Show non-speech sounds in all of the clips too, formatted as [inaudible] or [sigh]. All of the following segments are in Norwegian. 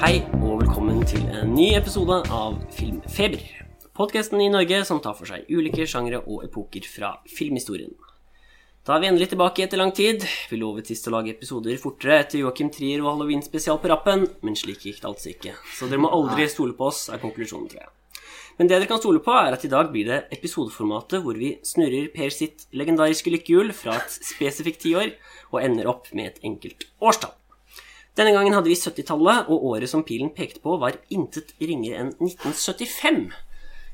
Hei og velkommen til en ny episode av Filmfeber. Podkasten i Norge som tar for seg ulike sjangre og epoker fra filmhistorien. Da er vi endelig tilbake etter lang tid. Vi lovet sist å lage episoder fortere etter Joakim Trier og Halloween-spesial på rappen, men slik gikk det altså ikke. Så dere må aldri stole på oss, er konklusjonen, tror jeg. Men det dere kan stole på, er at i dag blir det episodeformatet hvor vi snurrer Per sitt legendariske lykkehjul fra et spesifikt tiår og ender opp med et enkelt årstall. Denne gangen hadde vi 70-tallet, og året som pilen pekte på, var intet ringere enn 1975.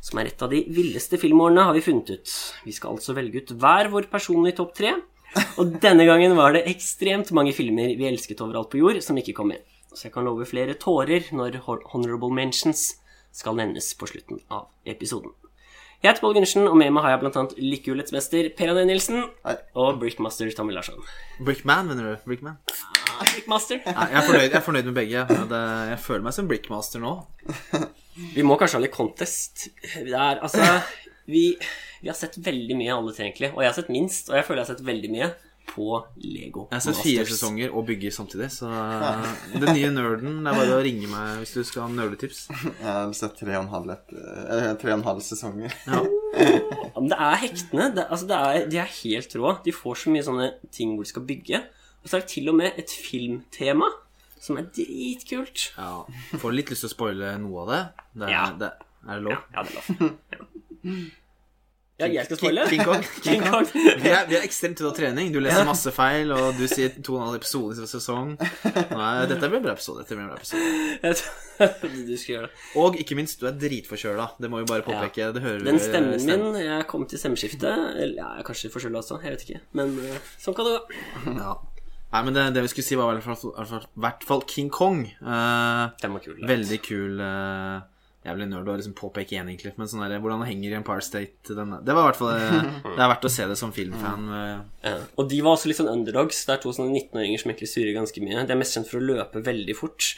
Som er et av de villeste filmårene, har vi funnet ut. Vi skal altså velge ut hver vår personlige topp tre. Og denne gangen var det ekstremt mange filmer vi elsket overalt på jord, som ikke kom med. Så jeg kan love flere tårer når honorable mentions skal nevnes på slutten av episoden. Jeg heter Pål Gundersen, og med meg har jeg annet lykkehjulets mester Per André Nilsen og Brickmaster Tommy Larsson. Brickman, mener du? Brickman? Brickmaster. Nei, jeg, er fornøyd, jeg er fornøyd med begge. Det, jeg føler meg som Brickmaster nå. Vi må kanskje ha litt contest. Det er altså vi, vi har sett veldig mye alle tre, egentlig. Og jeg har sett minst, og jeg føler jeg har sett veldig mye på Lego Jeg har sett fire Masters. sesonger og bygger samtidig, så den nye nerden Det er bare å ringe meg hvis du skal ha nerdetips. Jeg har sett tre og en halv, et, eh, tre og en halv sesonger. Ja. Ja, men det er hektene. Det, altså det er, de er helt rå. De får så mye sånne ting hvor de skal bygge. Og så er det til og med et filmtema som er dritkult. ja. Får litt lyst til å spoile noe av det. det, er, Ja. det er det lov? Ja, det er lov. Ja. Ja, jeg skal spoile? King Kong. King Kong. Vi er, vi er ekstremt ute av trening. Du leser masse feil, og du sier to og en halv episode i sesong. Nei, dette blir en bra episode. Dette blir en bra episode. [laughs] Du skal gjøre det. Og ikke minst, du er dritforkjøla. Det må vi bare påpeke. Det hører Den stemmen stemmen. min Jeg kom til stemmeskiftet. Eller ja, jeg er kanskje forkjøla også. Jeg vet ikke. Men eh, sånn kan det gå. Ja. Nei, men det, det vi skulle si, var i hvert fall, King Kong. Uh, Den var kul. veldig kul uh, Jævlig nerd å liksom påpeke igjen, egentlig. Men sånn der, hvordan det henger i Empire State denne? Det var i hvert fall eh, [laughs] Det er verdt å se det som filmfan. eh. Ja. Og de var også litt sånn underdogs. Det er to sånne 19-åringer som egentlig surrer ganske mye. De er mest kjent for å løpe veldig fort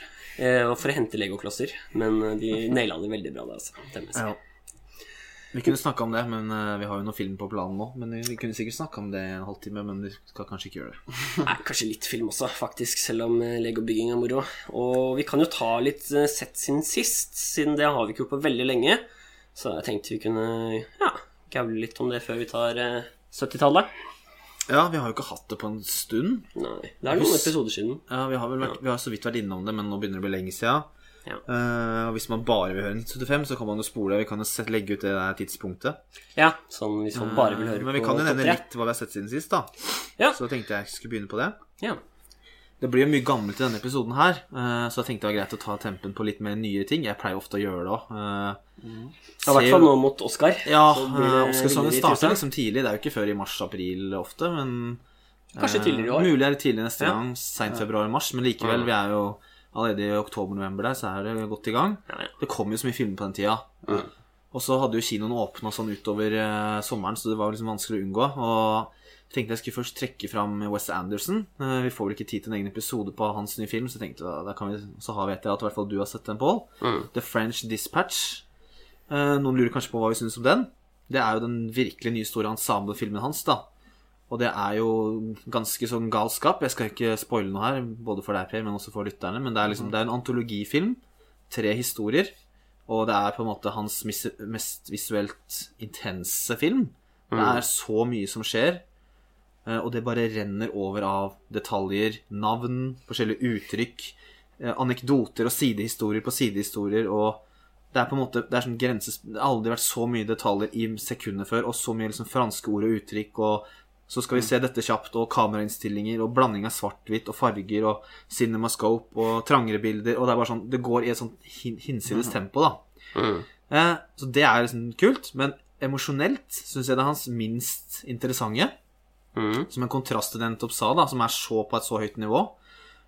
eh, og for å hente legoklosser. Men de [laughs] naila det veldig bra, det, altså. Det må jeg si. Ja. Vi kunne snakka om det, men eh, vi har jo noe film på planen nå. Men Vi kunne sikkert snakka om det en halvtime, men vi skal kanskje ikke gjøre det. [laughs] Nei, kanskje litt film også, faktisk, selv om eh, legobygging er moro. Og vi kan jo ta litt eh, sett siden sist, siden det har vi ikke gjort på veldig lenge. Så jeg tenkte vi kunne ja, gavle litt om det før vi tar eh, 70-tallet. Ja, vi har jo ikke hatt det på en stund. Nei, det er noen episoder siden. Ja, Vi har vel vært, vi har så vidt vært innom det, men nå begynner det å bli lenge siden. Ja. Eh, og Hvis man bare vil høre 1975, så kan man jo spole. Vi kan jo legge ut det der tidspunktet. Ja, sånn hvis man bare vil høre Men vi kan jo nevne litt hva vi har sett siden sist, da. Ja. Så tenkte jeg skulle begynne på det. Ja. Det blir jo mye gammelt i denne episoden her, uh, så jeg tenkte det var greit å ta tempen på litt mer nyere ting. Jeg pleier ofte å gjøre det òg. I hvert fall nå mot Oscar. Ja, uh, Oscarsongen starter liksom tidlig. Det er jo ikke før i mars-april ofte, men Kanskje eh, tidligere i år. Mulig er det tidligere neste Ja. gang, seint februar-mars, men likevel, vi er jo allerede i oktober-november der, så er det godt i gang. Ja, ja. Det kom jo så mye filmer på den tida. Og så hadde jo kinoen åpna sånn utover eh, sommeren, så det var liksom vanskelig å unngå. Og jeg tenkte jeg skulle først trekke fram Wes Anderson. Eh, vi får vel ikke tid til en egen episode på hans nye film, så jeg tenkte da kan vi, så har vet jeg at i hvert fall du har sett den, Pål. Mm. The French Dispatch. Eh, noen lurer kanskje på hva vi syns om den. Det er jo den virkelig nye store ensemblefilmen hans, da. Og det er jo ganske sånn galskap. Jeg skal ikke spoile noe her, både for deg, Per, men også for lytterne. Men det er liksom, det er en antologifilm. Tre historier. Og det er på en måte hans mest visuelt intense film. Det er så mye som skjer. eh, Og det bare renner over av detaljer, navn, forskjellige uttrykk, eh, anekdoter og sidehistorier på sidehistorier. Og det er på en måte, det er sånn grenses... Det har aldri vært så mye detaljer i sekundet før, og så mye liksom franske ord og uttrykk, og så skal vi se dette kjapt, og kamerainnstillinger, og blanding av svart-hvitt og farger, og cinemascope, og trangere bilder, og det er bare sånn, det går i et sånn hin hinsides tempo, da. Mm. Eh, så det er liksom kult, men emosjonelt syns jeg det er hans minst interessante. Mm. Som en kontrast til den nettopp sa, da, som er så på et så høyt nivå.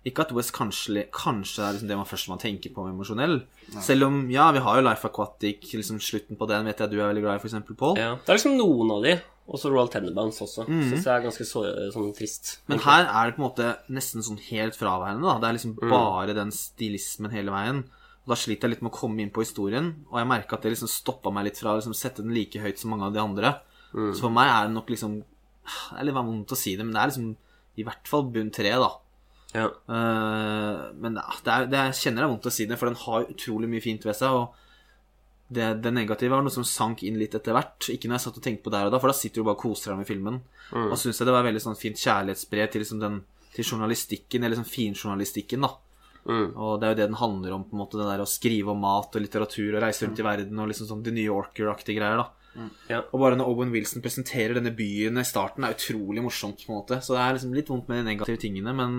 Ikke at West kanskje, kanskje er liksom det man først man tenker på emosjonell. Selv om, ja, vi har jo Life Aquatic, liksom slutten på den vet jeg du er veldig glad i, for eksempel, Paul. Ja. Det er liksom noen av de. Og så Royal Tenenbaums også. Syns jeg er ganske så, sånn trist. Men her er det på en måte nesten sånn helt fraværende, da. Det er liksom bare den stilismen hele veien. Og da sliter jeg litt med å komme inn på historien, og jeg merka at det liksom stoppa meg litt fra å liksom sette den like høyt som mange av de andre. Så for meg er det nok liksom Det er litt vondt å si det, men det er liksom i hvert fall bunn tre, da. Ja. Uh, men det, det er, det er, jeg kjenner det er vondt å si det, for den har utrolig mye fint ved seg. Og det, det negative var noe som sank inn litt etter hvert. Ikke når jeg satt og tenkte på det her og da, for da sitter du bare og koser deg med filmen. Og så syns jeg det var veldig sånn fint kjærlighetsbrev til, liksom den, til journalistikken, eller liksom finjournalistikken, da. Mm. Og det er jo det den handler om, på en måte, det der å skrive om mat og litteratur og reise rundt i verden og liksom sånn The New Yorker-aktige greier, da. Ja. Og bare når Owen Wilson presenterer denne byen i starten, er utrolig morsomt, på en måte. Så det er liksom litt vondt med de negative tingene, men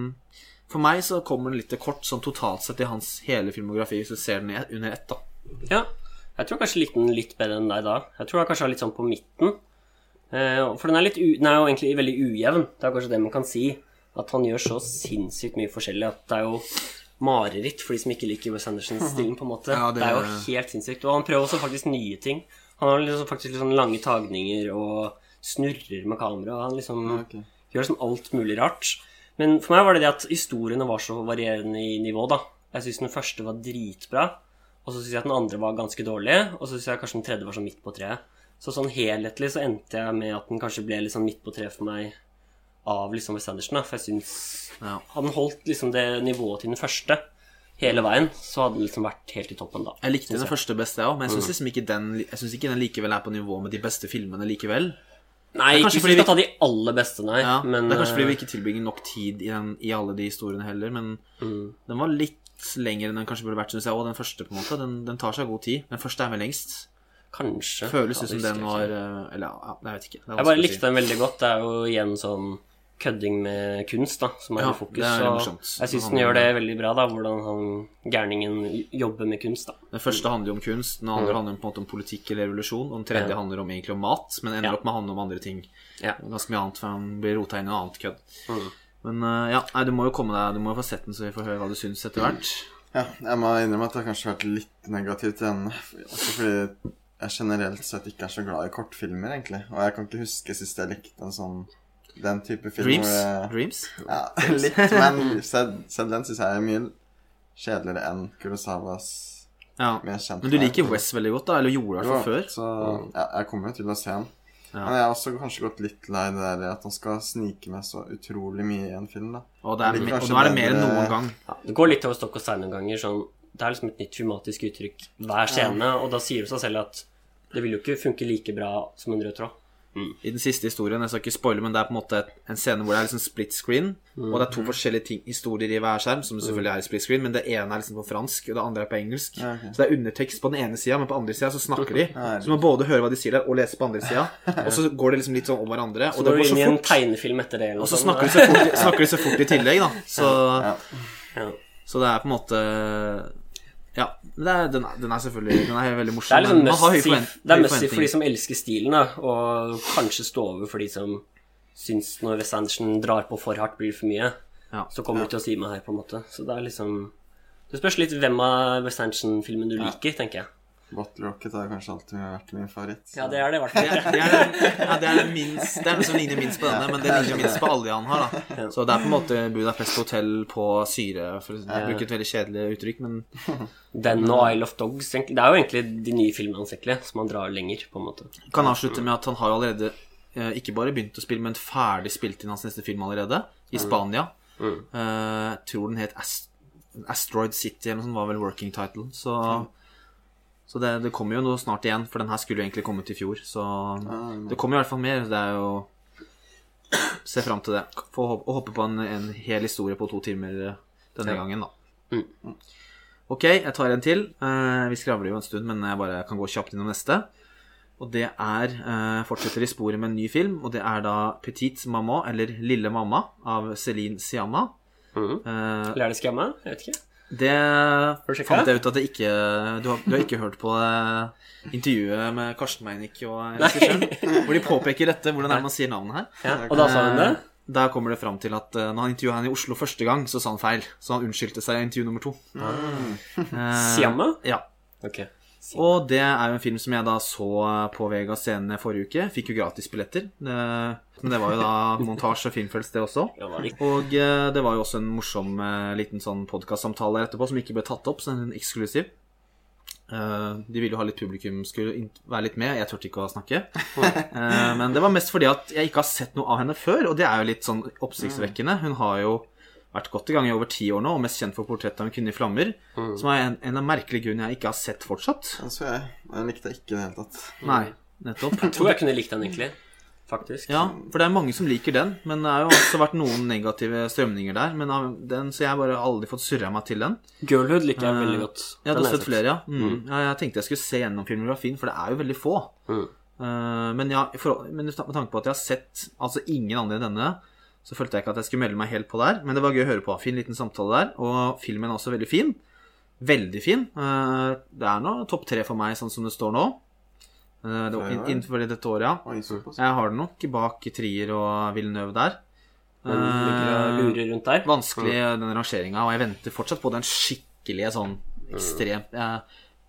for meg så kommer den litt til kort, sånn totalt sett i hans hele filmografi, hvis du ser den under ett, da. Ja. Jeg tror kanskje likte den litt bedre enn deg da. Jeg tror jeg kanskje var litt sånn på midten. Eh, for den er, litt den er jo egentlig veldig ujevn. Det er kanskje det man kan si. At han gjør så sinnssykt mye forskjellig at det er jo mareritt for de som ikke liker Wes Andersons-stilen, på en måte. [laughs] Ja, det... det- er jo helt sinnssykt. Og han prøver også faktisk nye ting. Han har liksom faktisk sånn lange tagninger og snurrer med kamera. Og han liksom okay. gjør liksom alt mulig rart. Men for meg var det det at historiene var så varierende i nivå, da. Jeg syns den første var dritbra, og så syns jeg at den andre var ganske dårlig, og så syns jeg kanskje den tredje var sånn midt på treet. Så sånn helhetlig så endte jeg med at den kanskje ble litt sånn midt på treet for meg av liksom Wes Anderson, da. For jeg syns Ja. Den holdt liksom det nivået til den første hele veien, så hadde den liksom vært helt i toppen, da. Jeg likte den første best, jeg òg, men jeg syns liksom ikke den ikke den likevel er på nivå med de beste filmene likevel. Nei, ikke fordi vi skal ta de aller beste, nei. Ja, men det er kanskje fordi vi eh, ikke tilbringer nok tid i, den, i alle de historiene heller, men mm, den var litt lenger enn den kanskje burde vært, syns jeg. Og den første, på en måte. Den, den tar seg god tid. Den første er med lengst. Kanskje. Føles ut som den var eh, Eller ja, jeg vet ikke. Det Jeg bare likte den veldig godt. Det er jo igjen sånn kødding med kunst, da, som er Ja, i fokus. og jeg syns den gjør det veldig bra, da, hvordan han gærningen jobber med kunst, da. Den første handler jo om kunst, den andre handler på en måte om politikk eller revolusjon, og den tredje Ja. handler om egentlig om mat, men ender Ja. opp med å handle om andre ting. Ganske mye annet, for han blir rota inn i noe annet kødd. Mm. Men eh, ja, nei, du må jo komme deg Du må jo få sett den, så vi får høre hva du syns etter hvert. Ja, jeg må innrømme at jeg kanskje har vært litt negativ til den. Også fordi jeg generelt sett ikke er så glad i kortfilmer, egentlig. Og jeg kan ikke huske sist jeg likte en sånn den type film. Dreams? jeg- Dreams? Ja, [laughs] litt, men selv, selv den syns jeg er mye kjedeligere enn Kurosawas Ja. mer. Men du liker West veldig godt, da? Eller gjorde i hvert fall før? Så ja, jeg kommer jo til å se den. Ja. Men jeg har også kanskje gått litt lei det der at han skal snike med så utrolig mye i en film, da. Og, det er, det og nå er det mer enn noen gang. Ja, det går litt over stokk og stein noen ganger. Sånn, det er liksom et nytt filmatisk uttrykk hver scene, og da sier det seg selv at det vil jo ikke funke like bra som en rød tråd. I den siste historien, jeg skal ikke spoile, men det er på en måte en scene hvor det er liksom split screen, og det er to forskjellige ting, historier i hver skjerm, som selvfølgelig er i split screen, men det ene er liksom på fransk, og det andre er på engelsk. Ja, ok. Så det er undertekst på den ene sida, men på andre sida så snakker de. [laughs] Ja, Så man både hører hva de sier der, og leser på andre sida. [laughs] Og så går det liksom litt sånn om hverandre, Så og det går så inn i en tegnefilm etter det, Og så snakker de så fort, snakker de så fort i tillegg, da. [laughs] Så, så det er på en måte Ja. Det er, den, er, den er selvfølgelig Den er veldig Det morsom. er liksom must det er must for de som elsker stilen, da, og kanskje stå over for de som syns når Wes Anderson drar på for hardt, blir for mye. Ja. Så kommer du til å si meg her, på en måte. Så det er liksom Det spørs litt hvem av Wes Anderson-filmen du liker, tenker jeg. Bottle Rocket har kanskje alltid vært min favoritt. så- Ja, det er det i hvert fall. Det er, den, ja, det er den minst Det er noe som ligner minst på denne, men det ligner minst på alle de han har. da Så det er på en måte Budapest Hotel på syre, for å bruke et veldig kjedelig uttrykk, men Den og Isle of Dogs. Det er jo egentlig de nye filmene hans, egentlig, som han drar lenger, på en måte. kan avslutte med at han har jo allerede eh, ikke bare begynt å spille, men ferdig spilt inn hans neste film allerede, i Spania. Mm. Uh, tror den het Ast Asteroid City, eller noe sånt, var vel working title. Så, så det, det kommer jo noe snart igjen, for den her skulle jo egentlig kommet i fjor. Så det kommer i hvert fall mer. Det er jo Se fram til det. Få håpe, på en, en hel historie på to timer eh, denne Ja. gangen, da. Mm. Ok, jeg tar en til. Eh, vi skravler jo en stund, men jeg bare kan gå kjapt innom neste. Og det er eh, Fortsetter i sporet med en ny film, og det er da Petit Maman, eller Lille mamma, av Celine Siamma. Mm. Uh, Eller er det skamma? Jeg vet ikke. Det fant jeg ut at det ikke Du har, du har ikke hørt på eh, intervjuet med Karsten Meinick og regissøren? Hvor de påpeker dette, hvordan er det man sier navnet her. Ja, og da sa hun det? Da Der kommer det fram til at eh, når han intervjua henne i Oslo første gang, så sa han feil. Så han unnskyldte seg i intervju nummer to. Eh, Siamma? Ja. Ok. Og det er jo en film som jeg da så på Vega Scene forrige uke. Fikk jo gratis billetter. Men det var jo da [laughs] montasje og filmfølelse, det også. Og eh, det var jo også en morsom eh, liten sånn podkastsamtale etterpå som ikke ble tatt opp, så en eksklusiv. Eh, de ville jo ha litt publikum, skulle være litt med. Jeg turte ikke å snakke. [laughs] Eh, men det var mest fordi at jeg ikke har sett noe av henne før, og det er jo litt sånn oppsiktsvekkende. Hun har jo vært godt i gang i over ti år nå, og mest kjent for portrettet av en kvinne i flammer', Mm. som er en, en av merkelige grunnene jeg ikke har sett fortsatt. Den så jeg. Den likte ikke i det hele tatt. Nei, nettopp. Jeg tror jeg kunne likt den, egentlig. Faktisk. Ja, for det er mange som liker den, men det har jo også vært noen negative strømninger der. Men av den, Så jeg har bare aldri fått surra meg til den. Girlhood liker jeg veldig godt. Jeg ja, du har sett flere, ja. Mm. ja. Jeg tenkte jeg skulle se gjennom filmografien, for det er jo veldig få. Mm. Eh, men, ja, for, men med tanke på at jeg har sett altså ingen andre enn denne, så følte jeg ikke at jeg skulle melde meg helt på der. Men det var gøy å høre på. Fin liten samtale der. Og filmen er også veldig fin. Veldig fin. Eh, det er nå topp tre for meg, sånn som det står nå. Eh, det, var innenfor dette året, ja. Jeg har den nok bak Trier og Villeneuve der. Eh, lurer rundt der. vanskelig, den rangeringa, og jeg venter fortsatt på den skikkelige sånn ekstremt jeg,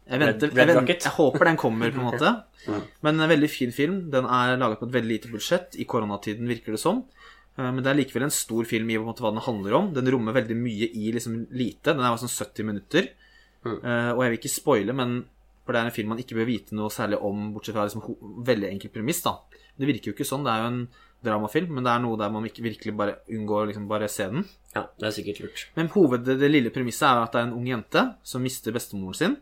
jeg, venter, jeg, venter, jeg håper den kommer, på en måte. [laughs] Men en veldig fin film. Den er laget på et veldig lite budsjett. I koronatiden virker det som. Eh, Men det er likevel en stor film i måte, hva den handler om. Den rommer veldig mye i liksom lite. Den er sånn 70 minutter. Eh, og jeg vil ikke spoile, men for det er en film man ikke bør vite noe særlig om, bortsett fra liksom, veldig enkel premiss. da. Det virker jo ikke sånn. Det er jo en dramafilm, men det er noe der man ikke virkelig bare unngår liksom bare se den. Ja, det er sikkert lurt. Men hoved, det, det lille premisset er at det er en ung jente som mister bestemoren sin.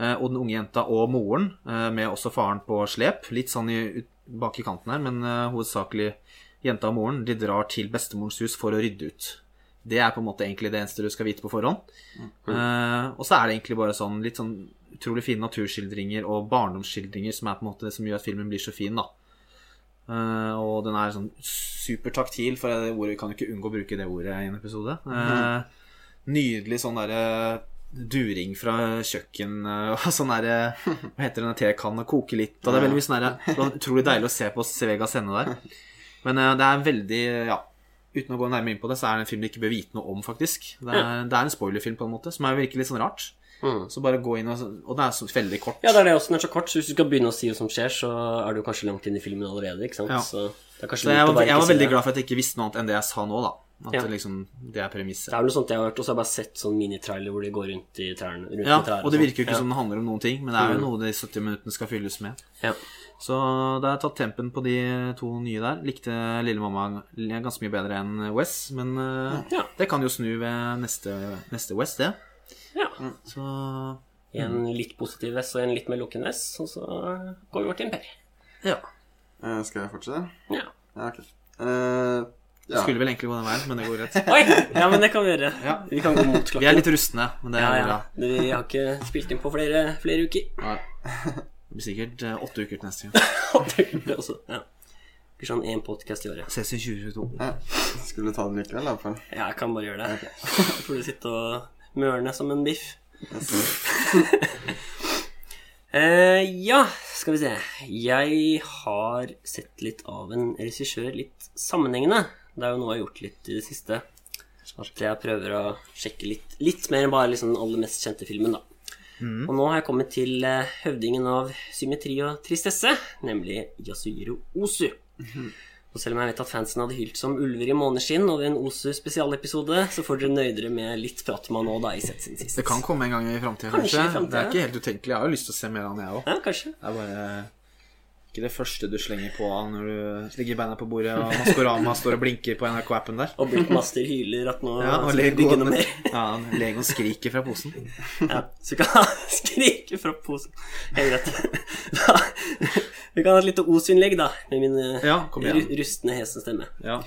Eh, og den unge jenta og moren, eh, med også faren på slep. Litt sånn i, ut, bak i kanten her, men eh, hovedsakelig jenta og moren. De drar til bestemorens hus for å rydde ut. Det er på en måte egentlig det eneste du skal vite på forhånd. Eh, og så er det egentlig bare sånn litt sånn utrolig fine naturskildringer og barndomsskildringer som er på en måte det som gjør at filmen blir så fin, da. Uh, og den er sånn supertaktil, for det ordet vi kan jo ikke unngå å bruke det ordet i en episode. Eh, nydelig sånn derre during fra kjøkken og sånn derre Hva heter det, tekanne koke litt. Og det er veldig mye sånn derre utrolig deilig å se på Svega scene der. Men eh, det er veldig Ja. Uten å gå nærmere inn på det, så er det en film du ikke bør vite noe om, faktisk. Det er, det er en spoilerfilm, på en måte, som er virkelig litt sånn rart. Mm. Så bare gå inn og Og det er så veldig kort. Ja, det er det også. Den er så kort, så hvis du skal begynne å si hva som skjer, så er du kanskje langt inn i filmen allerede, ikke sant? Ja. Så Så jeg var, jeg var veldig glad for at jeg ikke visste noe annet enn det jeg sa nå, da. At Ja. liksom, det er premisset. Det er vel noe sånt jeg har hørt, og så har jeg bare sett sånn minitrailer hvor de går rundt i trærne. Rundt Ja, i trærne og det virker jo ikke ja. som det handler om noen ting, men det er jo noe de 70 minuttene skal fylles med. Ja. Så da har jeg tatt tempen på de to nye der. Likte Lille mamma ganske mye bedre enn Wes, men eh, Ja. det kan jo snu ved neste, neste Wes, det. ja. Så En litt positiv Wes og en litt mer lukken Wes, og så går vi over til en ja. Eh, skal jeg fortsette? Ja. Ja, ok. Eh, ja. Skulle vel egentlig gå den veien, men det går greit. [laughs] Oi! Ja, men det kan vi gjøre. Ja. Vi kan gå mot klokken. Vi er litt rustne, men det ja, er ja. bra. Vi har ikke spilt inn på flere, flere uker. Nei. [laughs] Det blir sikkert eh, åtte uker til neste gang. [laughs] også. Ja. Blir sånn én podkast i året. Ses i 2022. ja. Skulle du ta den likevel, da? fall. Ja, jeg kan bare gjøre det. [laughs] Får du sitte og mørne som en biff. [laughs] Eh, ja, skal vi se. Jeg har sett litt av en regissør litt sammenhengende. Det er jo noe jeg har gjort litt i det siste. At jeg prøver å sjekke litt, litt mer enn bare liksom den aller mest kjente filmen, da. Og nå har jeg kommet til eh, høvdingen av symmetri og tristesse, nemlig Yasuhiro Osu. Og selv om jeg vet at fansen hadde hylt som ulver i måneskinn over en Osu spesialepisode, så får dere nøye dere med litt prat med han nå, da, i sett sin sist. Det kan komme en gang i framtida, Kanskje kanskje. i Det er ikke helt utenkelig. Jeg har jo lyst til å se mer av han, jeg òg. Ja, kanskje. Det er bare ikke det første du slenger på når du ligger beina på bordet og Maskorama står og blinker på NRK-appen der. Og Blinkmaster hyler at nå Ja, skal vi bygge noe mer. ja, Legoen skriker fra posen. [laughs] Ja, så vi kan [laughs] skrike fra posen. Helt greit. Vi kan ha et lite Os-innlegg, da, med min eh, Ja, rustne, hese stemme. Ja.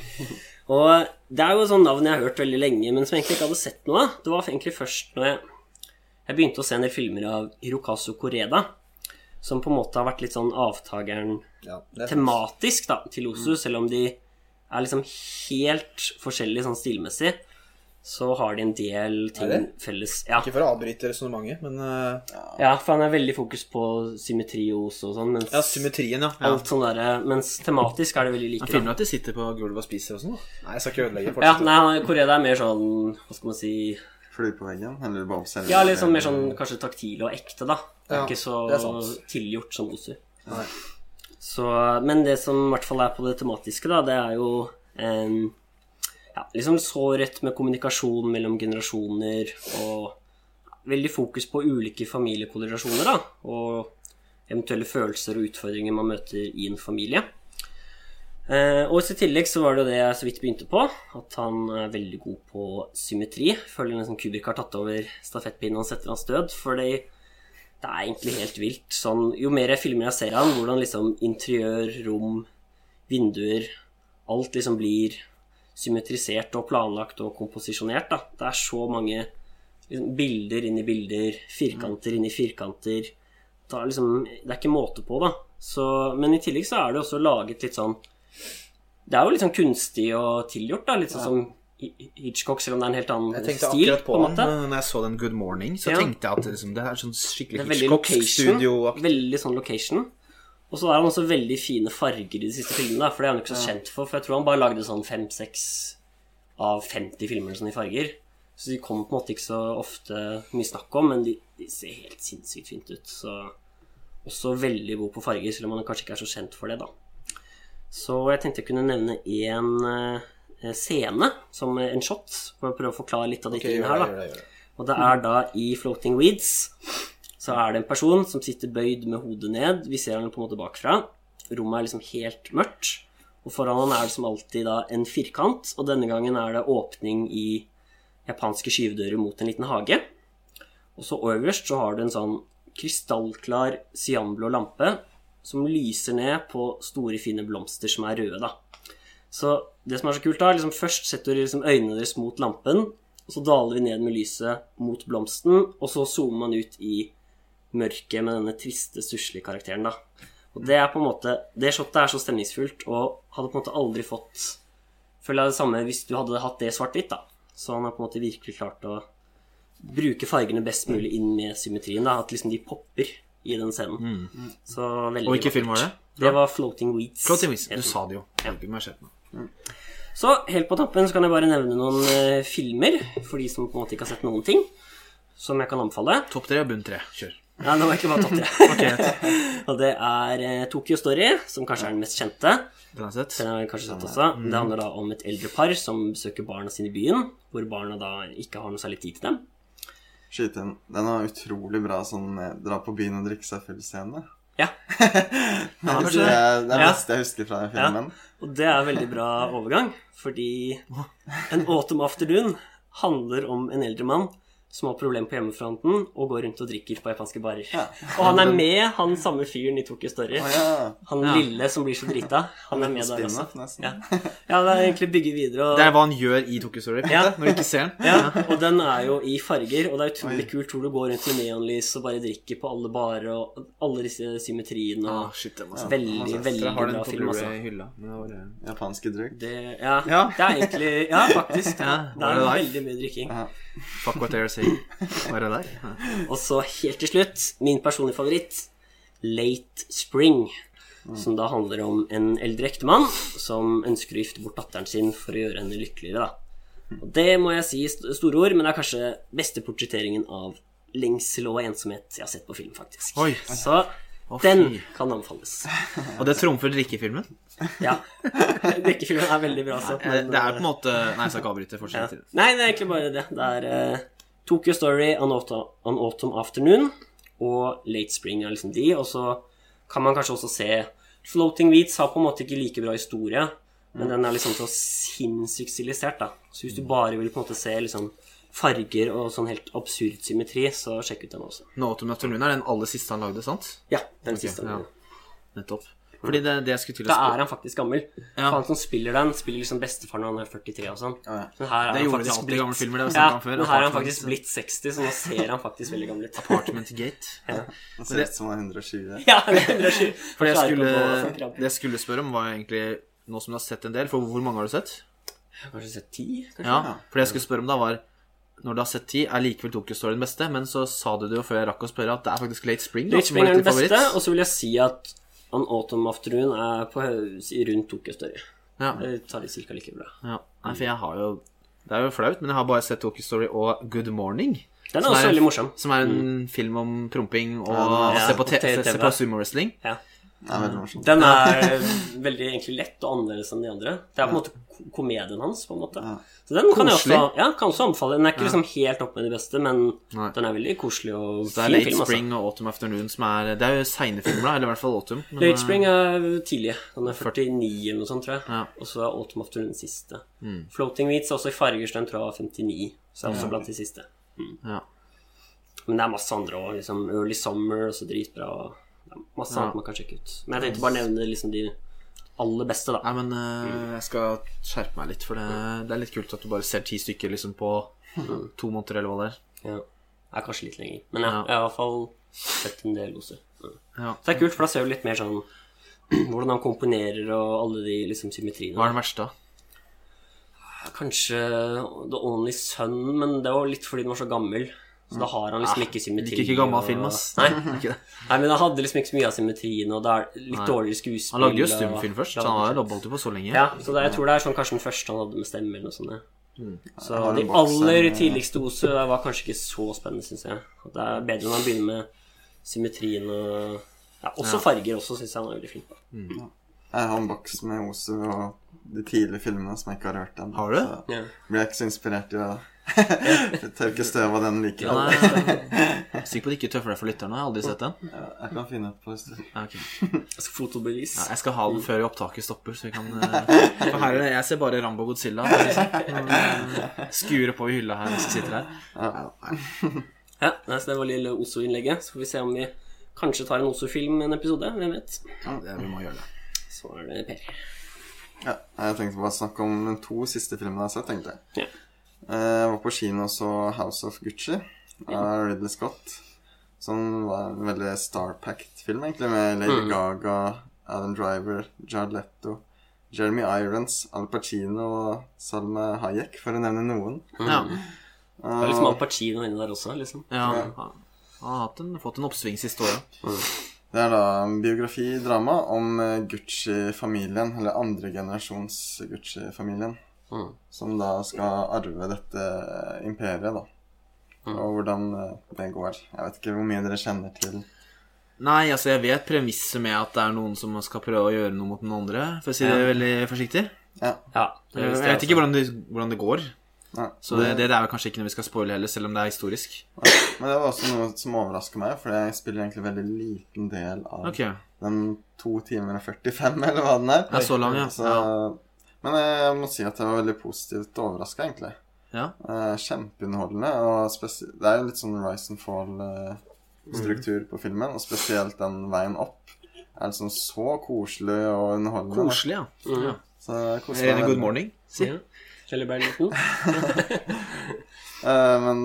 Og det er jo et sånt navn jeg har hørt veldig lenge, men som jeg egentlig ikke hadde sett noe av. Det var egentlig først når jeg, jeg begynte å se en del filmer av Hirokazu Koreda, som på en måte har vært litt sånn avtakeren Ja, tematisk da, til Osu, selv om de er liksom helt forskjellige sånn stilmessig, så har de en del ting det? felles. Ja. Ikke for å avbryte resonnementet, men uh, ja, for han er veldig fokus på symmetri og Osu og sånn, mens Ja, symmetrien, ja. ja. alt sånn der, Mens tematisk er det veldig like. Han filmer at de sitter på gulvet og spiser og sånn. Nei, jeg skal ikke ødelegge. Fortsatt. Ja, nei, Koreda er mer sånn Hva skal man si Flue på veggen? Eller bare observere? Ja, litt sånn mer sånn kanskje taktil og ekte, da. Det er Ja, ikke så det er tilgjort som Osu. Nei. Så, men det som i hvert fall er på det tematiske, da, det er jo em, ja, liksom sårhet med kommunikasjon mellom generasjoner og veldig fokus på ulike familiekollisjoner, da, og eventuelle følelser og utfordringer man møter i en familie. Eh, og i tillegg så var det jo det jeg så vidt begynte på, at han er veldig god på symmetri. Føler nesten Kubrik har tatt over stafettpinnen hans etter hans død, fordi det er egentlig helt vilt. Sånn, jo mer jeg filmer jeg ser han, hvordan liksom interiør, rom, vinduer Alt liksom blir symmetrisert og planlagt og komposisjonert. Da. Det er så mange liksom, bilder inni bilder, firkanter inni firkanter. Det er, liksom, det er ikke måte på, da. Så, men i tillegg så er det også laget litt sånn Det er jo litt sånn kunstig og tilgjort, da. Litt sånn som Hitchcock, selv om det er en helt annen Jeg tenkte stil. akkurat på, på en måte. når jeg så den Good Morning. Så Ja. tenkte jeg at det, liksom, det er sånn skikkelig er Hitchcock location. studio. Veldig sånn location. Og så er han også veldig fine farger i de siste filmene, for det er han ikke så kjent for. For jeg tror han bare lagde sånn fem-seks av 50 filmer sånn i farger. Så de kommer på en måte ikke så ofte mye snakk om, men de, de ser helt sinnssykt fint ut. Så også veldig god på farger, selv om han kanskje ikke er så kjent for det, da. Så jeg tenkte jeg kunne nevne én scene, som en shot, for å prøve å forklare litt av de tingene her, da. Og det er da i Floating Weeds så er det en person som sitter bøyd med hodet ned. Vi ser han på en måte bakfra. Rommet er liksom helt mørkt. Og foran han er det som alltid da en firkant, og denne gangen er det åpning i japanske skyvedører mot en liten hage. Og så øverst så har du en sånn krystallklar cyanblå lampe som lyser ned på store, fine blomster som er røde, da. Så det som er så kult, da, liksom først setter dere liksom øynene deres mot lampen, og så daler vi ned med lyset mot blomsten, og så zoomer man ut i mørket med denne triste, stusslige karakteren, da. Og det er på en måte Det shotet er så stemningsfullt, og hadde på en måte aldri fått Føler jeg det samme hvis du hadde hatt det svart-hvitt, da. Så han har på en måte virkelig klart å bruke fargene best mulig inn med symmetrien, da. At liksom de popper i den scenen. Så veldig Og hvilken film var det? Det var Floating Weeds. Floating Weeds. Du sa det jo. Jeg skjerpe. Så helt på tappen så kan jeg bare nevne noen uh, filmer for de som på en måte ikke har sett noen ting, som jeg kan anbefale. Topp tre og bunn tre. Kjør. Ja, det var ikke bare topp tre. [laughs] [laughs] og det er uh, Tokyo Story, som kanskje er den mest kjente. Den har sett. Den har jeg kanskje sett også. Det handler da om et eldre par som besøker barna sine i byen, hvor barna da ikke har noe særlig tid til dem. Skyte inn. Den noe utrolig bra sånn eh, dra på byen og drikke seg full-scene. [laughs] Ja, Det er det Ja. beste jeg husker fra den filmen. og det er veldig bra overgang, fordi En [laughs] Autumn Afternoon handler om en eldre mann som har problemer på hjemmefronten og går rundt og drikker på japanske barer. Ja. Og han er med, han samme fyren i Tokyo Story. Oh, ja. Han Ja. lille som blir så drita. [laughs] Han er med der også. Ja. ja, det er egentlig bygge videre. Og... Det er hva han gjør i Tokyo Story, Ja. når du ikke ser den. Ja, og den er jo i farger, og det er utrolig Oi. kult hvor du går rundt med neonlys og bare drikker på alle barer og alle disse symmetriene Ah, shit, må Ja. se. Veldig, veldig den bra på film, altså. I hylla. Det. Japanske drug. Det, ja, Ja. det er egentlig Ja, faktisk. Ja, det er veldig mye drikking. Fuck what they're saying. Var det der? Ja. Og så helt til slutt, min personlige favoritt, Late Spring. Som da handler om en eldre ektemann som ønsker å gifte bort datteren sin for å gjøre henne lykkeligere. da. Og det må jeg si st- store ord, men det er kanskje beste portretteringen av lengsel og ensomhet jeg har sett på film, faktisk. Oi. Så Å, den kan anbefales. Og det trumfer drikkefilmen. [laughs] Ja. Drikkefilmen er veldig bra, Så, men, Det er på en måte Nei, jeg skal ikke avbryte. ja. Nei, det er egentlig bare det. Det er uh, Tokyo Story, An Autumn, An Autumn Afternoon og Late Spring er liksom de. Og så kan man kanskje også se Floating Weeds har på en måte ikke like bra historie, men den er liksom så sinnssykt stilisert, da. Så hvis du bare vil på en måte se liksom farger og sånn helt absurd symmetri, så sjekk ut den også. Nå Autumn Afternoon er den aller siste han lagde, sant? Ja, den okay, siste. ja. Nettopp. Fordi det, det jeg skulle til å Da er han faktisk gammel. Ja. For Han som spiller den, spiller liksom bestefaren når han er 43 og sånn. Ja. Men her er Det han gjorde de faktisk alltid i gamle filmer, det Ja, før. men her er han faktisk blitt 60, så nå ser han faktisk veldig gammel ut. Apartment Gate. [laughs] Ja, Det ser ut som han er 120. ja det er 120. For det jeg, skulle, det jeg skulle spørre om, var egentlig Nå som du har sett en del, for hvor mange har du sett? Kanskje sett ti? Kanskje? Ja, for det jeg skulle spørre om da var Når du har sett ti, er likevel Tokyo Story den beste, men så sa du det jo før jeg rakk å spørre at det er faktisk Late Spring. da, Late Spring er den beste, favoritt. og så vil jeg si at An Autumn Afternoon er på rundt Tokyo Story. Ja, Det tar de ca. like bra. ja. Nei, for jeg har jo Det er jo flaut, men jeg har bare sett Tokyo Story og Good Morning. Den er også er- veldig morsom. Som er en film om promping og Ja, se, på se på sumowrestling. Ja. Den [laughs] er veldig egentlig lett og annerledes enn de andre. Det er på en måte komedien hans, på en måte. Ja. Så den kan jeg også, ja, kan også anbefale. Den er ikke liksom helt oppe med de beste, men Nei. den er veldig koselig og Det er Late film, altså. Spring og Autumn Afternoon som er Det er jo seine filmer. Eller i hvert fall Autumn. Late Spring er tidlig. Den er 49 eller noe sånt, tror jeg. Ja. Og så er Autumn Afternoon siste. Mm. Floating Weeds er også i farger, så den tror jeg var 59. Så er også blant de siste. Ja. Men det er masse andre òg. Liksom Early Summer, også dritbra. og masse annet man kan sjekke ut. Men jeg tenkte bare å nevne liksom de aller beste, da. Nei, men eh, jeg skal skjerpe meg litt, for det, det er litt kult at du bare ser ti stykker liksom på [laughs] to måneder, eller hva det er. Ja. Det er kanskje litt lenger. Men ja, Ja. jeg har i hvert fall sett en del også. Ja. Ja. Så det er kult, for da ser du litt mer sånn [clears throat] hvordan han komponerer og alle de liksom symmetriene. Hva er den verste, da? Kanskje The Only Son, men det var litt fordi den var så gammel. Så da har han liksom ikke symmetri. Ikke, ikke gammel og- film, ass. Nei. [laughs] Nei, men han hadde liksom ikke så mye av symmetrien, og det er litt Nei. dårligere skuespill. Han lagde jo stumfilm først, så han har jo holdt på så lenge. Ja, så det, jeg tror det er sånn kanskje den første han hadde med stemme eller noe sånt. ja. Så Jeg de aller tidligste Ose var kanskje ikke så spennende, syns jeg. Det er bedre når han begynner med symmetrien og ja, Også Ja. farger også, syns jeg han er veldig flink på. Jeg har en boks med Osu og de tidlige filmene som jeg ikke har hørt ennå. Har du? Så Ja. blir jeg ikke så inspirert i [laughs] å tørke støv av den likevel. Ja, jeg [laughs] er Sikker på at det ikke tøffer deg for lytterne. Jeg har aldri sett den. Jeg kan finne et par hvis Okay. Ja, ok. [laughs] Altså fotobevis. ja, jeg skal ha den før opptaket stopper, så vi kan eh, For her er det Jeg ser bare Rambo Godzilla. Skure på i sånn. Eh, Skuer oppover hylla her mens jeg sitter her. ja. Ja, så det var lille Oso-innlegget. Så får vi se om vi kanskje tar en Oso-film en episode. Hvem vet. Ja, det, vi må gjøre det. Så er det Per. ja. Jeg tenkte bare å snakke om de to siste filmene jeg har sett, tenkte jeg. Ja. Eh, Jeg var på kino og så House of Gucci av Ridley Scott. Som var en veldig star-packed film, egentlig, med Lady Mm. Gaga, Adam Driver, Jared Letto, Jeremy Irons, Al Pacino og Salma Hayek, for å nevne noen. Ja. Det er liksom Al Pacino inni der også, liksom. ja. Han han har hatt en, fått en oppsving siste året. Det er da en biografi-drama om eh, Gucci-familien, eller andre generasjons Gucci-familien, Mm. som da skal arve dette imperiet, da. Og hvordan eh, det går. Jeg vet ikke hvor mye dere kjenner til Nei, altså jeg vet premisset med at det er noen som skal prøve å gjøre noe mot den andre, for å si det veldig forsiktig. Ja. Ja, det Jeg vet ikke hvordan det, hvordan det går, Ja, så det, det er vel kanskje ikke noe vi skal spoile heller, selv om det er historisk. Men det var også noe som overrasker meg, for jeg spiller egentlig veldig liten del av okay. den to timer og 45, eller hva den er. Ja, så lang, ja. Så, Men jeg må si at jeg var veldig positivt overraska, egentlig. ja. Eh, kjempeunderholdende. Og det er jo litt sånn rise and fall-struktur på filmen, og spesielt den veien opp er liksom så koselig og underholdende. Koselig, ja. Mm. ja. Så koselig. Rene good morning, si. Ja. Shelley Berlinton. [laughs] Eh, men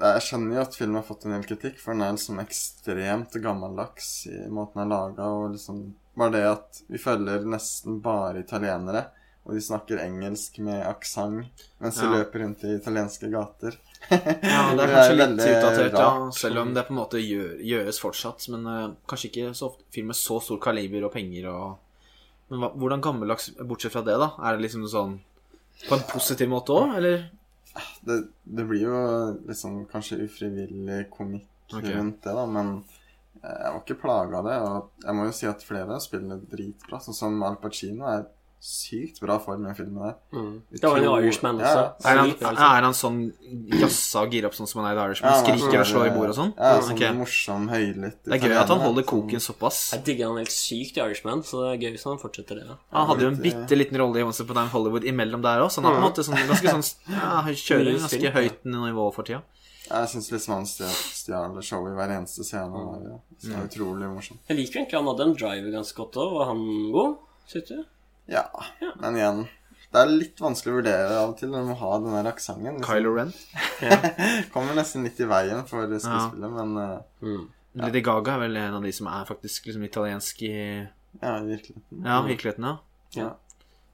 jeg skjønner jo at filmen har fått en del kritikk, for den er liksom ekstremt gammeldags i måten den er laga, og liksom Bare det at vi følger nesten bare italienere, og de snakker engelsk med aksent mens de Ja. løper rundt i italienske gater. [laughs] Ja, det er Det kanskje er litt utdatert, ja. Selv om det på en måte gjør, gjøres fortsatt. Men uh, kanskje ikke så ofte film med så stor kaliber og penger og Men hva, hvordan gammeldags, bortsett fra det, da? Er det liksom sånn på en positiv måte òg, eller? Det, det blir jo liksom kanskje ufrivillig komikk okay. rundt det, da, men jeg var ikke plaga av det. Og jeg må jo si at flere spiller dritbra, sånn som Al Pacino er sykt bra form i den filmen der. Mm. Det var en Irishman også. ja. Er han, er han sånn jassa og gira opp sånn som han er i The Irishman? Ja, er Skriker og sånn, slår i bordet og sånn? Ja, sånn okay. morsom, høylytt Det er gøy at han holder sånn- koken såpass. Jeg digger han helt sykt i Irishman, så det er gøy hvis han fortsetter det. Ja. Han hadde jo en bitte liten rolle i Once Upon a Time Hollywood imellom der òg, så han har på en måte sånn, ganske sånn ja, [laughs] kjører ganske spill, høyt nivå for tida. Jeg syns liksom han stjal, showet i hver eneste scene. Ja. Så det er utrolig morsomt. Jeg liker egentlig han hadde en driver ganske godt òg. Var han god? Syns du? Ja, men igjen Det er litt vanskelig å vurdere av og til når du må ha den der aksenten. Liksom. Kylo Ren. [laughs] Kommer nesten litt i veien for skuespillet, men uh, Mm. Lady Gaga er vel en av de som er faktisk liksom italiensk i ja, i virkeligheten. ja, virkeligheten, ja. Ja.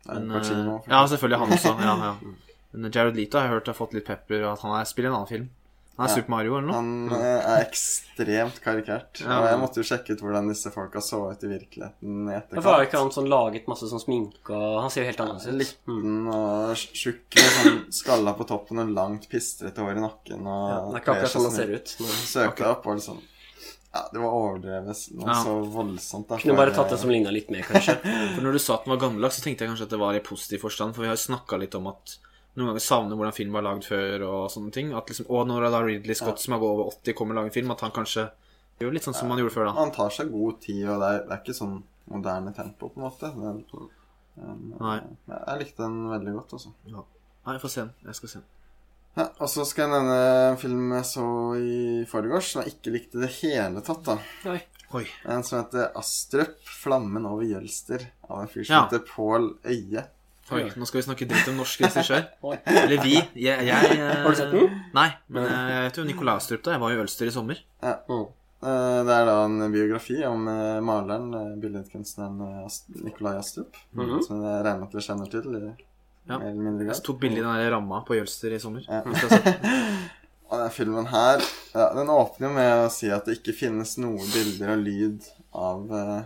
Men, Pacino, eh, ja, selvfølgelig han også. Ja, ja. [laughs] Men Jared Leto har jeg hørt har fått litt pepper, og at han er, spiller en annen film. Han er Ja. Super Mario eller noe. Han eh, er ekstremt karikert. Ja. Og jeg måtte jo sjekke ut hvordan disse folka så ut i virkeligheten i Hvorfor har ikke han sånn laget masse sånn sminke og Han ser jo helt annerledes ut. Liten og tjukk sånn skalla på toppen og langt, pistrete hår i nakken. Og Ja, det er ikke akkurat sånn han ser ut. Søkte opp og liksom Ja, det var overdrevet noe Ja. så voldsomt. Da, Kunne bare tatt det som ligna litt mer, kanskje. [laughs] For når du sa at den var gammeldags, så tenkte jeg kanskje at det var i positiv forstand. For vi har jo snakka litt om at noen ganger savner hvordan film var lagd før, og sånne ting. At liksom, og når da Ridley Scott, som er over 80, kommer og lager film, at han kanskje gjør litt sånn som han gjorde før, da. Han tar seg god tid, og det er, det er ikke sånn moderne tempo, på en måte. Men, men, Nei. Jeg, jeg likte den veldig godt, altså. Nei, jeg får se den. Jeg skal se den. Ja, og så skal jeg nevne en film jeg så i forgårs, som jeg ikke likte i det hele tatt. da Nei. Oi. En som heter Astrup, 'Flammen over Jølster', av en fyr som Ja. heter Pål Øie. Oi, nå skal vi snakke dritt om norsk regissør. [laughs] Eller vi. Jeg, jeg eh, Har du sett den? Nei, men eh, jeg vet jo Nicolai Astrup, da. Jeg var i Ølster i sommer. Ja. Mm. Eh, Det er da en biografi om eh, maleren, eh, billedkunstneren eh, Nikolai Astrup. Mhm. Som jeg regner med at dere kjenner til i Ja. mer eller mindre Jeg tok bilde i den der ramma på Jølster i sommer. Ja. Du. [laughs] Og den filmen her ja, Den åpner jo med å si at det ikke finnes noen bilder og lyd av uh,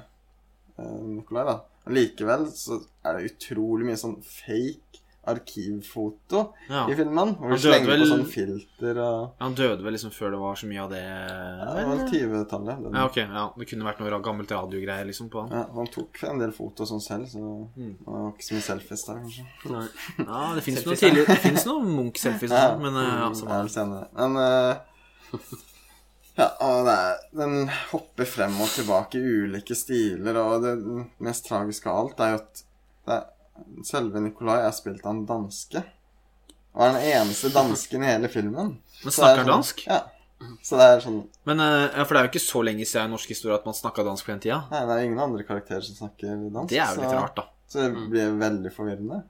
eh, Nikolai, da. Likevel så er det utrolig mye sånn fake arkivfoto Ja. i filmen. Hvor vi de slenger vel- på sånn filter og Han døde vel liksom før det var så mye av det ja, Det var 20-tallet. Ja, ok. Ja, det kunne vært noe gammelt radiogreier liksom på han. Ja, han tok en del foto sånn selv, så Mm. det var ikke så mye selfies der, kanskje. Nei. Ja, det fins noen, tidlig Det finnes noe Munch-selfies sånn, men uh, ja, det. Men eh, [laughs] Ja, og det er, den hopper frem og tilbake i ulike stiler, og det mest tragiske av alt er jo at det er, selve Nikolai er spilt av en danske. Og er den eneste dansken i hele filmen. Men er snakker han sånn- dansk? Ja. Så det er sånn Men eh, ja, For det er jo ikke så lenge siden i norsk historie at man snakka dansk på den tida. Nei, det er ingen andre karakterer som snakker dansk. Det er jo litt så, rart, da. Så det blir veldig forvirrende.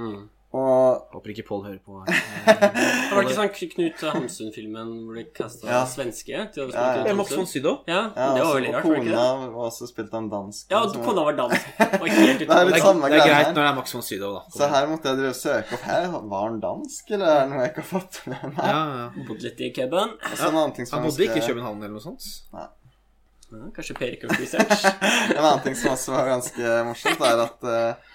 Mm. Og Håper ikke Pål hører på. [laughs] Det var ikke sånn Knut Hamsun-filmen hvor de kasta Ja. svenske til å Ja, ja. Max von Sydow? Ja, Ja, det var altså, veldig rart, det? kona var også spilt av en dansk. Ja, og kona var dansk. [laughs] Var helt Det er Det litt er, samme greia greit her. når det er Max von Sydow, da. Så her måtte jeg drive og søke opp her. Var han dansk, eller er det noe jeg ikke har fått med meg? Ja, ja. Bodde litt i cuben. Og så en annen ting som Han bodde ikke i København eller noe sånt. Ja, kanskje Per ikke research. [laughs] En annen ting som også var ganske morsomt, er at eh,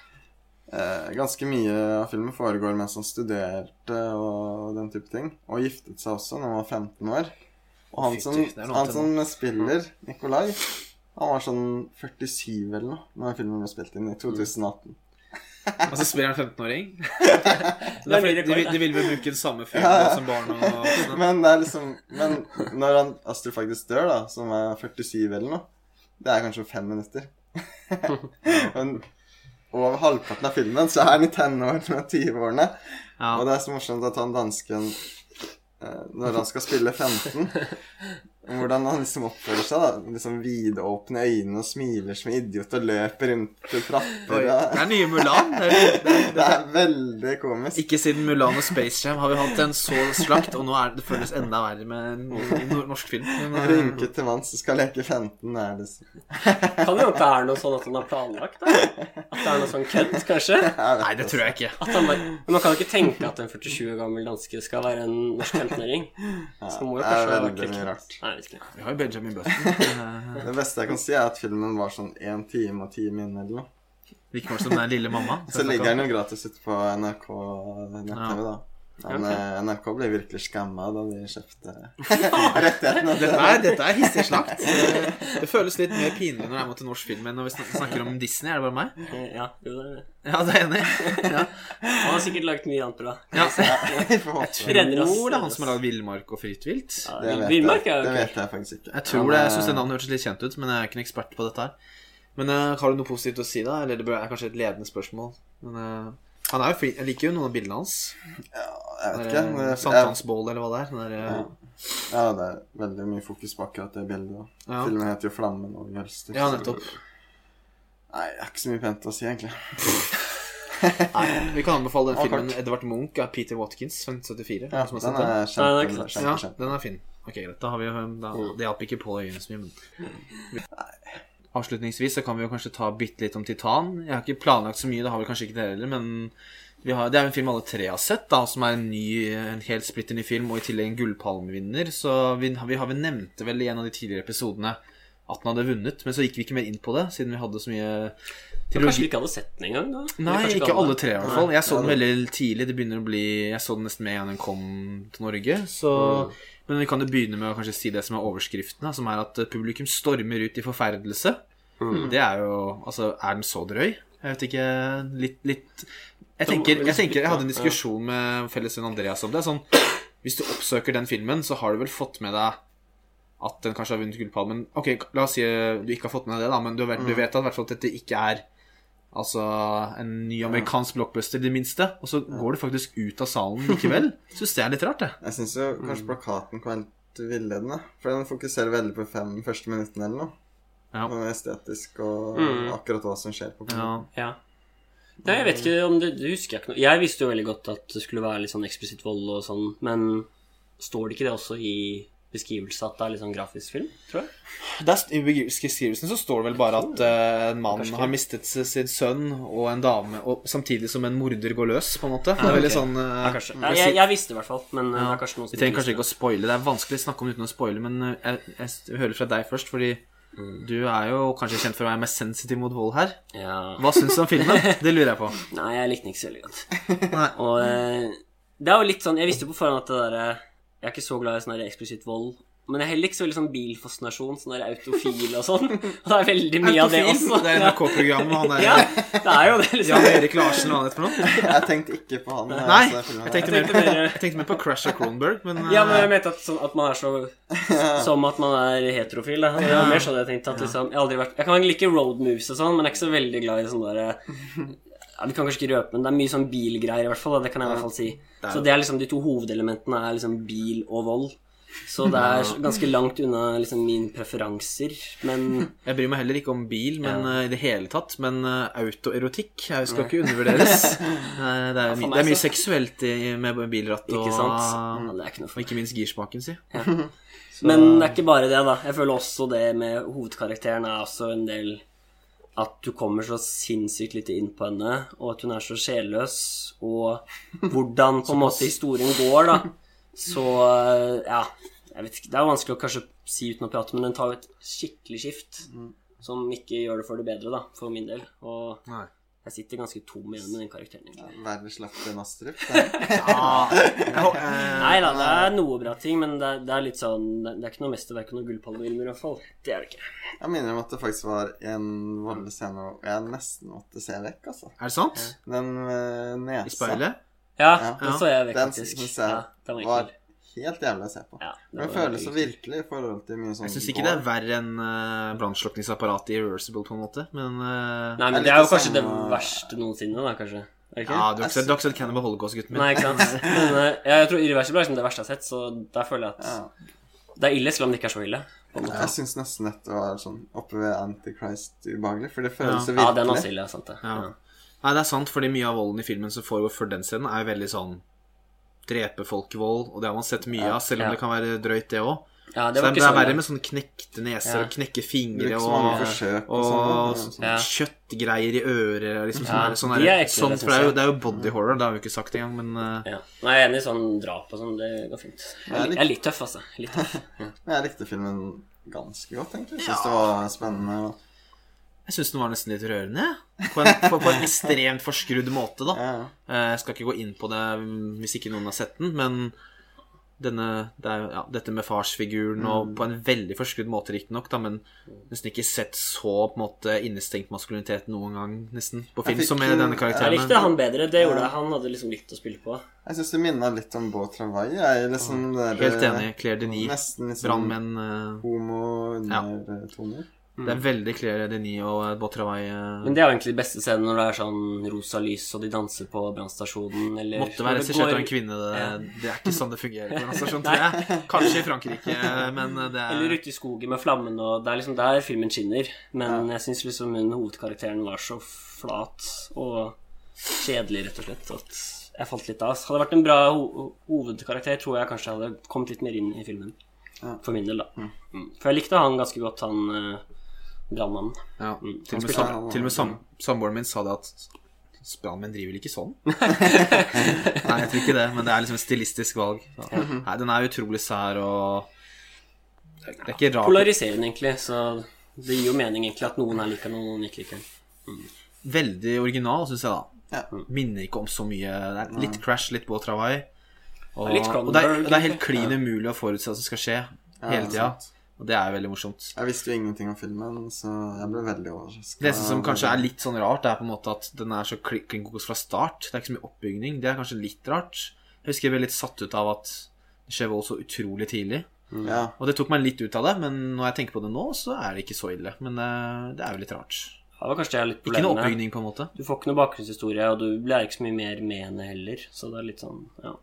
ganske mye av filmen foregår mens han studerte og den type ting. Og giftet seg også når han var 15 år. Og han som, han som spiller Nikolai, han var sånn 47 eller noe når filmen ble spilt inn i 2018. [laughs] Og så spiller han 15-åring. [laughs] Det er ny De, de vil vel bruke den samme Ja, ja. som barn og voksne. [laughs] Men det er liksom Men når han, Astrid faktisk dør, da, som er 47 eller noe, det er kanskje fem minutter. Men over halvparten av filmen så er han i tenårene og 20-årene. Ja. Og det er så morsomt at han dansken eh, Når han skal spille 15 [laughs] Hvordan han liksom oppfører seg. da Liksom Vidåpne øyne og smiler som en idiot og løper rundt til trapper. Oi, det er nye Mulan. Det er, det er, [laughs] Det er veldig komisk. Ikke siden Mulan og Space Jam har vi hatt en så slakt, og nå er det, det føles enda verre med en norsk film. Men, eh, Rynke til mann som skal leke 15, er det så [laughs] Kan jo ikke være noe sånn at han har planlagt, da. At det er noe sånn kødd, kanskje. Nei, det tror jeg ikke. At han bare, men man kan jo ikke tenke at en 47 år gammel danske skal være en norsk 15-åring. Ja, det er veldig mye rart. Nei, jeg vet ikke. Vi har jo Benjamin Button. [laughs] Det beste jeg kan si, er at filmen var sånn én time og ti min eller noe. Virker som den lille mamma. Så ligger den jo gratis ute på NRK nett-TV, da. Men Ok. eh, NRK ble virkelig skamma da de kjøpte [laughs] rettighetene. Dette er, dette er hissig slakt. Det, det føles litt mer pinlig når det er mot en norsk film enn når vi snakker om Disney. Er det bare meg? Eh, Ja, jo, det er det. Ja, det er jeg enig. i. [laughs] Ja. Han har sikkert lagd mye annet bra. Ja. [laughs] Oss. Tror det er han som har lagd Villmark og Fritt vilt. Ja, Det vet, jeg, det vet jeg faktisk ikke. Jeg tror Men, det, jeg eh, syns det navnet hørtes litt kjent ut, men jeg er ikke en ekspert på dette her. Men uh, har du noe positivt å si, da? Eller det er kanskje et ledende spørsmål. Men eh, han er jo flink. Jeg liker jo noen av bildene hans. ja, Jeg vet ikke. er men Sankthansbål, eller hva det er. Den der, ja. Ja, det er veldig mye fokus på akkurat det bildet. Ja. Filmen heter jo 'Flammen og Jølster'. ja, så- nettopp. Nei, det er ikke så mye pent å si, egentlig. [laughs] Nei, vi kan anbefale den filmen. 'Edvard Munch' av Peter Watkins fra 1974. Ja, den den. er Nei, kjempe, den ikke kjempe, Ja, den er fin. Ok, greit. Da har vi jo da, Det hjalp ikke på øynene så mye, men Avslutningsvis så kan vi jo kanskje ta bitte litt om Titan. Jeg har ikke planlagt så mye, det har vel kanskje ikke dere heller, men vi har, det er en film alle tre har sett, da, som er en ny, en helt splitter ny film, og i tillegg en gullpalmevinner. Så vi, vi har nevnt det vel i en av de tidligere episodene at den hadde vunnet, men så gikk vi ikke mer inn på det, siden vi hadde så mye Men Kanskje vi ikke hadde sett den engang, da? Nei, ikke, ikke alle tre i hvert fall. Jeg så den veldig tidlig. Det begynner å bli Jeg så den nesten med en gang den kom til Norge. Så, Mm. Men vi kan jo begynne med å kanskje si det som er overskriften, som er at eh, publikum stormer ut i forferdelse. Det er jo Altså, er den så drøy? Jeg vet ikke Litt, litt jeg tenker, jeg tenker Jeg hadde en diskusjon med fellesvenn Andreas om det. Sånn, hvis du oppsøker den filmen, så har du vel fått med deg at den kanskje har vunnet gullpalmen. Ok, la oss si du ikke har fått med deg det, da, men du vet, du vet at, hvert fall at dette ikke er Altså en ny amerikansk blockbuster, i det minste. Og så går du faktisk ut av salen likevel. [laughs] Syns det er litt rart, det. Jeg syns jo kanskje plakaten kan være litt villedende. For den fokuserer veldig på fem første minuttene eller noe. Ja. Noe estetisk og Mm. akkurat hva som skjer på filmen. Ja. Ja. Nei, jeg vet ikke om det, det husker jeg ikke noe. Jeg visste jo veldig godt at det skulle være litt sånn eksplisitt vold og sånn, men står det ikke det også i beskrivelse at det er litt sånn grafisk film, tror jeg? Der, I beskrivelsen så står det vel bare at uh, en mann har mistet sin sønn og en dame, og samtidig som en morder går løs, på en måte. Det er veldig ok. sånn uh, Ja, kanskje. jeg Jeg, visste det i hvert fall, men ja. det er kanskje noen Vi trenger kanskje ikke å spoile. Det er vanskelig å snakke om uten å spoile, men eh, jeg, jeg, hører fra deg først, fordi Mm. du er jo kanskje kjent for å være mest sensitiv mot vold her. Ja. Hva syns du om filmen? [laughs] Det lurer jeg på. Nei, jeg likte den ikke så veldig godt. Nei. Og eh, det er jo litt sånn Jeg visste på forhånd at det derre Jeg er ikke så glad i sånn der eksplisitt vold. Men jeg er heller ikke så veldig sånn bilfascinasjon, sånn der autofil og sånn. Og det er veldig mye av det Autofil, også. Det er NRK-programmet, han er Ja, det er jo det, liksom. Jan Erik Larsen, hva han heter for noe? Jeg tenkte ikke på han. Nei, jeg tenkte mer, tenkte mer- jeg tenkte mer på Crash of Cronberg, men Ja, men eh, jeg mente at, sånn, at man er så [laughs] Som at man er heterofil. Da. Det var mer sånn jeg tenkte. At liksom, jeg, har aldri vært, jeg kan like road moves og sånn, men jeg er ikke så veldig glad i sånn derre ja, Vi kan kanskje ikke røpe, men det er mye sånn bilgreier, i hvert fall. Da. Det kan jeg i hvert fall si. Så det er liksom de to hovedelementene er liksom bil og vold. Så det er ganske langt unna liksom mine preferanser. Men [laughs] Jeg bryr meg heller ikke om bil men, eh, i det hele tatt, men eh, autoerotikk jeg skal ikke undervurderes. [laughs] Eh, det, er, my- det er mye så- seksuelt i, med bilratt og, ikke sant? Ja, det er ikke ikke minst girspaken, si. [laughs] Men det er ikke bare det, da. Jeg føler også det med hovedkarakteren er også en del At du kommer så sinnssykt lite inn på henne, og at hun er så sjelløs, og hvordan på en [laughs] måte historien går, da. Så ja, jeg vet ikke Det er vanskelig å kanskje si uten å prate, men den tar jo et skikkelig skift. Som ikke gjør det for det bedre, da, for min del. Og Nei. Jeg sitter ganske tom igjen med den karakteren. egentlig. Verre slapp enn Astrup. [laughs] det. Nei da, det er noe bra ting, men det er, det er litt sånn Det det er ikke noe mesterverk og noe gullpalmefilmer, i hvert fall. Det er det ikke. Jeg minner om at det faktisk var en voldelig scene hvor jeg nesten måtte se vekk, altså. Er det sant? Den uh, nesa I speilet? Ja, Ja. den så jeg vekk, Den faktisk. jeg Ja, den var var ekkel. Helt jævlig å se på. Ja, det, det føles så virkelig i forhold til mye sånn Jeg syns ikke det er verre enn uh, brannslukningsapparatet i Reversible, på en måte, men uh, Nei, men Jeg det er jo liker kanskje det verste noensinne, da, kanskje. Okay. Ja, du har ikke sett, du har ikke sett Cannibal Holocaust, gutten min. Nei, ikke sant. [laughs] Men eh, jeg tror Irreversible er liksom det verste jeg har sett, så der føler jeg at Ja. det er ille, selv om det ikke er så ille. Jeg syns nesten dette var sånn oppe ved Antichrist ubehagelig, for det føles så virkelig. Ja, den er også ille, sant det. Ja. Ja. Nei, det er sant, fordi mye av volden i filmen som foregår før den scenen, er veldig sånn drepe folk-vold, og det har man sett mye Ja. av, selv om Ja. det kan være drøyt, det òg. Ja, Så det det, er verre med sånne knekte neser Ja. og knekke fingre og, forsøk og og sånn. sånn Ja. kjøttgreier i øret. Liksom, Ja, sånn, sånn, de er, ekle, sånn, det for det er, jo, det er jo body horror, det har vi ikke sagt engang, men uh... Ja. Nei, jeg er enig i sånn drap og sånn, det går fint. Jeg er, Jeg er litt tøff, altså. Litt tøff. [laughs] Jeg likte filmen ganske godt, egentlig. Syns det var spennende. og- jeg syns den var nesten litt rørende. På en, på, på en [laughs] ekstremt forskrudd måte, da. Ja, ja. Eh, Jeg skal ikke gå inn på det mm, hvis ikke noen har sett den, men denne, det er, ja, dette med farsfiguren og på en veldig forskrudd måte, riktignok, da, men nesten ikke sett så på en måte innestengt maskulinitet noen gang, nesten, på film som med denne karakteren. Jeg likte han bedre, det gjorde jeg. Han hadde liksom litt å spille på. Jeg syns det minna litt om Beau Travail. Er liksom Helt enig. Claire Denis, Nesten liksom brannmenn eh, homo-undertoner. Det er veldig Claire Denis og eh, Beau Travail. eh, Men det er jo egentlig de beste scenene når det er sånn rosa lys, og de danser på brannstasjonen, eller Måtte være det regissert av en kvinne. Det, Ja. det er ikke sånn det fungerer på [laughs] brannstasjon, stasjon, tror jeg. Kanskje i Frankrike, men det Eller er ute i skogen med flammene, og det er liksom der filmen skinner. Men jeg syns liksom hun hovedkarakteren var så flat og kjedelig, rett og slett, at jeg falt litt av. Hadde det vært en bra ho hovedkarakter, tror jeg kanskje jeg hadde kommet litt mer inn i filmen. Ja. For min del, da. Mm. For jeg likte han ganske godt, han uh, brannmannen. ja, Mm. Til og med, sam, til og med sam, [laughs] samboeren min sa det at Brannmenn driver vel ikke sånn? [laughs] Nei, jeg tror ikke det, men det er liksom et stilistisk valg. Så. Nei, den er utrolig sær og Det er er ikke rart. Polariserende, egentlig, så det gir jo mening egentlig at noen her liker den, og noen ikke liker den. Veldig original, syns jeg, da. Ja. Minner ikke om så mye. Det er litt Crash, litt Beau Travail. Og, og det, er, det er helt klin umulig å forutse hva som skal skje hele tida. Og det er veldig morsomt. Jeg visste jo ingenting om filmen, så jeg ble veldig overrasket. Det som kanskje er litt sånn rart, det er på en måte at den er så kli- klin kokos fra start. Det er ikke så mye oppbygning. Det er kanskje litt rart. Jeg husker jeg ble litt satt ut av at det skjer vold så utrolig tidlig. Ja, Og det tok meg litt ut av det, men når jeg tenker på det nå, så er det ikke så ille. Men eh, det er jo litt rart. Det var kanskje det litt problemet. Ikke noe oppbygning, på en måte. Du får ikke noe bakgrunnshistorie, og du lærer ikke så mye mer med henne heller. Så det er litt sånn Ja,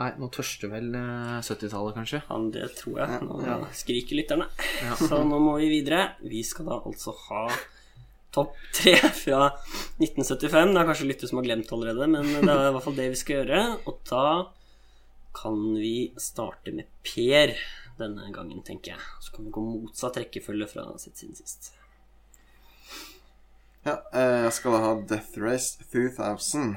Nei, nå tørster vel eh, 70-tallet, kanskje. ja det tror jeg. Nå skriker lytterne. Ja. Så nå må vi videre. Vi skal da altså ha topp tre fra 1975. Det er kanskje lyttere som har glemt allerede, men det er i hvert fall det vi skal gjøre. Og da kan vi starte med Per denne gangen, tenker jeg. Så kan vi gå motsatt rekkefølge fra sitt siden sist. ja eh, jeg skal da ha Death Race 2000.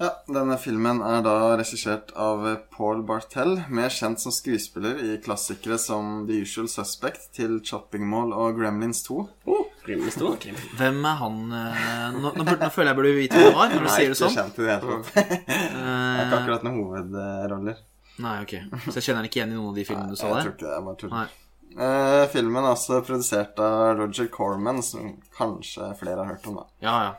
Ja, denne filmen er da regissert av Paul Bartel, mer kjent som skuespiller i klassikere som The Usual Suspect til Chopping Mall og Gremlins 2. Oh, Gremlins 2. Hvem er han eh, nå, nå, burde, nå føler jeg burde vite hvem det var, når du Nei, sier det ikke sånn. kjent i det hele tatt. [laughs] Er ikke akkurat noen hovedroller. nei, ok. Så jeg kjenner han ikke igjen i noen av de filmene du sa der? Jeg tror ikke det er bare. Nei. Eh, filmen er også produsert av Roger Corman, som kanskje flere har hørt om. da. Ja, ja.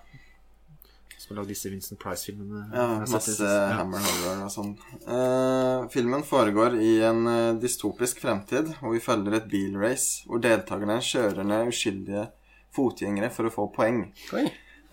Som har lagd disse Vincent Price-filmene. Ja, masse. Ja. Hammer Horror og sånn. Uh, filmen foregår i en eh, dystopisk fremtid, hvor vi følger et bilrace hvor deltakerne kjører ned uskyldige fotgjengere for å få poeng. Oi.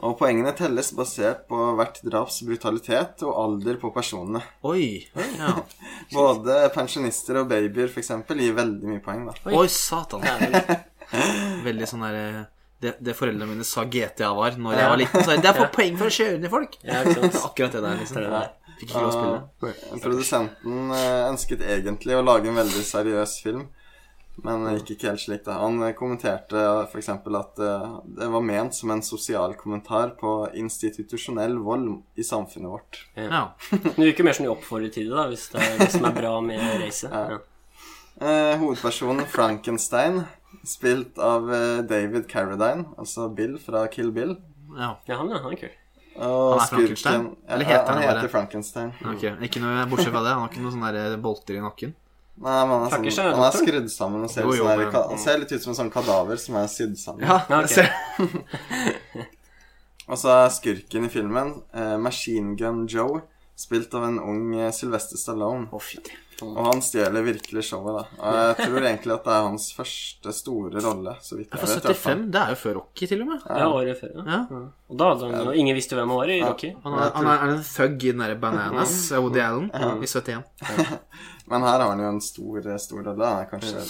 Og poengene telles basert på hvert draps brutalitet og alder på personene. Oi! Ja. [laughs] Både pensjonister og babyer for eksempel, gir veldig mye poeng. da. Oi, satan. Det er [laughs] Veldig sånn derre det, det foreldrene mine sa GTA var når jeg var liten. Så jeg, det er for [laughs] poeng for å kjøre ned folk! Ja. [laughs] Akkurat det der, liksom. Det der. Fikk ikke lov å spille. Uh, Produsenten eh, ønsket egentlig å lage en veldig seriøs film, men det gikk ikke helt slik. da. Han eh, kommenterte f.eks. at eh, det var ment som en sosial kommentar på institusjonell vold i samfunnet vårt. Ja. [laughs] Det virker mer som de oppfordrer til det, da, hvis det er det som er bra med racet. Ja. Uh, hovedpersonen Frankenstein, spilt av eh, David Carradine, altså Bill fra Kill Bill. ja. ja, han, ja, han er kul. Og Han er Frankenstein? Eller heter han han heter bare- Frankenstein. Okay. Ikke noe bortsett fra det. Han har ikke noen sånne bolter i nakken. Nei, men han er, sånn, han er skrudd sammen og ser, Jo, ut jo, som men- han ser litt ut som en sånn kadaver som er sydd sammen. Ja, okay. [laughs] Og så er skurken i filmen eh, Machine Gun Joe, spilt av en ung eh, Sylvester Stallone. Oh. Og han stjeler virkelig showet, da. Jeg tror egentlig at det er hans første store rolle, så vidt jeg vet. i hvert 75, det er jo før Rocky, til og med. Ja, året før. Ja. Ja. Og da hadde han jo Ingen visste hvem han var i Rocky. Han er, han er, er en thug i den der Bananas av Woody Allen i 71. [laughs] Men her har han jo en stor, eh, stor rolle. Han er kanskje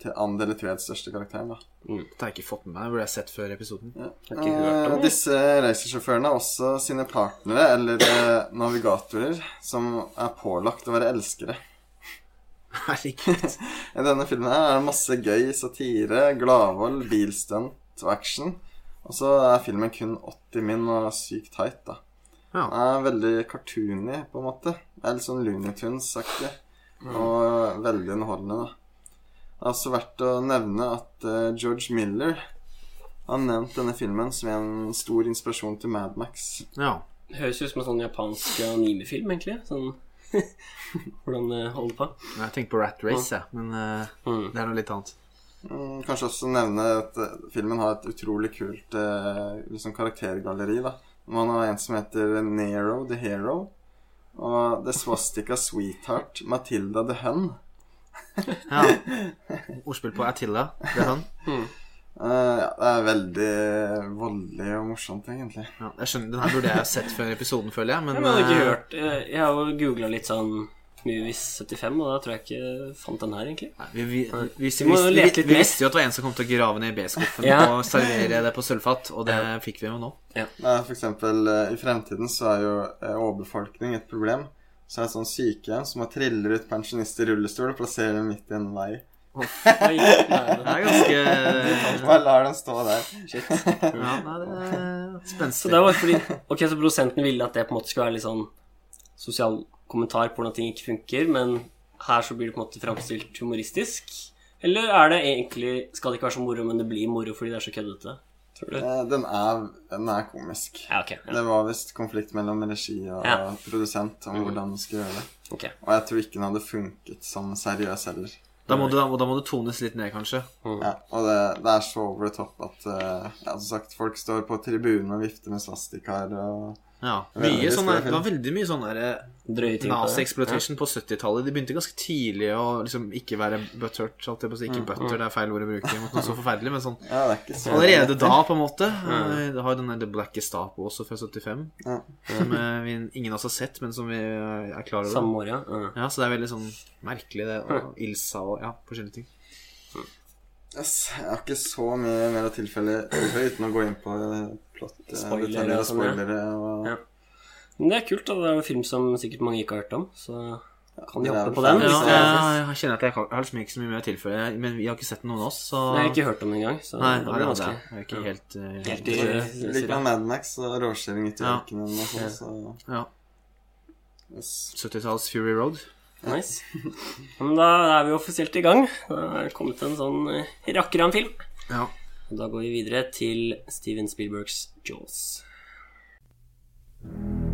til andre eller tredje største karakteren, da. Det har jeg ikke fått med meg. Det burde jeg sett før episoden. Har ikke hørt om Eh, disse racersjåførene har også sine partnere, eller eh, navigatorer, som er pålagt å være elskere. Herregud. [laughs] I denne filmen her er det masse gøy satire, gladvold, bilstunt og action. Og så er filmen kun 80 min og sykt tight, da. Ja. Den er veldig cartoony, på en måte. Det er litt sånn Looney Tunes-aktig. Og veldig underholdende, da. Det er også verdt å nevne at uh, George Miller har nevnt denne filmen som en stor inspirasjon til Mad Max. ja. Høres ut som en sånn japansk animefilm, egentlig. Sånn [laughs] hvordan det holder på. Jeg tenker på Rat Race, ja. Men uh, Mm. det er noe litt annet. Mm, Kanskje også nevne at eh, filmen har et utrolig kult uh, liksom karaktergalleri. da Man har en som heter Nero the Hero. Og The Swastika Sweetheart Matilda the Hun. Ja. [laughs] Ordspill på Attila. the Hun. han. Eh, ja, det er veldig voldelig og morsomt, egentlig. Ja, jeg skjønner, Den her burde jeg sett før episoden, føler jeg. Men, Men jeg har ikke eh, hørt eh, Jeg har jo googla litt sånn Movies 75, og da tror jeg ikke fant den her, egentlig. Nei, vi, vi, vi, vi, Vi må vi, lete vi, visste jo at det var en som kom til å grave ned B-skuffen [laughs] Ja. og servere det på sølvfat, og det fikk vi jo nå. Nei, for eksempel, I fremtiden så er jo overbefolkning et problem. Så er det et sånn sykehjem som har triller ut pensjonister i rullestol og plasserer dem midt i en vei. Nei, Det nei. er ganske Bare lar den stå der. Ja, nei, det er Så det var fordi Ok, så produsenten ville at det på en måte skulle være litt sånn sosial kommentar på hvordan ting ikke funker, men her så blir det på en måte framstilt humoristisk? Eller er det egentlig Skal det ikke være så moro, men det blir moro fordi det er så køddete? Tror du? Eh, Den er, den er komisk. Ja, okay, Ja. Det var visst konflikt mellom regi og Ja. produsent om hvordan man skulle gjøre det. Okay. Og jeg tror ikke den hadde funket som seriøs heller. Da må, du, da må det tones litt ned, kanskje. Ja, og det, det er så over the top at uh, ja, som sagt, folk står på tribunen og vifter med svastikaer og Ja. Mye sånne, det var veldig mye sånn der Nazi-exploitation på 70-tallet. De begynte ganske tidlig å liksom ikke være butthurt. Holdt jeg på å si. Ikke butter, det er feil ord å bruke mot noe så forferdelig, men sånn Ja, det er ikke så Allerede da, på en måte. [laughs] Eh, Det har jo den der The Black Gestapo også fra 75. Ja. Som eh, vi, ingen av oss har sett, men som vi eh, er klar over. Samme år, ja. ja. Ja, Så det er veldig sånn merkelig, det. Og [laughs] Ilsa og ja, forskjellige ting. Yes, jeg har ikke så mye mer å tilfelle uten å gå inn på plott, Spoilere detaljer og sånn, ja. spoilere. Og, Ja. Men det er kult, da. Det er en film som sikkert mange ikke har hørt om, så kan de er hoppe på den. Ja, jeg, er- jeg kjenner at jeg, kan, jeg har liksom ikke så mye mer å tilføye, men vi har ikke sett noen av oss, så Jeg har ikke hørt om den engang, så Nei, det blir det er vanskelig. jeg er ikke helt, eh, Helt Det i- Litt med Mad Max og råkjøring ute i Ja. ørkenen og sånn, så Ja. yes. 70-talls Fury Road. Nice. Men da er vi offisielt i gang. Da er det kommet en sånn eh, rakker av en film. Ja. Og da går vi videre til Steven Spielbergs Jaws. Dun,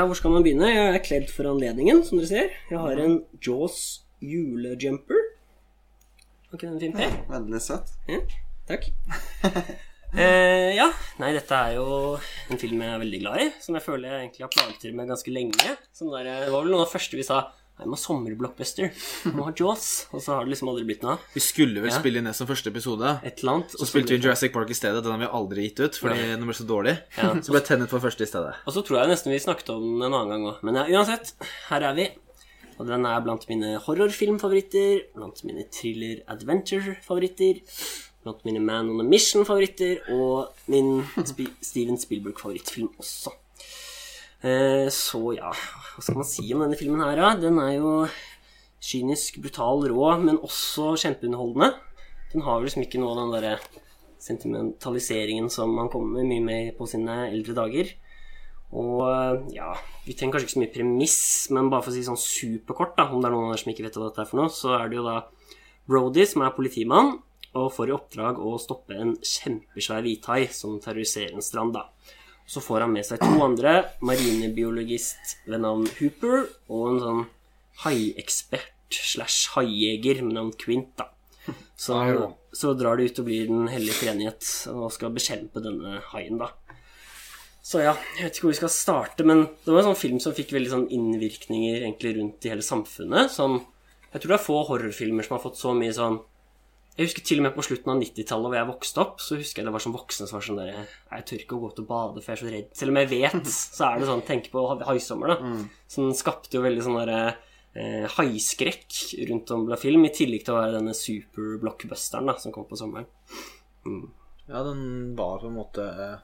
Ja, hvor skal man begynne? Jeg er kledd for anledningen, som dere ser. Jeg har en Jaws julejumper. Var ikke den fin, Per? Veldig søt. Ja, takk. [laughs] Eh, ja, nei, dette er jo en film jeg er veldig glad i, som jeg føler jeg egentlig har plaget dere med ganske lenge. Der, det var vel noe av det første vi sa Nei, må sommerblockbuster. Må ha Jaws. Og så har det liksom aldri blitt noe av. Vi skulle vel Ja. spille inn det som første episode. Et eller annet. Så spilte vi Jurassic Park i stedet. Den har vi aldri gitt ut, fordi den ble så dårlig. Ja. [laughs] Så ble Tennet for første i stedet. Og så tror jeg nesten vi snakket om den en annen gang òg. Men ja, uansett, her er vi. Og den er blant mine horrorfilmfavoritter, blant mine thriller-adventure-favoritter, blant mine Man on a Mission-favoritter, og min Spi Steven Spielberg-favorittfilm også. Eh, så ja, hva skal man si om denne filmen her, da? Den er jo kynisk, brutal, rå, men også kjempeunderholdende. Den har liksom ikke noe av den derre sentimentaliseringen som man kommer mye med på sine eldre dager. Og ja, vi trenger kanskje ikke så mye premiss, men bare for å si sånn superkort, da, om det er noen som ikke vet hva dette er for noe, så er det jo da Brody, som er politimann, og får i oppdrag å stoppe en kjempesvær hvithai som terroriserer en strand, da. Så får han med seg to andre, marinebiologist ved navn Hooper, og en sånn haiekspert slash haijeger med navn Quint, da. Så, så drar de ut og blir Den hellige treenighet og skal bekjempe denne haien, da. Så ja, jeg vet ikke hvor vi skal starte, men det var en sånn film som fikk veldig sånn innvirkninger egentlig rundt i hele samfunnet. Sånn, jeg tror det er få horrorfilmer som har fått så mye sånn Jeg husker til og med på slutten av 90-tallet, hvor jeg vokste opp, så husker jeg det var sånn voksne som var sånn der Jeg tør ikke å gå ut og bade, for jeg er så redd. Selv om jeg vet, [laughs] så er det sånn Tenk på haisommer, da. Så den skapte jo veldig sånn derre eh, haiskrekk rundt om blant film, i tillegg til å være denne super-blockbusteren da, som kom på sommeren. Ja, den var på en måte eh,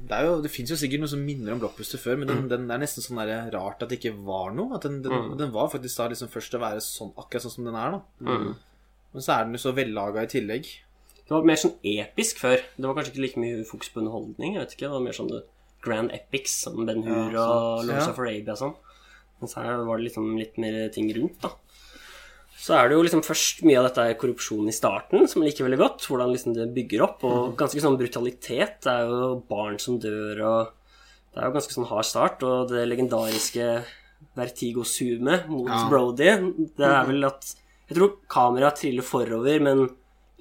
Det, er jo, det fins jo sikkert noe som minner om Blockbuster før, men den, den er nesten sånn der rart at det ikke var noe. At den, den, den var faktisk da liksom først å være sånn, akkurat sånn som den er, da. Men så er den jo så vellaga i tillegg. Det var mer sånn episk før. Det var kanskje ikke like mye fokus på underholdning. Jeg vet ikke, Det var mer sånn Grand Epics, som Ben Hur og Lords Ja. of Arabia og sånn. Mens her var det liksom litt mer ting rundt, da. Så er det jo liksom først mye av dette er korrupsjon i starten, som liker veldig godt. Hvordan liksom det bygger opp, og ganske sånn brutalitet. Det er jo barn som dør, og det er jo ganske sånn hard start. Og det legendariske Vertigo-zoomet mot Ja. Brody, det er vel at Jeg tror kameraet triller forover, men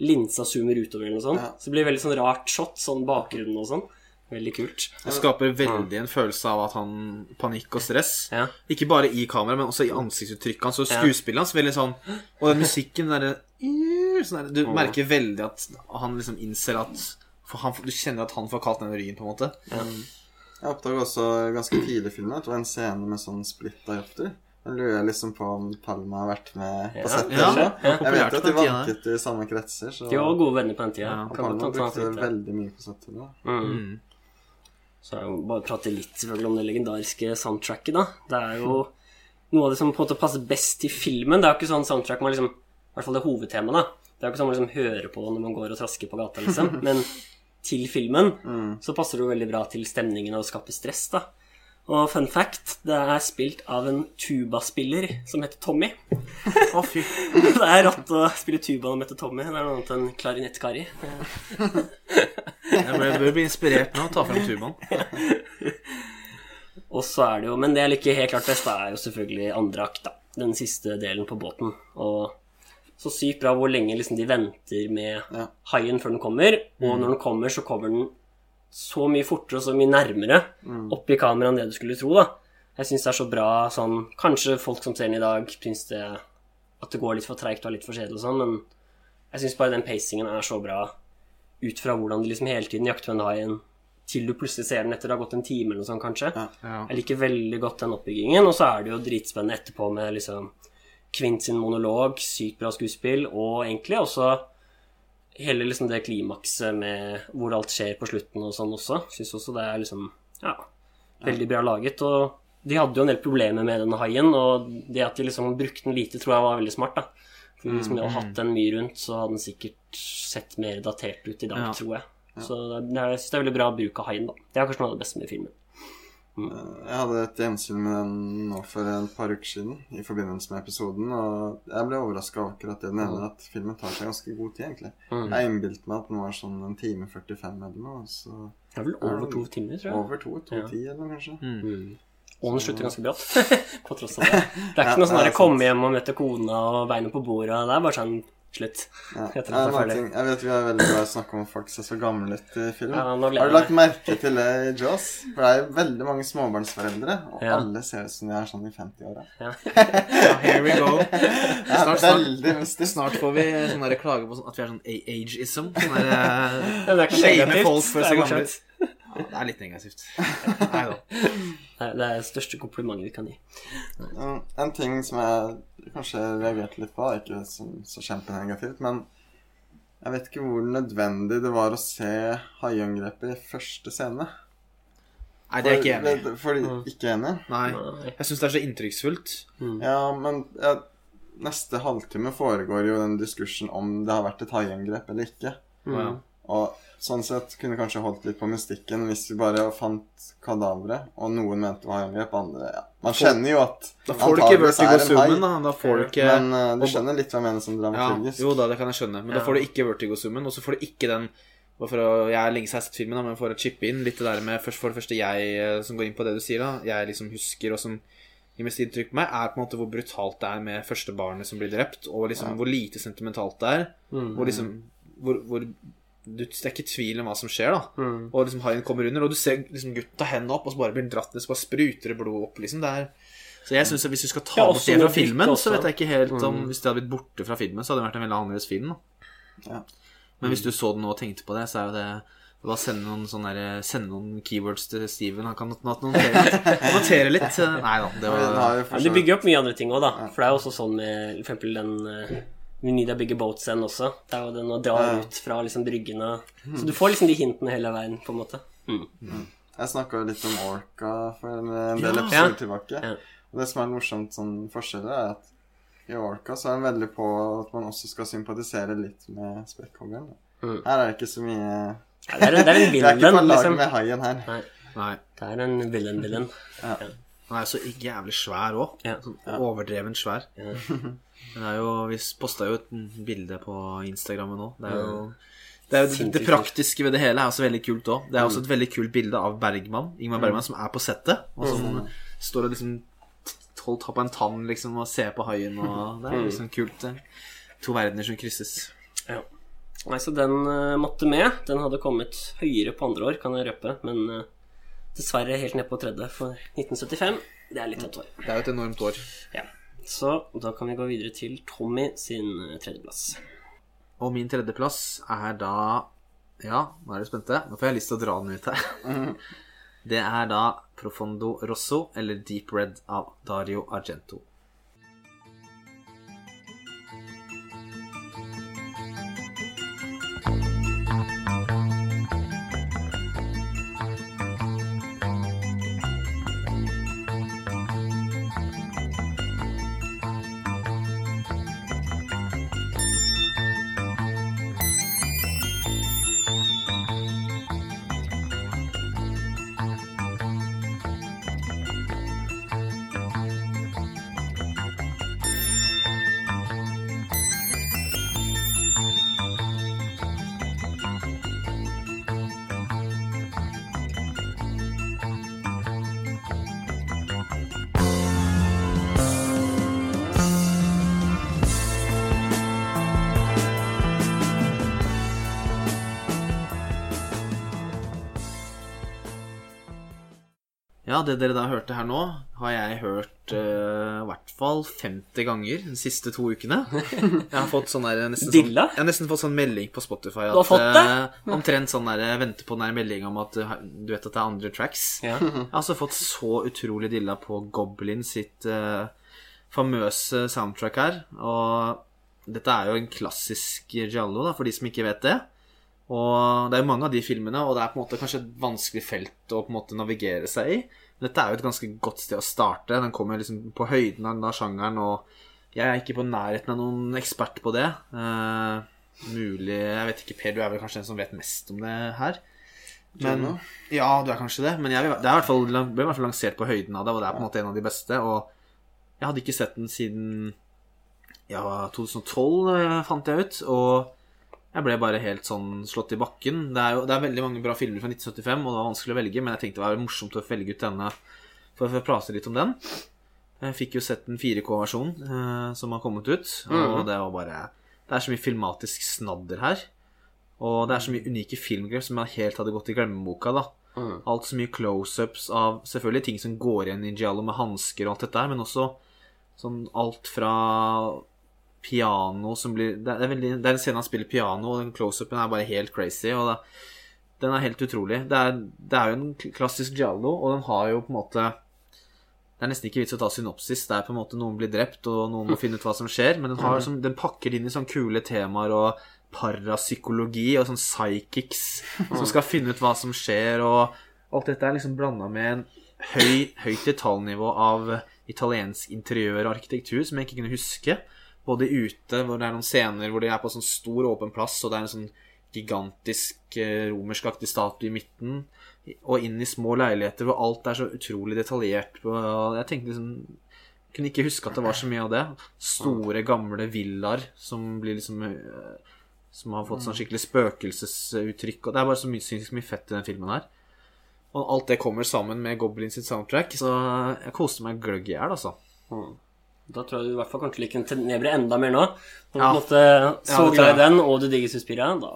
linsa zoomer utover eller noe sånt. Ja. Så det blir veldig sånn rart shot, sånn bakgrunnen og sånn. Veldig kult. Det skaper veldig en følelse av at han panikk og stress. Ja. Ikke bare i kamera, men også i ansiktsuttrykket hans og Ja. skuespillet hans. Veldig sånn Og den musikken derre sånn der, Du merker veldig at han liksom innser at for han, Du kjenner at han får kalt den ryggen, på en måte. Jeg oppdaga også ganske tidlig i filmen at det var en scene med sånn splitt-diopter. Da lurer jeg liksom på om Palma har vært med på settet. Ja, ja, Jeg vet at de vanket i samme kretser, så De var gode venner på den tida. Ja, og Palma brukte veldig mye på settet da. Mm. Så jeg må bare prate litt selvfølgelig om det legendariske soundtracket, da. Det er jo noe av det som på en måte passer best til filmen. Det er jo ikke sånn soundtrack man liksom I hvert fall det hovedtemaet, da. Det er jo ikke sånn man liksom hører på når man går og trasker på gata, liksom. [laughs] Men til filmen så passer det jo veldig bra til stemningen og å skape stress, da. Og fun fact, det er spilt av en tubaspiller som heter Tommy. Å, fy. [laughs] Det er rått å spille tuba når man heter Tommy. Det er noe annet enn klarinettkari. Jeg bør, bør bli inspirert nå. Ta frem tubaen. [laughs] Og så er det jo Men det jeg liker helt klart best, er jo selvfølgelig andre akt, da. Den siste delen på båten. Og så sykt bra hvor lenge liksom de venter med Ja. haien før den kommer. Og når den kommer, så kommer den så mye fortere og så mye nærmere opp i kameraet enn det du skulle tro, da. Jeg syns det er så bra sånn Kanskje folk som ser den i dag, syns det at det går litt for treigt og er litt for kjedelig og sånn, men jeg syns bare den pacingen er så bra ut fra hvordan de liksom hele tiden jakter den haien til du plutselig ser den etter det har gått en time eller noe sånt, kanskje. Ja. Ja. Jeg liker veldig godt den oppbyggingen, og så er det jo dritspennende etterpå med liksom Kvint sin monolog, sykt bra skuespill, og egentlig også hele liksom det klimakset med hvor alt skjer på slutten og sånn også. Syns også det er liksom ja, veldig bra laget. Og de hadde jo en del problemer med den haien, og det at de liksom brukte den lite, tror jeg var veldig smart, da. For hvis vi hadde hatt den mye rundt, så hadde den sikkert sett mer datert ut i dag, Ja. tror jeg. Så det er, jeg syns det er veldig bra bruk av haien, da. Det er kanskje noe av det beste med filmen. Jeg hadde et gjensyn med den nå for et par uker siden i forbindelse med episoden, og jeg ble overraska over akkurat det den ene, at filmen tar seg ganske god tid, egentlig. Mm. Jeg innbilte meg at den var sånn en time 45 eller noe, så Det er vel over to timer, tror jeg. over to, to Ja. ti eller noe, kanskje. Mm. Og den slutter ganske bratt, [laughs] på tross av det. Det er Ja, ikke noe sånn det er komme hjem og møte kona og beina på bordet. Det er bare sånn slutt. Ja. Jeg tror Ja, er ting. Jeg vet vi er veldig glad i å snakke om folk ser så gamle ut i film. Ja, Har du lagt merke til det i Jaws? For det er jo veldig mange småbarnsforeldre, og Ja. alle ser ut som de er sånn i 50-åra. Ja. Ja, here we go. [laughs] Snart, snart, snart får vi sånne klager klage på sånn at vi er sånn ageism. Sånn [laughs] det ikke Shame folk for å se gamle ut. Ja, det er litt negativt. Nei da. Det er det største komplimentet vi kan gi. En, en ting som jeg kanskje reagerte litt på, er ikke så, så kjempenegativt, men jeg vet ikke hvor nødvendig det var å se haiangrepet i første scene. Nei, det er jeg ikke enig i. For, fordi, ikke enig? Nei. Jeg syns det er så inntrykksfullt. Ja, men ja, neste halvtime foregår jo den diskursen om det har vært et haiangrep eller ikke. Ja. Og sånn sett kunne kanskje holdt litt på mystikken hvis vi bare fant kadaveret, og noen mente det var angrep, andre ja. Man kjenner jo at Da får du ikke antageligvis er vertigo en hai, da. Da får du ikke Men uh, du skjønner litt hva jeg mener som ja, dramaturgisk. Jo da, det kan jeg skjønne. Men da får du ikke vertigo-summen, og så får du ikke den å, Jeg er lenge siden jeg har sett filmen, da, men for å chippe inn litt det der med først, For det første, jeg eh, som går inn på det du sier, da. Jeg liksom husker, og som gir mest inntrykk på meg, er på en måte hvor brutalt det er med første barnet som blir drept, og liksom hvor lite sentimentalt det er. Mm. Hvor liksom hvor, hvor du, Det er ikke tvil om hva som skjer, da. Mm. Og liksom haien kommer under, og du ser liksom gutta hendene opp, og så bare blir den dratt ned, så bare spruter det blod opp, liksom. Det er så jeg synes at Hvis du skal ta Ja, bort det fra filmen, Også så vet jeg ikke helt om Mm. Hvis det hadde blitt borte fra filmen, så hadde det vært en veldig annerledes film. Da. Ja. Men hvis du så den og tenkte på det, så er jo det bare sende noen, sånne der, sende noen keywords til Steven. Han kan not- not- notere litt. [laughs] notere litt. Nei da, det var jo for Men så de vidt- bygger opp mye andre ting òg, da. For det er jo også sånn med for eksempel den uh, We Need a Bigger Boat Send også. Det er jo den å dra Ja. ut fra liksom bryggene. Så du får liksom de hintene hele veien, på en måte. Mm. Jeg snakka litt om Orca for en en del Ja. episoder Ja. tilbake. Ja. Og det som er morsomt sånn forskjell, er at i Orca så er den veldig på at man også skal sympatisere litt med spekkhoggeren. Mm. Her er det ikke så mye Ja, det, er, det er en [laughs] Vi er ikke på villain, lag liksom. med haien her. Nei, Nei. det er en villain-villain. Han er så jævlig svær òg. Ja. Sånn overdreven svær. Ja. [laughs] Jo, Vi posta jo et bilde på Instagrammen nå. Det er jo det, er jo, det, praktiske ved det hele er også veldig kult òg. Det er også et veldig kult bilde av Bergman, Ingmar Bergman, som er på settet. Og som står og liksom holdt på en tann liksom og ser på haien. Og det er liksom kult. To verdener som krysses. Ja. Nei, så den uh, måtte med. Den hadde kommet høyere på andre år, kan jeg røpe, men uh, dessverre helt ned på tredje for 1975. Det er litt tøft år. Det er jo et enormt år. Ja. Så da kan vi gå videre til Tommy sin eh, tredjeplass. Og min tredjeplass er da Ja, nå er dere spente. Nå får jeg lyst til å dra den ut her. Det er da Profondo Rosso, eller Deep Red av Dario Argento. Det dere da hørte her nå, har jeg hørt eh, i hvert fall 50 ganger de siste to ukene. Jeg har fått sånn der, nesten sånn, jeg har nesten fått sånn melding på Spotify at, Du har fått det? Uh, omtrent sånn der, venter på den der meldingen om at uh, du vet at det er andre tracks. Ja. Jeg har altså fått så utrolig dilla på Goblin sitt eh, famøse soundtrack her. Og dette er jo en klassisk giallo, da, for de som ikke vet det. Og det er jo mange av de filmene, og det er på en måte kanskje et vanskelig felt å på en måte navigere seg i. Dette er jo et ganske godt sted å starte. Den kommer liksom på høyden av sjangeren, og jeg er ikke på nærheten av noen ekspert på det. Uh, mulig Jeg vet ikke, Per, du er vel kanskje den som vet mest om det her? Men, ja, du er kanskje det. Men jeg, det er i hvert fall, ble i hvert fall lansert på høyden av det, og det er på en måte en av de beste. Og jeg hadde ikke sett den siden ja, 2012, eh, fant jeg ut. Og jeg ble bare helt sånn slått i bakken. Det er jo det er veldig mange bra filmer fra 1975, og det var vanskelig å velge, men jeg tenkte det var morsomt å velge ut denne for, å prate litt om den. Jeg fikk jo sett den 4K-versjonen eh, som har kommet ut, og det var bare Det er så mye filmatisk snadder her. Og det er så mye unike filmgrep som jeg helt hadde gått i glemmeboka. da Mm. Alt så mye close-ups av selvfølgelig ting som går igjen i Giallo med hansker og alt dette her, men også sånn alt fra piano som blir Det er, veldig, det er en scene han spiller piano, og den close-upen er bare helt crazy. Og det, den er helt utrolig. Det er, det er jo en klassisk Giallo, og den har jo på en måte Det er nesten ikke vits å ta synopsis. Det er på en måte noen blir drept, og noen må finne ut hva som skjer. Men den, har, som, den pakker det inn i sånne kule temaer og parapsykologi og sånn psychics som skal finne ut hva som skjer, og alt dette er liksom blanda med en høy, høyt detaljnivå av italiensk interiør og arkitektur som jeg ikke kunne huske. Både ute, hvor det er noen scener hvor de er på sånn stor, åpen plass, og det er en sånn gigantisk eh, romerskaktig statue i midten, og inn i små leiligheter hvor alt er så utrolig detaljert. Og jeg tenkte liksom Kunne ikke huske at det var så mye av det. Store, gamle villaer som blir liksom eh, Som har fått sånn skikkelig spøkelsesuttrykk. Og det er bare så mye, sinnssykt mye fett i den filmen her. Og alt det kommer sammen med Goblin sitt soundtrack. Så jeg koste meg gløgg i hjel, altså. Mm. Da tror jeg du i hvert fall kanskje liker Tenebra Tenebre enda mer nå. Når du Ja. på måte så glad i den, og du digger Suspiria, da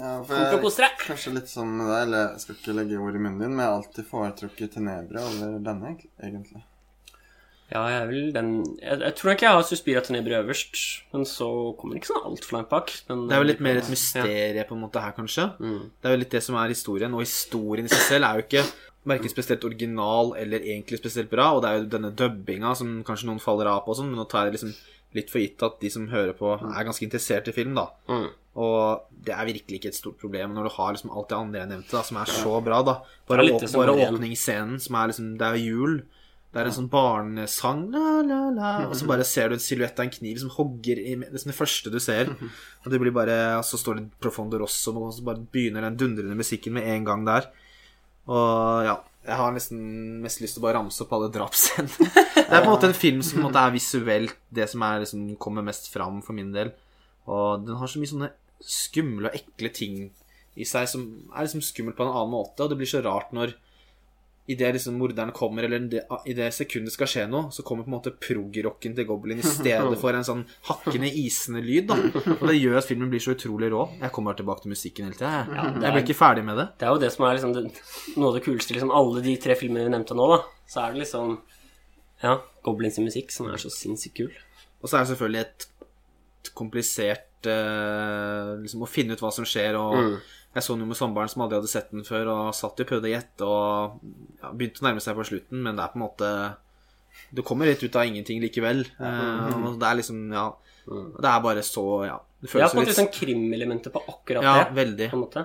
Ja, for jeg, deg. kanskje litt sånn med deg, eller jeg skal ikke legge ord i munnen din, men jeg har alltid foretrukket Tenebre over denne, egentlig. Ja, jeg vil den Jeg, jeg tror ikke jeg har Suspiria Tenebre øverst, men så kommer det ikke sånn altfor langt bak. Men, Det er jo litt mer et mysterie på en måte her, kanskje. Mm. Det er jo litt det som er historien, og historien i seg selv er jo ikke verken spesielt original eller egentlig spesielt bra, og det er jo denne dubbinga som kanskje noen faller av på sånn, men nå tar jeg det liksom litt for gitt at de som hører på, er ganske interessert i film, da. Mm. Og det er virkelig ikke et stort problem når du har liksom alt det andre jeg nevnte, da, som er så bra, da. Bare, å- bare åpningsscenen, som er liksom Det er jul. Det er en sånn barnesang, la, la, la, og så bare ser du en silhuett av en kniv som hogger i er det første du ser. Og det blir bare så står det Profondo Rosso, og så bare begynner den dundrende musikken med en gang der. Og ja, jeg har nesten mest lyst til å bare ramse opp alle drapsscenene. [laughs] Det er på en måte en film som en er visuelt det som er liksom kommer mest fram for min del. Og den har så mye sånne skumle og ekle ting i seg som er liksom skummelt på en annen måte, og det blir så rart når idet liksom morderen kommer, eller i det sekundet skal skje noe, så kommer på en måte prog-rocken til Goblin i stedet [laughs] for en sånn hakkende, isende lyd. da Og det gjør at filmen blir så utrolig rå. Jeg kommer tilbake til musikken hele tida. Jeg. Jeg er- ble ikke ferdig med det. Det er jo det som er liksom noe av det kuleste. Liksom, alle de tre filmene vi nevnte nå, da, så er det liksom Ja, Goblins musikk som er så sinnssykt kul. Og så er det selvfølgelig et komplisert uh, liksom Å finne ut hva som skjer, og Mm. Jeg så noe med samboeren som aldri hadde sett den før, og satt jo og prøvde å gjette, og ja, begynte å nærme seg på slutten, men det er på en måte Du kommer litt ut av ingenting likevel. Uh, og det er liksom Ja. Det er bare så Ja. Det føles jo litt sånn krimelementet på akkurat Ja, det. veldig. På en måte.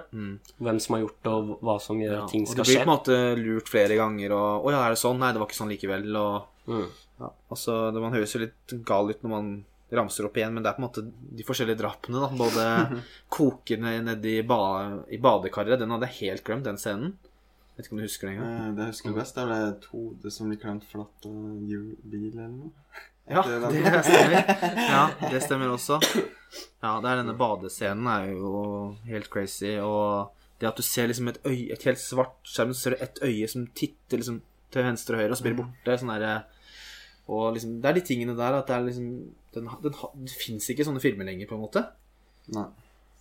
Hvem som har gjort det, og hva som gjør Ja, at ting og skal du blir på en måte lurt flere ganger, og 'Å ja, er det sånn?' Nei, det var ikke sånn likevel, og Mm. ja, altså, det, Man høres jo litt gal ut når man ramser opp igjen, men det er på en måte de forskjellige drapene, da. Både kokende nedi ba, i badekaret. Den hadde jeg helt glemt, den scenen. Vet ikke om du husker det engang? Eh, Det jeg husker best, er det to det som blir klemt flatt av bil eller noe. Ja, det er [laughs] stemmer. Ja, det stemmer også. Ja, det er denne badescenen er jo helt crazy, og det at du ser liksom et øye, et helt svart skjerm, så ser du et øye som titter liksom til venstre og høyre, og så blir det borte. Sånn derre Og liksom Det er de tingene der at det er liksom Den, den, den fins ikke sånne filmer lenger, på en måte. Nei.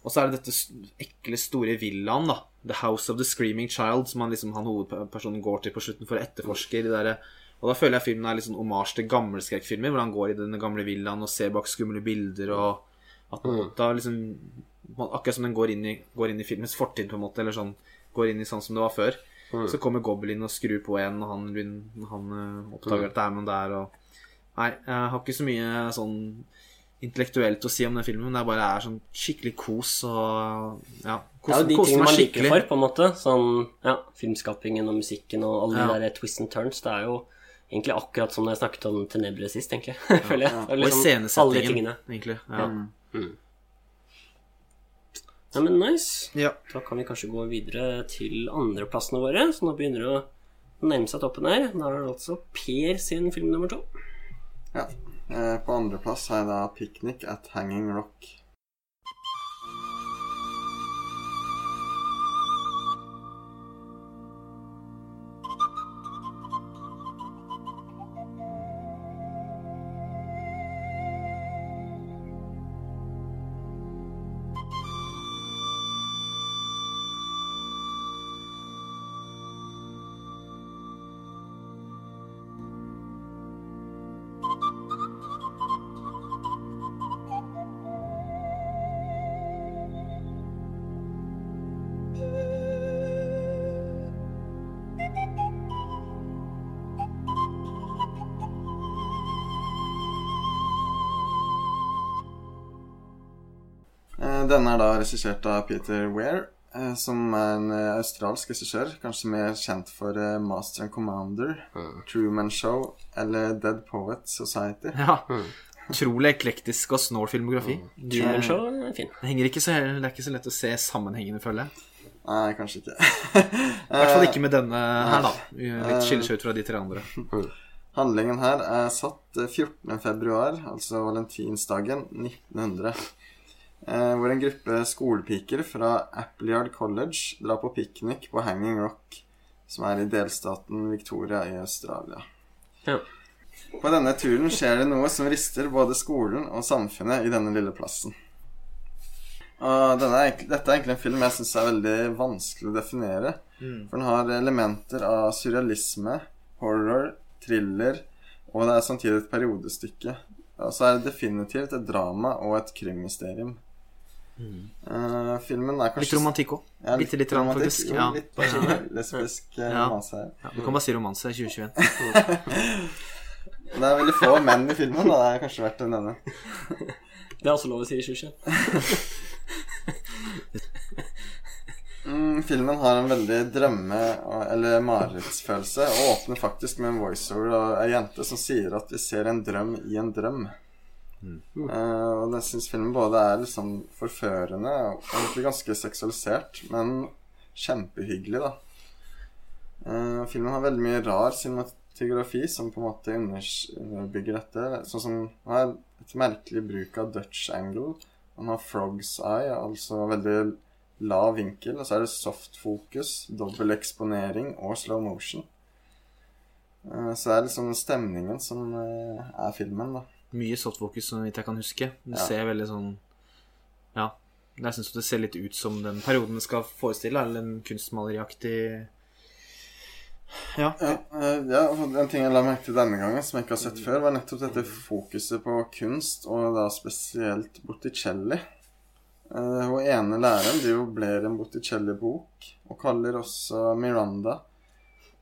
Og så er det dette ekle, store villaen, da. The House of the Screaming Child, som han liksom, han hovedpersonen går til på slutten for å etterforske. De der, og da føler jeg filmen er litt sånn omasj til gamle skrekkfilmer, hvor han går i denne gamle villaen og ser bak skumle bilder, og at da liksom Akkurat som den går inn i, går inn i filmens fortid, på en måte, eller sånn Går inn i sånn som det var før. Så kommer Goblin og skrur på en, og han, han oppdager oppdager at det er noen der, og Nei, jeg har ikke så mye sånn intellektuelt å si om den filmen, men det bare er sånn skikkelig kos og Ja. Det er jo de tingene man liker for, på en måte. Sånn, ja, filmskapingen og musikken og alle Ja. de der twists and turns. Det er jo egentlig akkurat som da jeg snakket om Tenebre sist, egentlig. [laughs] Føler jeg. Ja. Liksom, Og alle iscenesettingen, egentlig. Ja. Ja, men nice. ja. Da kan vi kanskje gå videre til andreplassene våre, så nå begynner det å nærme seg toppen her. Da er det altså Per sin film nummer to. Ja. Eh, På andreplass har jeg da 'Picnic at Hanging Rock'. Er da regissert av Peter Weir, eh, som er en eh, australsk regissør. Kanskje mer kjent for eh, Master and Commander, Truman Show eller Dead Poet Society. ja. Utrolig eklektisk og snål filmografi. Mm. Truman Show er fin. det, henger ikke så, det er ikke så lett å se sammenhengende, føler jeg. Nei, kanskje ikke. [laughs] I hvert fall ikke med denne her, da. Litt skiller seg ut fra de tre andre. Handlingen her er satt eh, 14. februar, altså valentinsdagen 1900. Eh, hvor en gruppe skolepiker fra Appleyard College drar på piknik på Hanging Rock, som er i delstaten Victoria i Australia. Ja. På denne turen skjer det noe som rister både skolen og samfunnet i denne lille plassen. Og denne dette er egentlig en film jeg syns er veldig vanskelig å definere. For den har elementer av surrealisme, horror, thriller, og det er samtidig et periodestykke. Og så er det definitivt et drama og et krimmysterium. Eh, filmen er kanskje Litt romantikk òg. Ja, Bitte litt litt romantikk, jo, Ja. Litt [laughs] lesbisk eh, Ja. romanse her. Ja, du kan bare si romanse 2021. [laughs] Det er veldig få menn i filmen, da. Det er kanskje verdt å nevne. [laughs] Det er også lov å si i 2021. Mm, filmen har en veldig drømme- eller marerittsfølelse, og åpner faktisk med en voiceover av ei jente som sier at vi ser en drøm i en drøm. Eh, og jeg syns filmen både er liksom forførende og egentlig ganske seksualisert, men kjempehyggelig, da. Eh, filmen har veldig mye rar cinematografi som på en måte underbygger dette. Sånn som han har et merkelig bruk av Dutch angle. Han har frog's eye, altså veldig lav vinkel, og så er det soft fokus, dobbel eksponering og slow motion. så det er liksom stemningen som eh, er filmen, da. Mye softfocus, så vidt jeg kan huske. Det Ja. ser veldig sånn Ja. Jeg syns det ser litt ut som den perioden skal forestille, eller en kunstmaleriaktig Ja. Ja, eh, ja, En ting jeg la merke til denne gangen, som jeg ikke har sett før, var nettopp dette fokuset på kunst, og da spesielt Botticelli. Hun ene læreren driver bler en Botticelli-bok, og kaller også Miranda,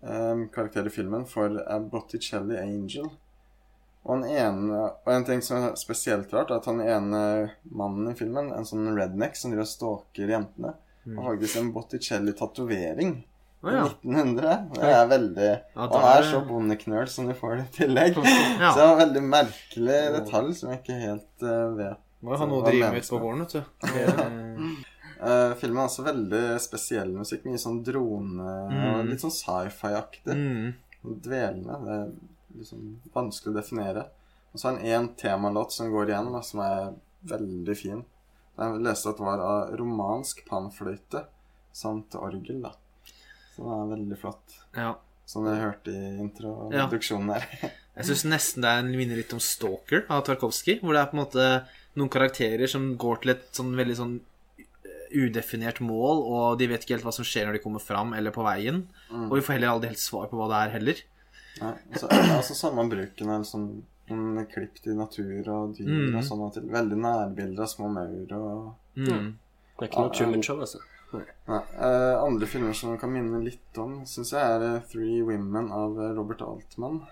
eh, karakter i filmen, for A Botticelli Angel. Og, en, ene, og en ting som er spesielt rart, er at han ene mannen i filmen, en sånn redneck som driver og stalker jentene, har faktisk en Botticelli-tatovering. Å ja. 1900. Det er veldig Ja, Og er så bondeknøl som du får det i tillegg. Ja. Så det er en veldig merkelig detalj som jeg ikke helt uh, vet. Må jo ha noe å drive med ute på gården, vet du. [laughs] Eh, filmen har også veldig spesiell musikk. Mye sånn drone og Mm. litt sånn sci-fi-aktig. mm. Dvelende. Det liksom vanskelig å definere. Og så har han én temalåt som går igjen, da, som er veldig fin. Jeg leste at det var av romansk panfløyte samt orgel, da. Så det er veldig flott. Ja. Som dere hørte i Ja. introduksjonen her. [laughs] Jeg syns nesten det er en minner litt om Stalker av Tarkovskij. Hvor det er på en måte noen karakterer som går til et sånn veldig sånn udefinert mål, og de vet ikke helt hva som skjer når de kommer fram eller på veien. Mm. Og vi får heller aldri helt svar på hva det er, heller. Nei, altså, altså samme bruken av sånn klipp til natur og dyr Mm. og sånn. Til. Veldig nærbilder av små maur og Mm. Det er ikke noe Truman Show, altså. Nei, Uh, Andre filmer som man kan minne litt om, syns jeg er eh, Three Women av eh, Robert Altman.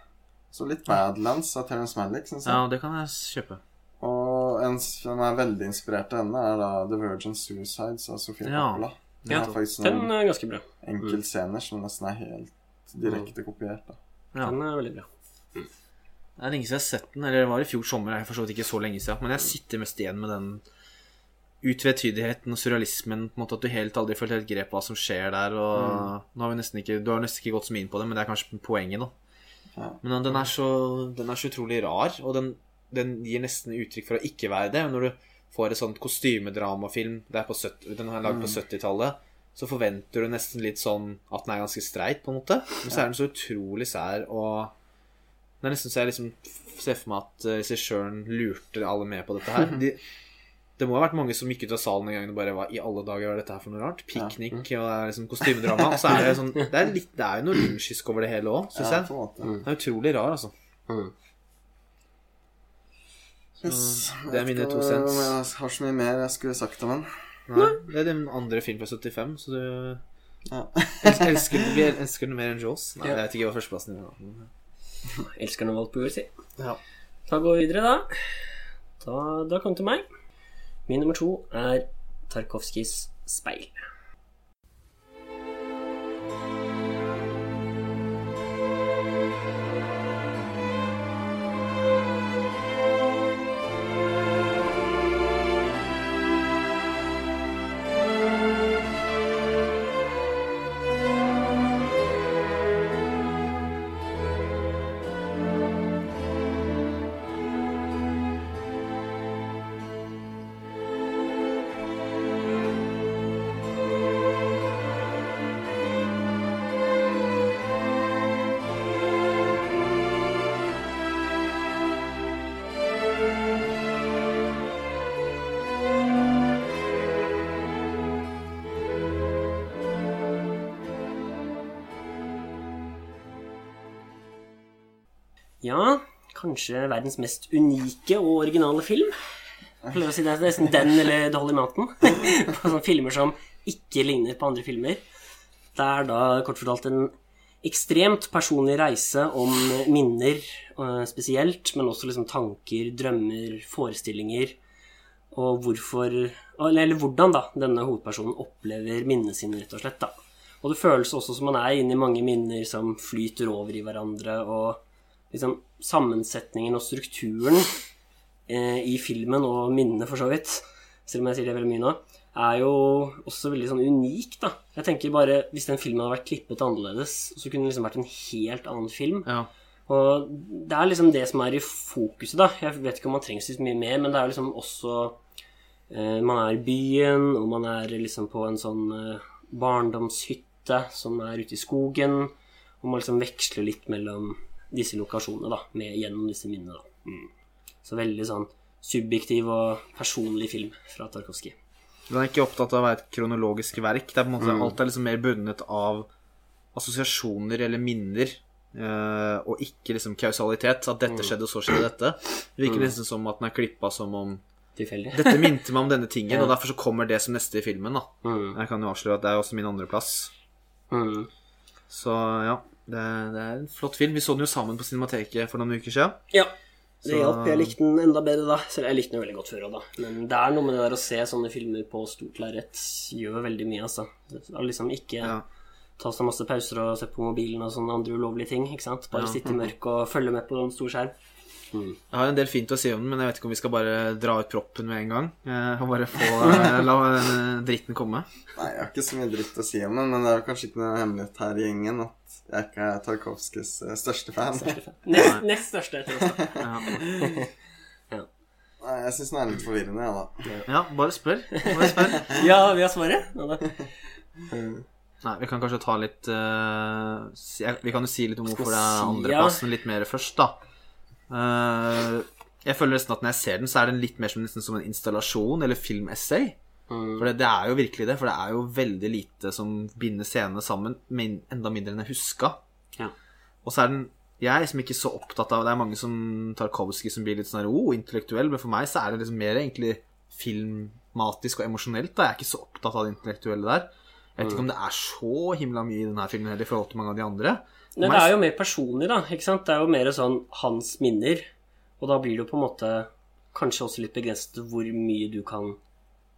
Så litt Badlands av Terence Malick, syns jeg. Ja, det kan jeg kjøpe. Og en som er veldig inspirert av henne, er da The Virgin Suicides av Sofie Ja. Coppola. Den Ja, er faktisk Den er ganske bra. Enkel scener som nesten er helt direkte kopiert. da. Ja. Den er veldig bra. Det er lenge siden jeg har sett den. Eller det var i fjor sommer. Jeg er for ikke så lenge siden. Men jeg sitter mest igjen med den utvetydigheten og surrealismen. På en måte At du helt aldri følte helt grep hva som skjer der. Og nå har vi nesten ikke Du har nesten ikke gått så mye inn på det, men det er kanskje poenget, da. Ja. Men den er så, den er så utrolig rar, og den, den gir nesten uttrykk for å ikke være det. Når du får et sånt kostymedramafilm det på 70, Den er lagd på 70-tallet. Så forventer du nesten litt sånn at den er ganske streit, på en måte. Men så er den så utrolig sær, og det er nesten så jeg liksom ser for meg at uh, regissøren lurte alle med på dette her. [laughs] De, det må ha vært mange som gikk ut av salen en gang og bare Hva i alle dager var dette her for noe rart? Piknik, og det er liksom kostymedrama. Og så er det sånn Det er, litt, det er jo noe lynsjisk over det hele òg, syns jeg. Det er utrolig rar, altså. Mm. Yes. det er mine to cents. Jeg har så mye mer jeg skulle sagt om den. Nei, det er din andre film fra 75, så du Ja. elsker, elsker, vi elsker den mer enn Jaws. Nei, Ja. jeg vet ikke hva førsteplassen din er. [laughs] Elsker den valgt på jord, si. Ja. Da går vi videre, da. Da, da kom til meg. Min nummer to er Tarkovskijs Speil. Kanskje verdens mest unike og originale film. Jeg å si Det er nesten den eller Dolly Mountain. [laughs] på sånne filmer som ikke ligner på andre filmer. Det er da kort fortalt en ekstremt personlig reise om minner eh, spesielt, men også liksom tanker, drømmer, forestillinger, og hvorfor Eller, eller hvordan da denne hovedpersonen opplever minnene sine, rett og slett. da. Og det føles også som man er inne i mange minner som flyter over i hverandre, og liksom sammensetningen og strukturen eh, i filmen, og minnene for så vidt, selv om jeg sier det veldig mye nå, er jo også veldig sånn unik, da. Jeg tenker bare, Hvis den filmen hadde vært klippet annerledes, så kunne det liksom vært en helt annen film. Ja. Og det er liksom det som er i fokuset, da. Jeg vet ikke om man trenger så mye mer, men det er jo liksom også eh, Man er i byen, og man er liksom på en sånn eh, barndomshytte som er ute i skogen, og man liksom veksler litt mellom disse lokasjonene, da, med, gjennom disse minnene. Mm. Så veldig sånn subjektiv og personlig film fra Tarkovskij. Den er ikke opptatt av å være et kronologisk verk. Det er måte, Alt er liksom mer bundet av assosiasjoner eller minner, eh, og ikke liksom kausalitet. At dette skjedde, og så skjedde dette. Det virker nesten som at den er klippa som om Tilfeldig. Dette minte meg om denne tingen, [laughs] og derfor så kommer det som neste i filmen. da Mm. Jeg kan jo avsløre at det er også min andreplass. Mm. Så ja, det, det er en flott film. Vi så den jo sammen på Cinemateket for noen uker siden. Ja. Det hjalp. Jeg likte den enda bedre da. Selv jeg likte den veldig godt før òg, da. Men det er noe med det der å se sånne filmer på stort lerret gjør veldig mye, altså. Det er liksom ikke Ja. ta så masse pauser og se på mobilen og sånne andre ulovlige ting, ikke sant. Bare Ja. sitte i mørket og følge med på en stor skjerm. Jeg har en del fint å si om den, men jeg vet ikke om vi skal bare dra ut proppen med en gang. Eh, Og bare få [laughs] eh, la eh, dritten komme. Nei, jeg har ikke så mye dritt å si om den, men det er kanskje ikke noe hemmelighet her i gjengen at jeg ikke er Tarkovskijs fan. største fan. [laughs] Nest, nest største jeg tror. Ja, [laughs] Nei, jeg syns den er litt forvirrende, jeg, da. ja bare spør. Bare spør. [laughs] Ja, vi har svaret. Ja, da. Nei, vi kan kanskje ta litt uh, si- Vi kan jo si litt om hvorfor det er andreplassen litt mer først, da. Uh, jeg føler nesten at når jeg ser den, så er den litt mer som, som en installasjon eller filmessay. For det, det er jo virkelig det, for det er jo veldig lite som binder scenene sammen, men enda mindre enn jeg huska. Ja. Og så er den jeg er liksom ikke så opptatt av Det er mange som Tarkovskij som blir litt sånn oh, intellektuell, men for meg så er det liksom mer egentlig filmatisk og emosjonelt. Da. Jeg er ikke så opptatt av det intellektuelle der. Jeg vet ikke om det er så himla mye i denne filmen heller i forhold til mange av de andre. Nei, det er jo mer personlig, da. ikke sant? Det er jo mer sånn hans minner. Og da blir det jo på en måte kanskje også litt begrenset hvor mye du kan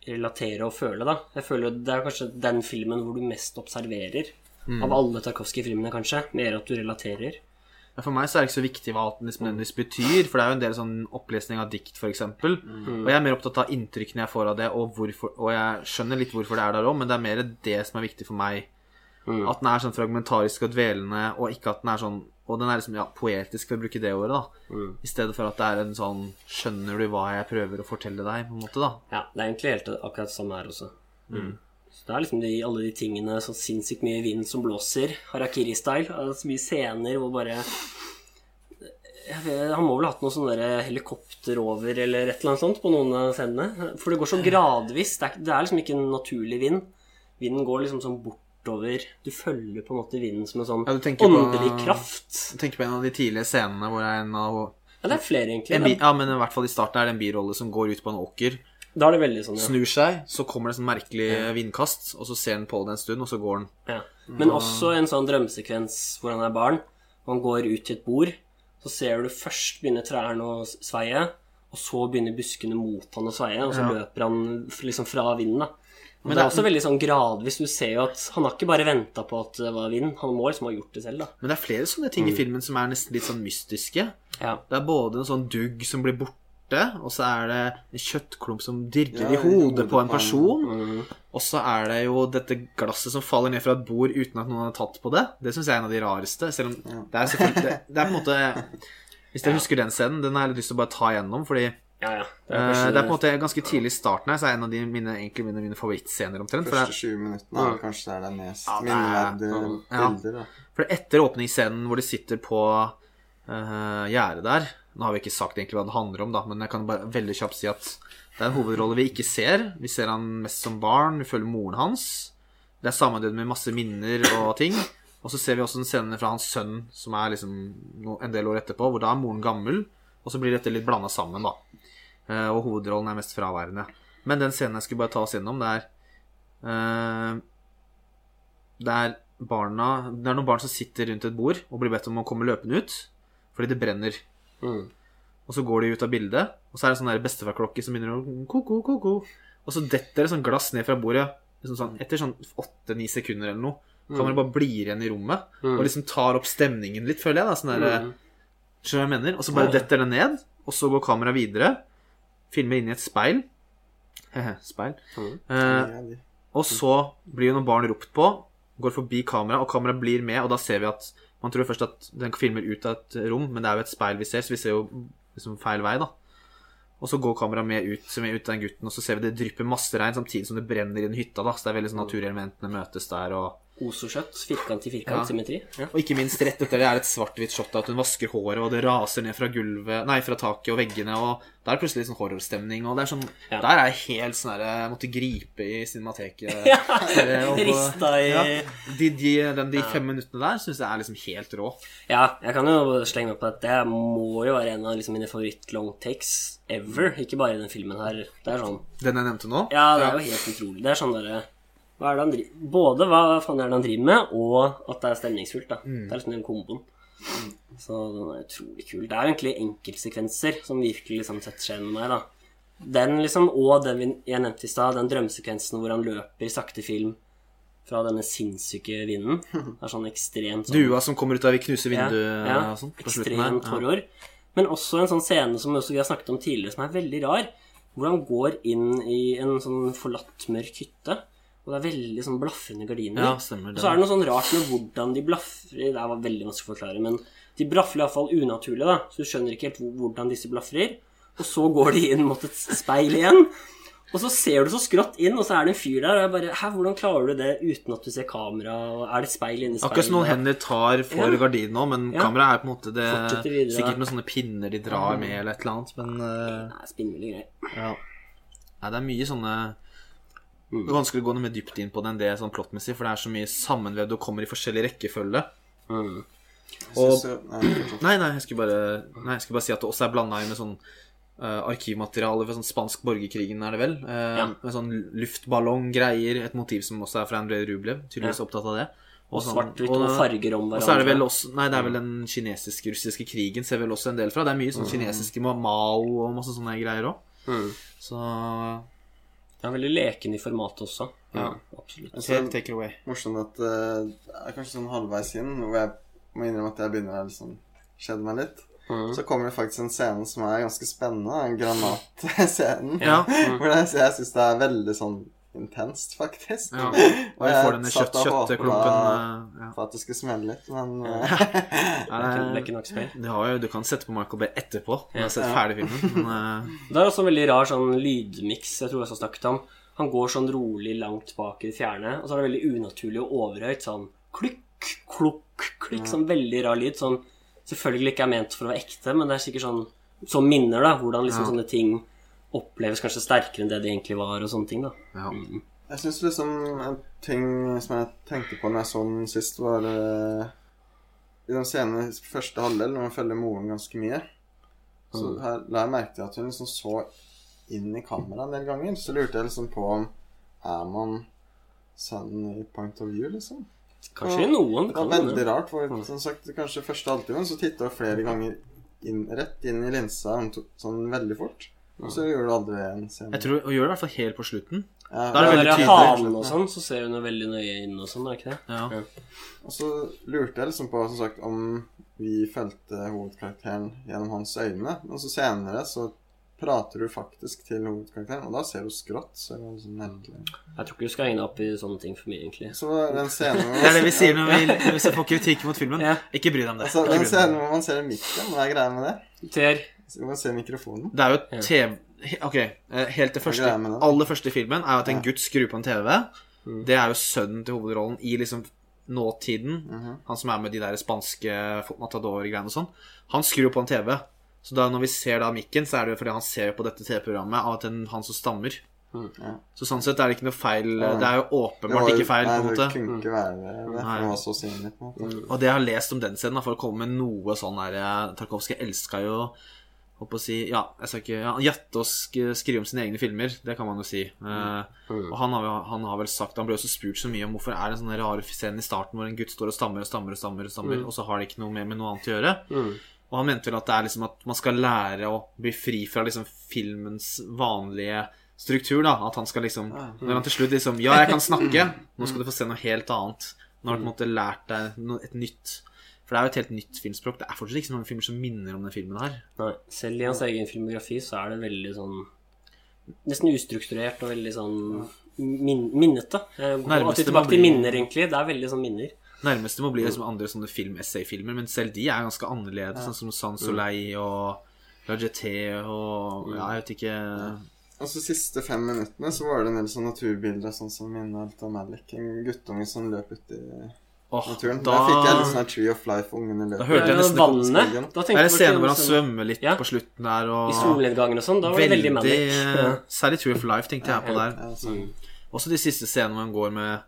relatere og føle, da. Jeg føler Det er kanskje den filmen hvor du mest observerer. Mm. Av alle Tarkovskij-filmene, kanskje. Mer at du relaterer. Ja, For meg så er det ikke så viktig hva den liksom nødvendigvis betyr, for det er jo en del sånn opplesning av dikt, f.eks. Og jeg er mer opptatt av inntrykkene jeg får av det, og, hvorfor, og jeg skjønner litt hvorfor det er der òg, men det er mer det som er viktig for meg. At den er sånn fragmentarisk og dvelende, og ikke at den er sånn Og den er liksom ja, poetisk, for å bruke det ordet, da. I stedet for at det er en sånn Skjønner du hva jeg prøver å fortelle deg, på en måte, da. Ja, det er egentlig helt akkurat det samme her også. Så det er liksom de, alle de tingene Så sinnssykt mye vind som blåser, harakiri-style. Så mye scener hvor bare vet, Han må vel ha hatt noe sånn helikopter over eller et eller annet sånt på noen av scenene. For det går så gradvis. Det er, det er liksom ikke en naturlig vind. Vinden går liksom sånn bortover. Du følger på en måte vinden som en sånn Ja, åndelig på- kraft. Du tenker på en av de tidlige scenene hvor det er en av Ja, det er flere, egentlig. en bi, Ja, men i hvert fall i starten er det en birolle som går ut på en åker. Da er det veldig sånn, ja. snur seg, så kommer det sånn merkelig vindkast, og så ser han på det en stund, og så går han. Ja. Men også en sånn drømmesekvens hvor han er barn, og han går ut til et bord. Så ser du først begynner trærne å sveie, og så begynner buskene mot han å sveie, og så Ja. løper han liksom fra vinden, da. Men det er også veldig sånn gradvis. Du ser jo at han har ikke bare venta på at det var vind, han må liksom ha gjort det selv, da. Men det er flere sånne ting i filmen som er nesten litt sånn mystiske. Ja. Det er både en sånn dugg som blir borte, og så er det en kjøttklump som dirrer Ja, i hodet på en person. Mm. Og så er det jo dette glasset som faller ned fra et bord uten at noen har tatt på det. Det syns jeg er en av de rareste. Selv om det er det, det er på en måte [laughs] Hvis dere husker den scenen, den har jeg lyst til å bare ta igjennom, fordi Ja, ja. Det eh, er kanskje det er på en måte ganske tidlig i starten her, så er en av de mine, egentlig mine, mine favorittscener omtrent. Første 20 minuttene er kanskje det er mest Ja, det er- minneverdige ja. bilder. da. For etter åpningsscenen hvor de sitter på uh, gjerdet der Nå har vi ikke sagt egentlig hva det handler om, da, men jeg kan bare veldig kjapt si at det er en hovedrolle vi ikke ser. Vi ser han mest som barn, vi følger moren hans. Det er sammenlevd med masse minner og ting. Og så ser vi også en scene fra hans sønn, som er liksom en del år etterpå, hvor da er moren gammel, og så blir dette litt blanda sammen, da. Eh, og hovedrollen er mest fraværende. Men den scenen jeg skulle bare ta oss gjennom, det er uh, Det er barna Det er noen barn som sitter rundt et bord og blir bedt om å komme løpende ut fordi det brenner. Mm. Og så går de ut av bildet, og så er det sånn bestefarklokke som begynner å ko-ko, ko-ko. Og så detter det sånn glass ned fra bordet liksom sånn, etter sånn åtte-ni sekunder eller noe. Kameraet bare blir igjen i rommet og liksom tar opp stemningen litt, føler jeg. da, sånn der, Skjønner du hva jeg mener? Og så bare detter det ned, og så går kameraet videre. Filmer inn i et speil. [laughs] Speil. Eh, og så blir jo noen barn ropt på, går forbi kamera, og kameraet blir med, og da ser vi at Man tror først at den filmer ut av et rom, men det er jo et speil vi ser, så vi ser jo liksom feil vei, da. Og så går kameraet med ut, så med ut den gutten, og så ser vi det drypper masse regn samtidig som det brenner i den hytta, da. Så det er veldig sånn naturelementene møtes der, og Osokjøtt. Firkant i Ja. firkant-symmetri. Ja. Og ikke minst rett etter det er et svart-hvitt shot at hun vasker håret, og det raser ned fra gulvet Nei, fra taket og veggene, og da er det plutselig sånn horrorstemning, og det er sånn Ja. Der er jeg helt sånn herre måtte gripe i cinemateket. [laughs] Ja. Rista i ja, de, de, den, de fem minuttene der syns jeg er liksom helt rå. Ja, jeg kan jo slenge meg på at det må jo være en av liksom mine favoritt-long takes ever. Ikke bare i den filmen her. Det er sånn Den jeg nevnte nå? Ja, det er jo helt utrolig. Det er sånn derre hva han Både hva faen er det han driver med, og at det er stemningsfullt. da Det er liksom den komboen. Så den er utrolig kul. Det er egentlig enkeltsekvenser som virkelig liksom setter seg med meg. da Den liksom, og den vi- jeg nevnte i stad, den drømmesekvensen hvor han løper i sakte film fra denne sinnssyke vinden. [laughs] Det er sånn ekstremt sånn Dua som kommer ut av knuser vinduet ja, og sånn. Ekstremt horror. Men også en sånn scene som også vi har snakket om tidligere, som er veldig rar. Hvor han går inn i en sånn forlatt, mørk hytte. Og det er veldig sånn blaffende gardiner. Ja, stemmer og så er det noe sånn rart med hvordan de blafrer Det var veldig vanskelig å forklare, men de blafrer iallfall unaturlig, da. Så du skjønner ikke helt hvordan disse blafrer. Og så går de inn mot et speil igjen. Og så ser du så skrått inn, og så er det en fyr der. Og jeg bare Hæ, hvordan klarer du det uten at du ser kamera? Og er det et speil inni speilet? Akkurat som noen hender tar for Ja. gardinen nå, men Ja. kameraet er på en måte det. Sikkert noen sånne pinner de drar med, eller et eller annet, men uh, Nei, spinnville greier. ja. Nei, det er mye sånne Mm. Det er vanskelig å gå noe mer dypt inn på det enn det sånn plottmessig, for det er så mye sammenvevd og kommer i forskjellig rekkefølge. Mm. Jeg synes nei. Nei, jeg skulle bare, nei, jeg skulle bare si at det også er blanda inn med sånn uh, arkivmateriale fra sånn spansk borgerkrigen, er det vel? Uh, Ja. Med sånn luftballonggreier, et motiv som også er fra Andrej Rublev, tydeligvis Ja. opptatt av det. Og sånn- svart-hvitt og- og farger om hverandre. Og så er det vel også Nei, det er vel den kinesisk-russiske krigen ser vel også en del fra. Det er mye sånn kinesiske Mao og masse sånne greier òg. mm. Så Er veldig leken i formatet også. Ja, absolutt. Altså, ser take it away. morsomt at uh, det er kanskje sånn halvveis inn, hvor jeg må innrømme at jeg begynner å liksom kjede meg litt. Mm. Så kommer det faktisk en scene som er ganske spennende, den granatscenen. Ja. [laughs] Hvor jeg, jeg syns det er veldig sånn intenst, faktisk. ja. [laughs] Og jeg får denne kjøtt, kjøttklumpen eh, ja. For at det skulle smelle litt, men eh, [laughs] Ja, Det er ikke- det er ikke nok spill. det har jo, du kan sette på Michael Bay etterpå når du har sett ferdig filmen. [laughs] Men, uh... Det er også en veldig rar sånn lydmiks jeg tror jeg også snakket om. Han går sånn rolig langt bak i det fjerne, og så er det veldig unaturlig og overhøyt sånn klukk, klukk, klikk. Sånn veldig rar lyd. Sånn selvfølgelig ikke er ment for å være ekte, men det er sikkert sånn som minner, da. Hvordan liksom Ja. sånne ting oppleves kanskje sterkere enn det de egentlig var, og sånne ting, da. ja. Jeg syns liksom en ting som jeg tenkte på når jeg så den sist, var uh, I den scenen i første halvdel, når man følger moren ganske mye, så Mm. her la jeg merke til at hun liksom så inn i kameraet en del ganger. Så lurte jeg liksom på om Er man sønnen i point of view, liksom? Kanskje noen Det kan var veldig rart. For som sagt, kanskje første halvtimen så titta jeg flere ganger inn, rett inn i linsa sånn veldig fort. Og så gjør du aldri en scene. Jeg tror Hun gjør det i hvert fall helt på slutten. Ja, Da er det veldig det er tydelig. halen og sånn, så ser hun jo veldig nøye inn og sånn, er det ikke det? Ja. Og så lurte jeg liksom på som sagt, om vi fulgte hovedkarakteren gjennom hans øyne. Og så senere så prater du faktisk til hovedkarakteren, og da ser du skrått. Så det var liksom merkelig. Jeg tror ikke du skal henge deg opp i sånne ting for mye, egentlig. Så den det en scene hvor Det er det vi sier når vi, når vi får kritikk mot filmen. Ja. Ikke bry deg om det. altså, den scenen hvor man ser mikken, hva er greia med det? Ter. Så man se mikrofonen. Det er jo TV Ok, eh, helt det første aller første i filmen er jo at en gutt skrur på en TV. Mm. Det er jo sønnen til hovedrollen i liksom nåtiden. Mhm. Han som er med de der spanske matador-greiene og sånn. Han skrur på en TV. Så da når vi ser da mikken, så er det jo fordi han ser på dette TV-programmet av at en, han som stammer. Ja. Så sånn sett er det ikke noe feil. Ja. Det er jo åpenbart jo- ikke feil, Nei, måte. det kunne ikke være det. Det var så synlig, på en måte. Og det jeg har lest om den scenen, for å komme med noe sånn der eh, Tarkovskij elska jo holdt å si Ja, jeg skal ikke ja, Gjette sk skrive om sine egne filmer, det kan man jo si. Uh, og han har, han har vel sagt Han ble også spurt så mye om hvorfor er det en sånn rare scene i starten hvor en gutt står og stammer og stammer og stammer, og stammer, og så har det ikke noe mer med noe annet å gjøre. Mm. Og han mente vel at det er liksom at man skal lære å bli fri fra liksom filmens vanlige struktur, da. At han skal liksom Når han til slutt liksom Ja, jeg kan snakke, [laughs] nå skal du få se noe helt annet. Nå har du på en måte lært deg et nytt For det er jo et helt nytt filmspråk. Det er fortsatt ikke så mange filmer som minner om den filmen her. Nei, selv i hans egen filmografi så er det veldig sånn Nesten ustrukturert og veldig sånn min minnete. Eh, alltid tilbake til minner, egentlig. Det er veldig sånn minner. Nærmeste må bli liksom andre sånne film-essay-filmer, men selv de er ganske annerledes, sånn som San Soleil og La Jeté og Ja, jeg vet ikke Og så siste fem minuttene så var det en del sånn naturbilder sånn som minner litt om Malik. En guttunge som løp ut i Åh, naturen. da, Der fikk jeg litt sånn her Tree of Life, ungene Da løper. hørte jeg nesten vannet. Da Det tenkte er en scene hvor han svømmer litt Ja. på slutten der, og I solnedgangen og sånn. Da var det veldig manic. Eh, Særlig Tree of Life tenkte jeg på der. Ja, sånn. Mm. Også de siste scenene hvor han går med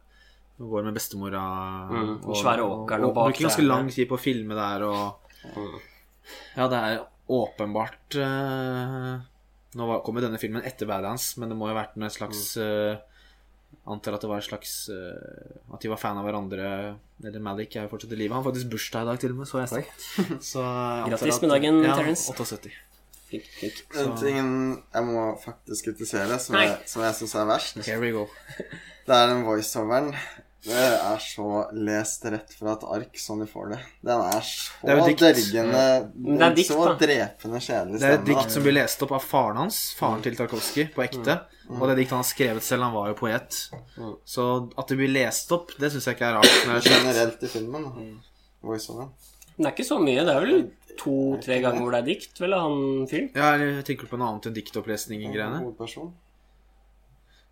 går med bestemora Mm, og, svære åkeren og og, bruker ganske lang tid på å filme der og Mm. Ja, det er åpenbart uh... Nå kommer denne filmen etter Badlands, men det må jo ha vært en slags eh, Antar at det var en slags uh, At de var fan av hverandre. Eller Malik er jo fortsatt i live. Han har faktisk bursdag i dag, til og med, så jeg. Så [laughs] Grattis med dagen, ja, Terence. 78. Flink, flink. Den tingen jeg må faktisk kritisere, som Nei. jeg, som jeg syns er verst, Here we go. det er den voiceoveren. Det er så lest rett fra et ark som du får det. Den er så Det er dørgende Men det er dikt, Så da. drepende kjedelig stemme. Det er et dikt da. som blir lest opp av faren hans, faren til Tarkovskij, på ekte. Og det er dikt han har skrevet selv, han var jo poet. Mm. Så at det blir lest opp, det syns jeg ikke er rart. Når jeg Generelt i filmen. da. Voiceoveren. Men det er ikke så mye. Det er vel to-tre ganger hvor det er dikt, vel, av han fyren? Ja, jeg tenker på noe annet enn diktopplesning-greiene.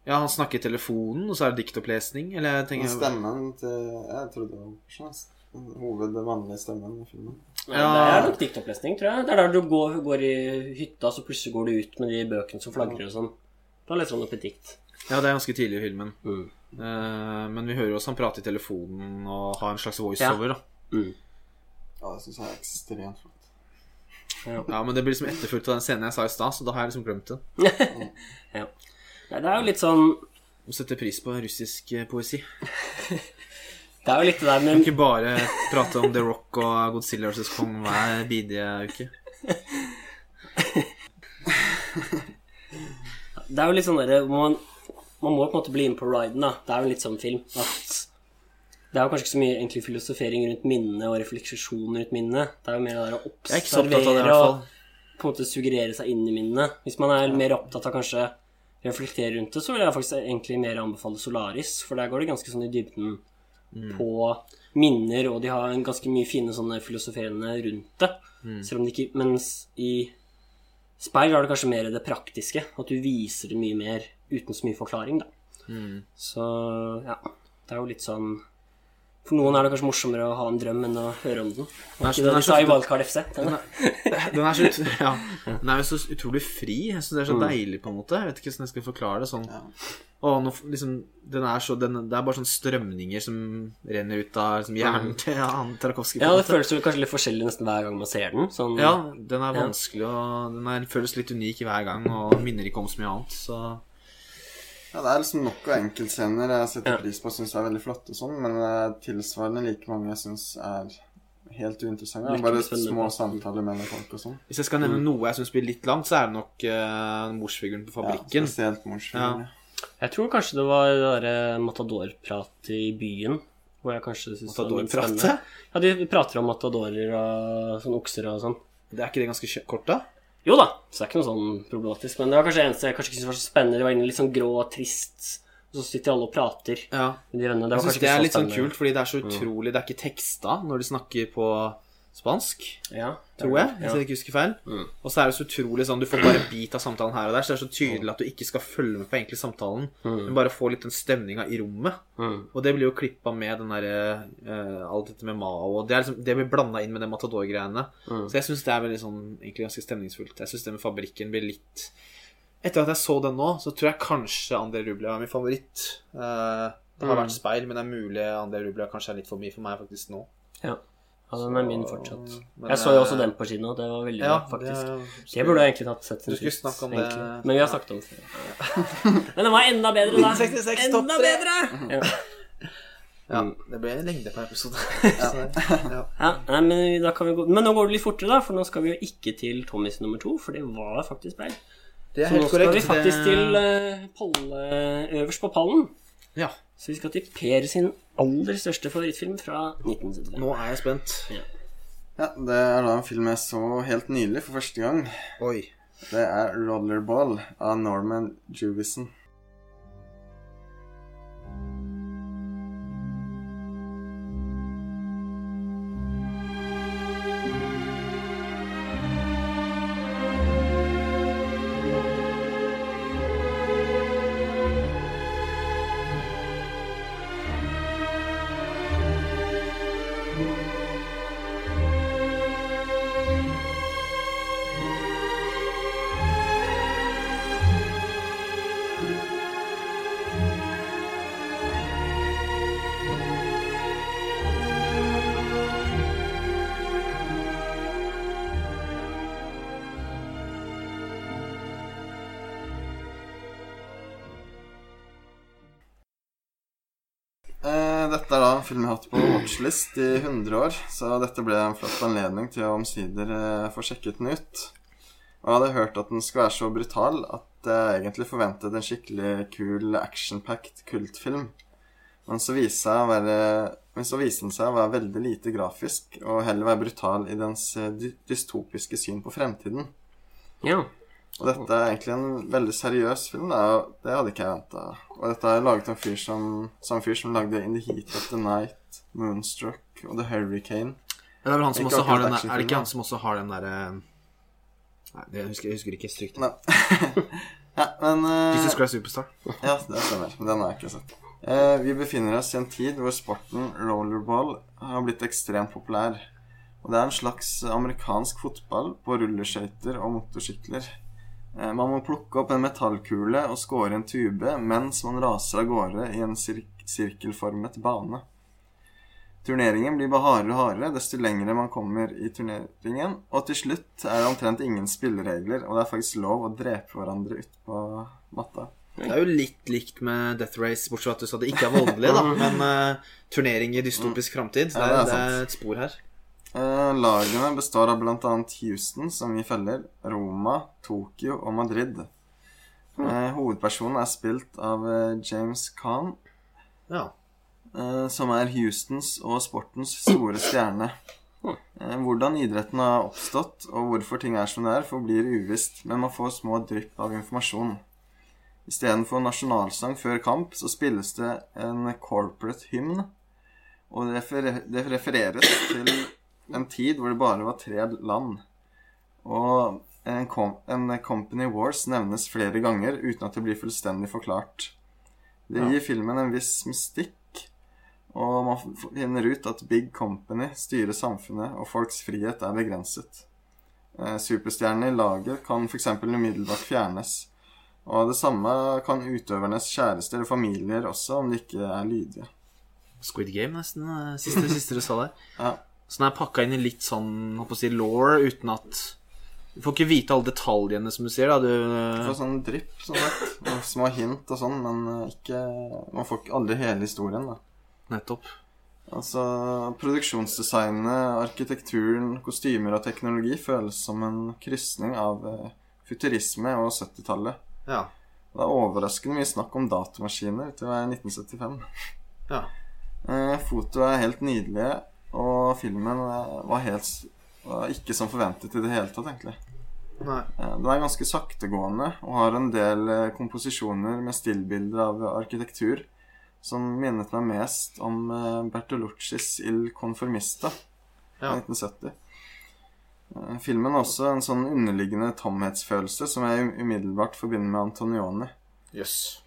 Ja, han snakker i telefonen, og så er det diktopplesning, eller jeg tenker Stemmen til Jeg trodde det var hovedperson. ass. Den Hoved, den vanlige stemmen i filmen. Ja, Ja. Det er nok diktopplesning, tror jeg. Det er der du går, går i hytta, så plutselig går du ut med de bøkene som flagrer og sånn. Da leser han opp et dikt. Ja, det er ganske tidlig i filmen. Mm. Uh, men vi hører også han prate i telefonen og ha en slags voiceover, da. Mm. Ja, det syns jeg er ekstremt flott. Ja, men det blir liksom etterfulgt av den scenen jeg sa i stad, så da har jeg liksom glemt det. [laughs] Ja. Nei, det er jo litt sånn Å sette pris på russisk eh, poesi. [laughs] Det er jo litt det der Kan med ikke bare prate om The Rock og Godzilla vs. Kong hver bidige uke. Det er jo litt sånn derre man, man må på en måte bli med på riden, da. Det er jo litt sånn film at det er jo kanskje ikke så mye egentlig filosofering rundt minnene og refleksjon rundt minnene. Det er jo mer det der å er av det, og på en måte suggerere seg inn i minnene. Hvis man er mer opptatt av kanskje reflektere rundt det, så vil jeg faktisk egentlig mer anbefale Solaris, for der går det ganske sånn i dybden Mm. på minner, og de har en ganske mye fine sånne filosoferende rundt det. Mm. Selv om det ikke Mens i speil har det kanskje mer det praktiske, at du viser det mye mer uten så mye forklaring, da. Mm. Så ja, det er jo litt sånn For noen er det kanskje morsommere å ha en drøm enn å høre om den. Den er. Den, er, så den er jo så utrolig fri. Jeg synes det er så deilig, på en måte. Jeg vet ikke hvordan jeg skal forklare det sånn. Ja. Å, nå, liksom, den er så, den, det er bare sånne strømninger som renner ut av liksom, hjernen til han Tarakovskij. ja, det føles jo kanskje litt forskjellig nesten hver gang man ser den. Sånn, Ja, den er Ja. vanskelig, og den er, føles litt unik hver gang, og minner ikke om så mye annet. Så Ja, det er liksom nok av enkeltscener jeg setter pris på og syns er veldig flotte sånn, men er tilsvarende like mange jeg syns er helt uinteressante. Bare små samtaler mellom folk og sånn. hvis jeg skal nevne noe jeg syns blir litt langt, så er det nok uh, morsfiguren på fabrikken. Ja, spesielt morsfiguren. Ja. Jeg tror kanskje det var det derre matadorpratet i byen. Hvor jeg kanskje synes Matadorpratet? Ja, de prater om matadorer og sånn okser og sånn. Det er ikke det ganske kort, da? Jo da, så det er ikke noe sånn problematisk. Men det var kanskje det eneste jeg kanskje ikke syntes var så spennende. Det var egentlig litt sånn grå og trist. Og så sitter alle og prater. Ja. med De vennene. Det Jeg syns det er så litt sånn kult, fordi det er så utrolig Det er ikke teksta når de snakker på spansk, Ja, tror jeg, hvis jeg ikke husker feil. Mm. Og så er det så utrolig sånn Du får bare en bit av samtalen her og der, så det er så tydelig at du ikke skal følge med på egentlig samtalen, men bare få litt den stemninga i rommet. Mm. Og det blir jo klippa med den derre uh, Alt dette med Mao og Det, er liksom, det blir blanda inn med de Matador-greiene. Mm. Så jeg syns det er veldig sånn egentlig ganske stemningsfullt. Jeg syns det med Fabrikken blir litt Etter at jeg så den nå, så tror jeg kanskje André Rublev er min favoritt. Uh, det har Mm. vært speil, men det er mulig André Rublev kanskje er litt for mye for meg faktisk nå. Ja. Ja, den er min fortsatt. Jeg så jo også den på kino. Det var veldig Ja, bra, faktisk. det- Det burde jeg egentlig tatt sett Du skulle snakke om det- Men vi har snakket om det. [laughs] Men den var enda bedre, da. 66 Enda bedre! Ja. Ja, det ble en lengde på episode. [laughs] Ja. Ja, men, da kan vi gå. men nå går det litt fortere, da, for nå skal vi jo ikke til Tommys nummer to, for det var faktisk feil. Så nå skal korrekt. vi faktisk til uh, Palle øverst på pallen. Ja, Så vi skal til Per sin aller største favorittfilm fra 1975. nå er jeg spent. Ja, det er da en film jeg så helt nylig for første gang. Oi. Det er 'Rollerball' av Norman Jewison. Dette er da en film jeg har hatt på watchlist i 100 år, så dette ble en flott anledning til å omsider eh, få sjekket den ut. Og jeg hadde hørt at den skulle være så brutal at jeg egentlig forventet en skikkelig kul action-packed kultfilm. Men så viste, være, men så viste den seg å være veldig lite grafisk, og heller være brutal i dens eh, dystopiske syn på fremtiden. Ja. Og dette er egentlig en veldig seriøs film, da, det hadde ikke jeg venta. Og dette er laget av en fyr som, samme fyr som lagde In the Heat of the Night, Moonstruck og The Hurricane. Men det er vel han som Ikke også har den der, Er det ikke han som også har den derre Nei, jeg husker, jeg husker ikke. Stryk det. [laughs] Ja, men uh, Jesus Christ Superstar. Ja, det stemmer. Men den har jeg ikke sett. Uh, vi befinner oss i en tid hvor sporten rollerball har blitt ekstremt populær. Og det er en slags amerikansk fotball på rulleskøyter og motorsykler. Eh, man må plukke opp en metallkule og skåre en tube mens man raser av gårde i en sir sirkelformet bane. Turneringen blir bare hardere og hardere desto lengre man kommer i turneringen, og til slutt er det omtrent ingen spilleregler, og det er faktisk lov å drepe hverandre utpå matta. Det er jo litt likt med Death Race, bortsett fra at du sa det ikke er voldelig, da. [laughs] Men uh, turnering i dystopisk framtid, så det Ja, det er det er et spor her. Eh, lagene består av bl.a. Houston, som vi feller, Roma, Tokyo og Madrid. Eh, hovedpersonen er spilt av eh, James Khan, Ja. eh, som er Houstons og sportens store stjerne. Eh, hvordan idretten har oppstått, og hvorfor ting er som det er, forblir uvisst, men man får små drypp av informasjon. Istedenfor nasjonalsang før kamp, så spilles det en corporate hymn, og det refereres til en tid hvor det bare var tre land. Og en, kom, en Company Wars nevnes flere ganger uten at det blir fullstendig forklart. Det gir filmen en viss mystikk, og man finner ut at Big Company styrer samfunnet, og folks frihet er begrenset. Eh, Superstjernene i laget kan f.eks. umiddelbart fjernes. Og det samme kan utøvernes kjærester og familier også, om de ikke er lydige. Squid Game, nesten. eh, Siste, siste du sa der. Ja, Så den er pakka inn i litt sånn å si, law, uten at Du får ikke vite alle detaljene, som du sier. da Du, Du får sånn drypp, sånn sett. Små hint og sånn, men eh, ikke Man får ikke aldri hele historien, da. Nettopp. Altså, produksjonsdesignet, arkitekturen, kostymer og teknologi føles som en krysning av eh, futurisme og 70-tallet. Ja. Det er overraskende mye snakk om datamaskiner til å være 1975. ja. Eh, foto er helt nydelige, og filmen eh, var, helt, var ikke som forventet i det hele tatt, egentlig. Nei. Det Den er ganske saktegående og har en del eh, komposisjoner med stillbilder av arkitektur som minnet meg mest om eh, Bertoluccis Il Conformista fra Ja. 1970. Eh, Filmen har også en sånn underliggende tomhetsfølelse som jeg um- umiddelbart forbinder med Antonioni. Jøss.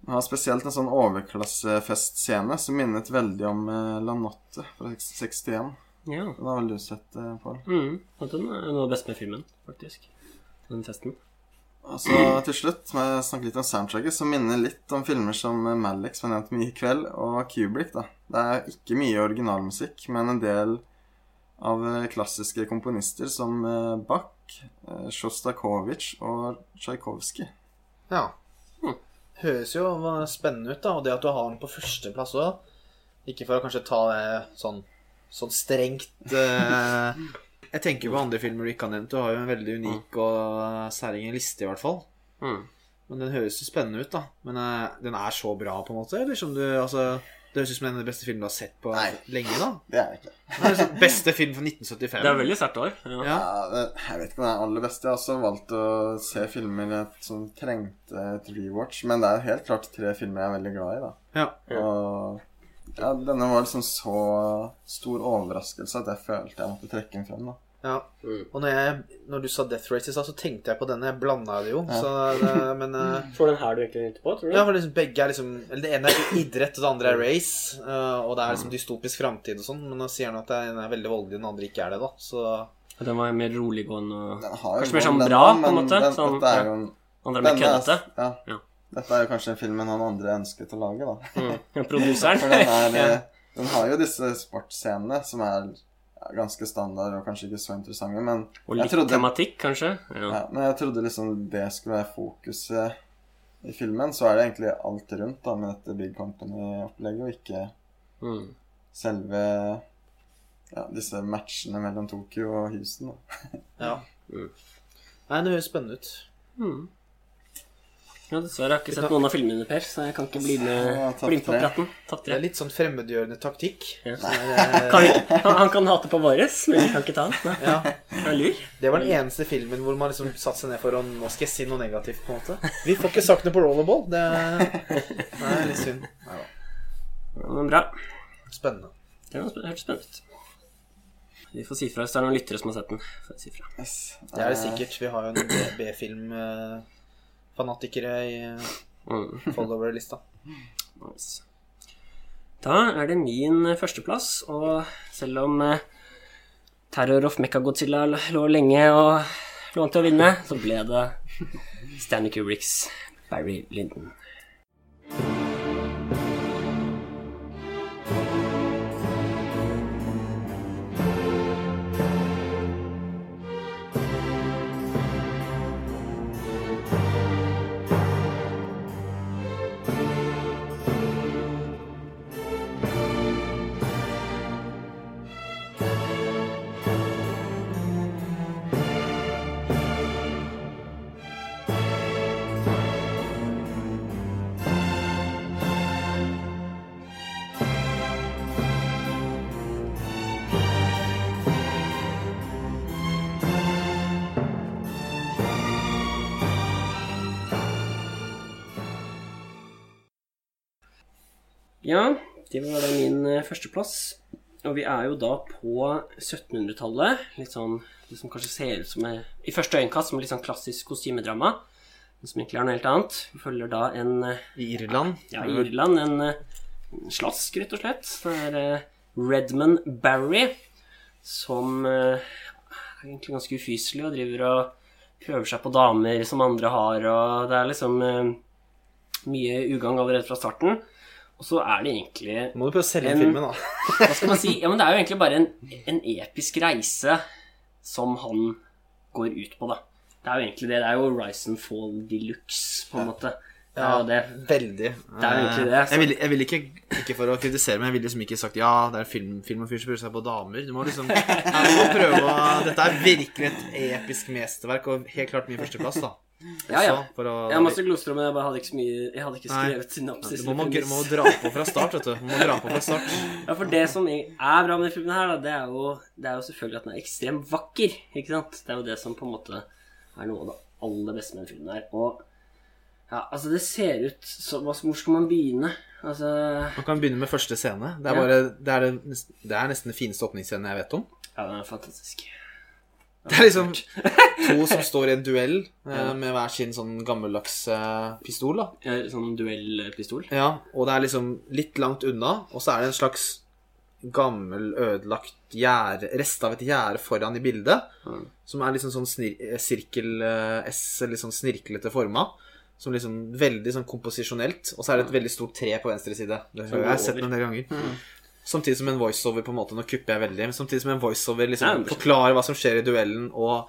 Den har spesielt en sånn overklassefestscene som minnet veldig om eh, La Notte fra 61. ja. Den har vel du sett, eh, Pål? Mm. og Den er noe av det beste med filmen, faktisk. Den festen. Og så til slutt må jeg snakke litt om soundtracket, som minner litt om filmer som Malik, som jeg nevnte mye i kveld, og Kubrick. da. Det er ikke mye originalmusikk, men en del av eh, klassiske komponister som eh, Bach, Sjostakovitsj og Tsjajkovskij. Ja. Høres jo spennende ut, da. Og det at du har den på førsteplass òg. Ikke for å kanskje ta det sånn, sånn strengt eh, Jeg tenker på andre filmer du ikke har nevnt. Du har jo en veldig unik og særegen liste, i hvert fall. Mm. Men den høres jo spennende ut, da. Men eh, den er så bra, på en måte? Eller som du Altså Det høres ut som en av de beste filmene du har sett på Nei. lenge, da. Det er det ikke. Det er liksom Beste film fra 1975. Det er veldig sterkt år. Ja. Ja. Ja, jeg vet ikke om det er aller beste. Jeg har også valgt å se filmer som trengte et rewatch, men det er helt klart tre filmer jeg er veldig glad i, da. ja. Og ja, denne var liksom så stor overraskelse at jeg følte jeg måtte trekke den frem, da. Ja. Mm. Og når, jeg, når du sa Death Race i stad, så tenkte jeg på denne. Jeg blanda det jo. Ja. Så det, men eh, [laughs] Får den her du egentlig tenkte på, tror du? Ja, for liksom begge er liksom Eller det ene er idrett, og det andre er race. eh, og det er liksom dystopisk framtid og sånn. Men nå sier han at den ene er veldig voldelig, den andre ikke er det, da. Så Den var mer roliggående og Den har jo Kanskje mer sånn bra, på en måte? Den, Sånn, dette er jo en andre mer er- køddete. Ja. Ja. Dette er jo kanskje en film noen andre ønsket å lage, da. Mm. [laughs] Produseren. [laughs] For den, er, den har jo disse sportsscenene som er ja, ganske standard og kanskje ikke så interessante, men Og litt trodde, tematikk, kanskje. Ja. ja, men jeg trodde liksom det skulle være fokuset i filmen. Så er det egentlig alt rundt da med dette Big Company-opplegget, og ikke Mm. selve ja, disse matchene mellom Tokyo og Houston. Da. Ja. Mm. Nei, det høres spennende ut. Mm. Ja, dessverre har jeg ikke sett noen av filmene, Per, så jeg kan ikke bli med, Ja, bli med på tre. praten. Det er litt sånn fremmedgjørende taktikk. Ja. Som eh, [laughs] Kan han, han kan hate på våres, men vi kan ikke ta han. Ja. Det var den eneste filmen hvor man liksom satte seg ned for å Nå skal jeg si noe negativt, på en måte. Vi får ikke sagt noe på rollerball. Det det er litt synd. Nei, Ja, Men bra. Spennende. Det hørtes spennende ut. Vi får si fra hvis det er noen lyttere som har sett den. Får si fra. Yes. Det er det Eh, sikkert. Vi har jo en B- B-film-fanatikere i Mm. follower-lista. Nice. Da er det min førsteplass, og selv om eh, Terror of Mechagodzilla lå lenge og lå an til å vinne, så ble det Stanley Kubricks Barry Lyndon. Det var da min eh, førsteplass. Og vi er jo da på 1700-tallet. Litt sånn det som kanskje ser ut som er, i første øyekast som litt sånn klassisk kostymedrama. Men som egentlig er noe helt annet. Vi følger da en eh, I Irland. ja, i Irland en, eh, en slask, rett og slett. Det er eh, Redman Barry som eh, er egentlig ganske ufyselig og driver og prøver seg på damer som andre har, og det er liksom eh, mye ugagn allerede fra starten. Og så er det egentlig må du prøve å selge En- filmen, da. [laughs] Hva skal man si? Ja, men det er jo egentlig bare en, en episk reise som han går ut på, da. Det er jo egentlig det. Det er jo Rise and Fall de luxe, på en måte. Det er det. Veldig. Det er jo egentlig det, så- Jeg vil, jeg vil ikke, ikke for å kritisere, men jeg ville liksom ikke sagt ja, det er film, film og fyr som prøver seg på damer. Du må liksom ja, [laughs] du må prøve å Dette er virkelig et episk mesterverk, og helt klart min førsteplass, da. Ja, ja. Å, Jeg har masse gloser, men jeg bare hadde ikke så mye Jeg hadde ikke skrevet synapsis. du må, må, dra på fra start, vet du. Må dra på fra start. [laughs] Ja, for det som er bra med denne filmen her, da, det er, jo, det er jo selvfølgelig at den er ekstremt vakker. Ikke sant? Det er jo det som på en måte er noe av det aller beste med denne filmen her. Og ja, altså, det ser ut som altså, Hvor skal man begynne? Altså Man kan begynne med første scene. Det er, bare, det er, det, det er nesten den fineste åpningsscenen jeg vet om. Ja, den er fantastisk. Det er liksom [laughs] to som står i en duell eh, med hver sin sånn gammeldags eh, pistol, da. Ja, Sånn duellpistol. Ja, og det er liksom litt langt unna, og så er det en slags gammel, ødelagt gjerde, rest av et gjerde foran i bildet, Mm. som er liksom sånn snir eh, sirkel eh, S, litt sånn snirklete forma. Som liksom veldig sånn komposisjonelt. Og så er det et veldig stort tre på venstre side. Det har jeg sett noen del ganger. Samtidig som en voiceover på en måte Nå kupper jeg veldig. Men samtidig som en voiceover Ja, liksom men- forklarer hva som skjer i duellen, og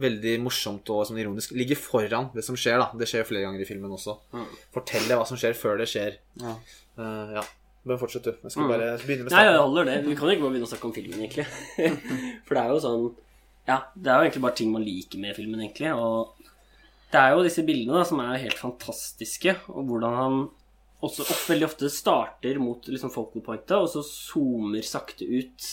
veldig morsomt og sånn ironisk ligger foran det som skjer. da Det skjer jo flere ganger i filmen også. Mm. Forteller hva som skjer før det skjer. Ja. Uh, ja. Men fortsett, du. Jeg skal Mm. bare begynne med Nei, jeg starten. holder det. Vi kan jo ikke bare begynne å snakke om filmen, egentlig. [laughs] For det er jo sånn Ja, det er jo egentlig bare ting man liker med filmen, egentlig. Og det er jo disse bildene da, som er helt fantastiske, og hvordan han også opp, veldig ofte starter mot liksom focal pointet, og så zoomer sakte ut.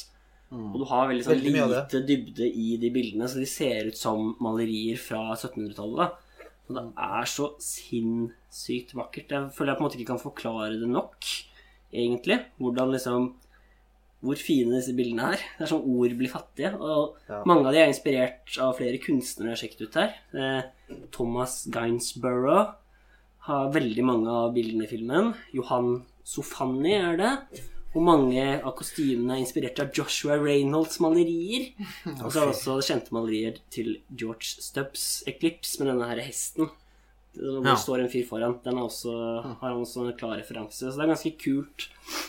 Og du har veldig sånn Veldig lite dybde i de bildene, så de ser ut som malerier fra 1700-tallet. Og det er så sinnssykt vakkert. Jeg føler jeg på en måte ikke kan forklare det nok, egentlig. Hvordan liksom Hvor fine disse bildene er. Det er sånn ord blir fattige. Og Ja. mange av de er inspirert av flere kunstnere jeg har sjekket ut her. Eh, Thomas Gainsborough har veldig mange av bildene i filmen. Johan Sofani er det. Og mange av kostymene er inspirert av Joshua Reynolds malerier. Og så er det også kjente malerier til George Stubbs Eclipse med denne her hesten. Hvor Ja. står en fyr foran. Den også, har han også en klar referanse. Så det er ganske kult.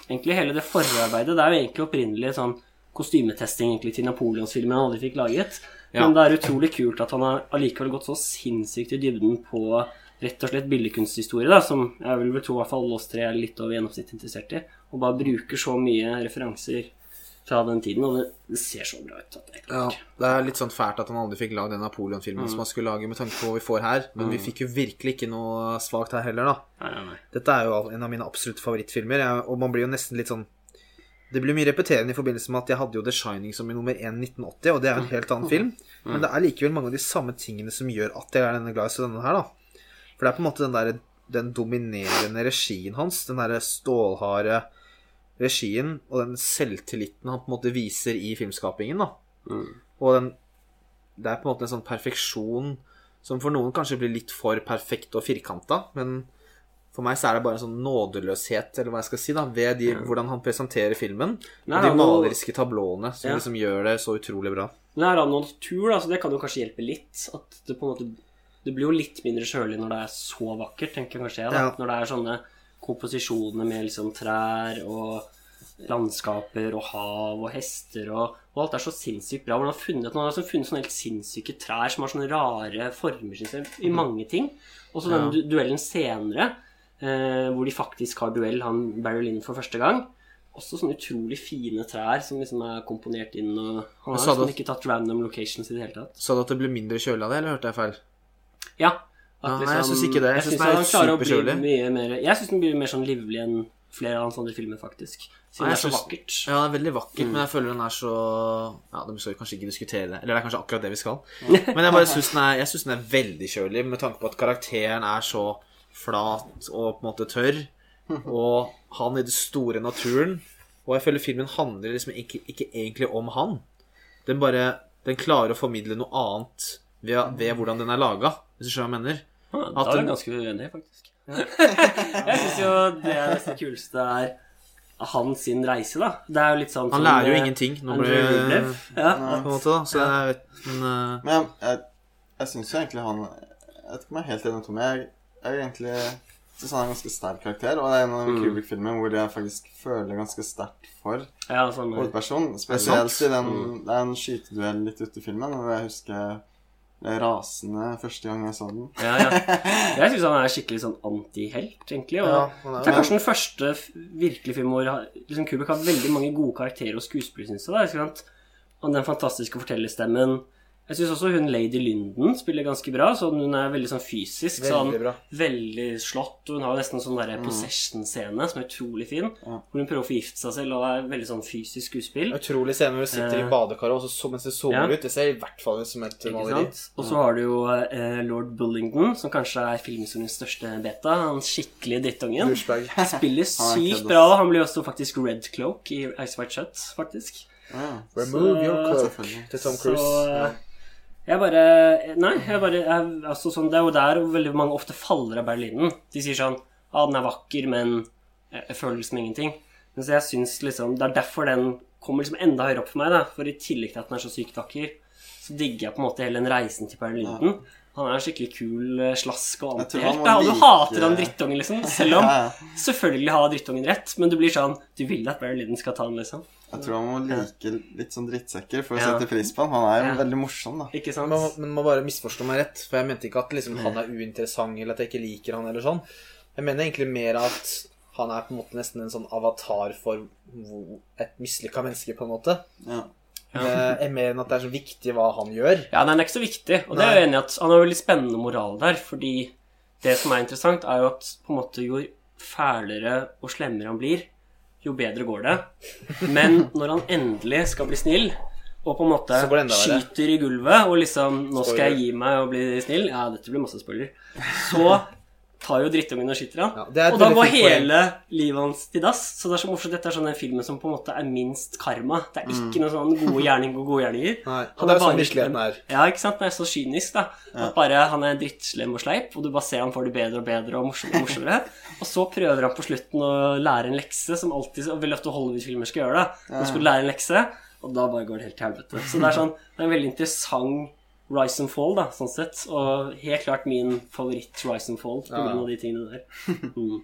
Egentlig hele det forarbeidet Det er jo egentlig opprinnelig sånn kostymetesting egentlig til Napoleonsfilmen han aldri fikk laget. Ja. Men det er utrolig kult at han har allikevel gått så sinnssykt i dybden på rett og slett billedkunsthistorie, da, som jeg vil tro i hvert fall oss tre er litt over gjennomsnittet interessert i, og bare bruker så mye referanser fra den tiden, og det, ser så bra ut. Ja. Det er litt sånn fælt at han aldri fikk lagd den Napoleon-filmen som han skulle lage med tanke på hva vi får her, men vi fikk jo virkelig ikke noe svakt her heller, da. Nei, nei, nei. Dette er jo en av mine absolutt favorittfilmer, og man blir jo nesten litt sånn Det blir mye repeterende i forbindelse med at jeg hadde jo The Shining som i nummer 1 1980, og det er en helt annen film, men det er likevel mange av de samme tingene som gjør at jeg er denne glad i denne her, da. For det er på en måte den der den dominerende regien hans, den derre stålharde regien og den selvtilliten han på en måte viser i filmskapingen, da. Og den Det er på en måte en sånn perfeksjon som for noen kanskje blir litt for perfekt og firkanta, men for meg så er det bare en sånn nådeløshet, eller hva jeg skal si, da, ved de, hvordan han presenterer filmen, Nei, og de maleriske tablåene som Ja. liksom gjør det så utrolig bra. Det er av natur, da, så det kan jo kanskje hjelpe litt. At det på en måte Det blir jo litt mindre kjølig når det er så vakkert, tenker kanskje jeg. da Ja. Når det er sånne komposisjoner med liksom trær og landskaper og hav og hester og, og alt er så sinnssykt bra. Hvordan har funnet, man har altså funnet sånne helt sinnssyke trær som har sånne rare former jeg, i mange ting. Og så den du- duellen senere, eh, hvor de faktisk har duell, han Barry Lynn for første gang. Også sånne utrolig fine trær som liksom er komponert inn. Og han har liksom du- ikke tatt random locations i det hele tatt. Sa du at det ble mindre kjølig av det, eller hørte jeg feil? Ja. Ja, nei, jeg synes ikke det. Jeg synes synes den er superkjølig. Jeg syns den blir mer sånn livlig enn flere av hans andre filmer, faktisk. Siden det er så synes- vakkert. Ja, det er veldig vakkert, Mm. men jeg føler den er så Ja, de skal kanskje ikke diskutere det. Eller det er kanskje akkurat det vi skal. Men jeg bare syns den, er- synes den er veldig kjølig, med tanke på at karakteren er så flat og på en måte tørr. Og han i det store naturen. Og jeg føler filmen handler liksom ikke, ikke egentlig om han. Den bare Den klarer å formidle noe annet ved, ved hvordan den er laga, hvis du skjønner hva jeg mener. Ja, da er den- jeg ganske uenig, faktisk. [laughs] jeg syns jo det er nesten kuleste er hans sin reise, da. Det er jo litt sånn Han lærer jo eh, ingenting. Nå Andrew blir det. Ja, på en måte, da. Så jeg vet Men uh... Men jeg, jeg, syns jo egentlig han Jeg vet ikke om jeg er helt enig med Tommy. Jeg, jeg egentlig syns han er en ganske sterk karakter, og det er en av Mm. Kubrick-filmene hvor jeg faktisk føler ganske sterkt for ja, sånn, hovedpersonen. Spesielt i den mm. den skyteduellen litt ute i filmen, hvor jeg husker ble rasende første gang jeg så den. ja, ja. [laughs] Jeg syns han er skikkelig sånn antihelt, egentlig. Og Ja, er- det er kanskje den første virkelige filmen hvor liksom, Kubrick har veldig mange gode karakterer og skuespillere, syns jeg. den fantastiske fortellerstemmen. Jeg syns også hun Lady Lyndon spiller ganske bra. Så hun er veldig sånn fysisk. Veldig sånn, Veldig slått. Og hun har nesten en sånn mm. possession-scene som er utrolig fin. Hvor hun prøver å forgifte seg selv og er veldig sånn fysisk skuespill. Utrolig scene hvor hun sitter i Eh, badekaret, og så, så mens det zoomer ja. ut. Det ser i hvert fall ut som et maleri. Og så har du jo eh, lord Bullingdon, som kanskje er filmhistoriens største beta. Han skikkelige drittungen. Spiller [laughs] er sykt bra. Han blir også faktisk Red Cloak i Ice White Shut, faktisk. Ja, Remove Så- your cloak til Tom Så Cruise. eh, jeg bare Nei, jeg bare jeg, altså sånn, Det er jo der veldig mange ofte faller av Berlinen. De sier sånn Ja, den er vakker, men jeg, føler liksom ingenting. Men så jeg synes liksom Det er derfor den kommer liksom enda høyere opp for meg. da For i tillegg til at den er så sykt vakker, så digger jeg på en måte hele den reisen til Berlinen. Han er en skikkelig kul eh, slask og antihelt. han og du hater han drittungen, liksom. Selv om Ja, ja. selvfølgelig har drittungen rett, men du blir sånn Du vil at Berlinen skal ta den, liksom. Jeg tror han må like litt sånn drittsekker for å Ja. sette pris på han. Han er jo Ja. veldig morsom, da. Ikke sant? Men, men må bare misforstå meg rett, for jeg mente ikke at liksom, han er uinteressant, eller at jeg ikke liker han, eller sånn. Jeg mener egentlig mer at han er på en måte nesten en sånn avatar for et mislykka menneske, på en måte. Ja. Ja. mer enn at det er så viktig hva han gjør. Ja, den er ikke så viktig. Og det er jeg enig i at han har veldig spennende moral der, fordi det som er interessant, er jo at på en måte jo fælere og slemmere han blir, jo bedre går det. Men når han endelig skal bli snill, og på en måte skyter i gulvet og liksom 'Nå skal jeg gi meg og bli snill' Ja, dette blir masse spoiler. Så tar jo drittungen og skyter han. Ja, det er og da går hele livet hans til dass. Så det er så morsomt. Dette er sånn den filmen som på en måte er minst karma. Det er ikke noe sånn gode gjerning og gode gjerninger. Mm. Nei, og det er bare sånn virkeligheten er. Ja, ikke sant? Det er så kynisk, da. At bare han er drittslem og sleip, og du bare ser han får det bedre og bedre og morsommere og [laughs] morsommere. Og så prøver han på slutten å lære en lekse, som alltid og veldig ofte Hollywood-filmer skal gjøre. Nå skal du lære en lekse, og da bare går det helt til helvete. Så det er sånn Det er en veldig interessant Rise and Fall, da, sånn sett. Og helt klart min favoritt Rise and Fall pga. Ja. av de tingene der. [laughs] Mm.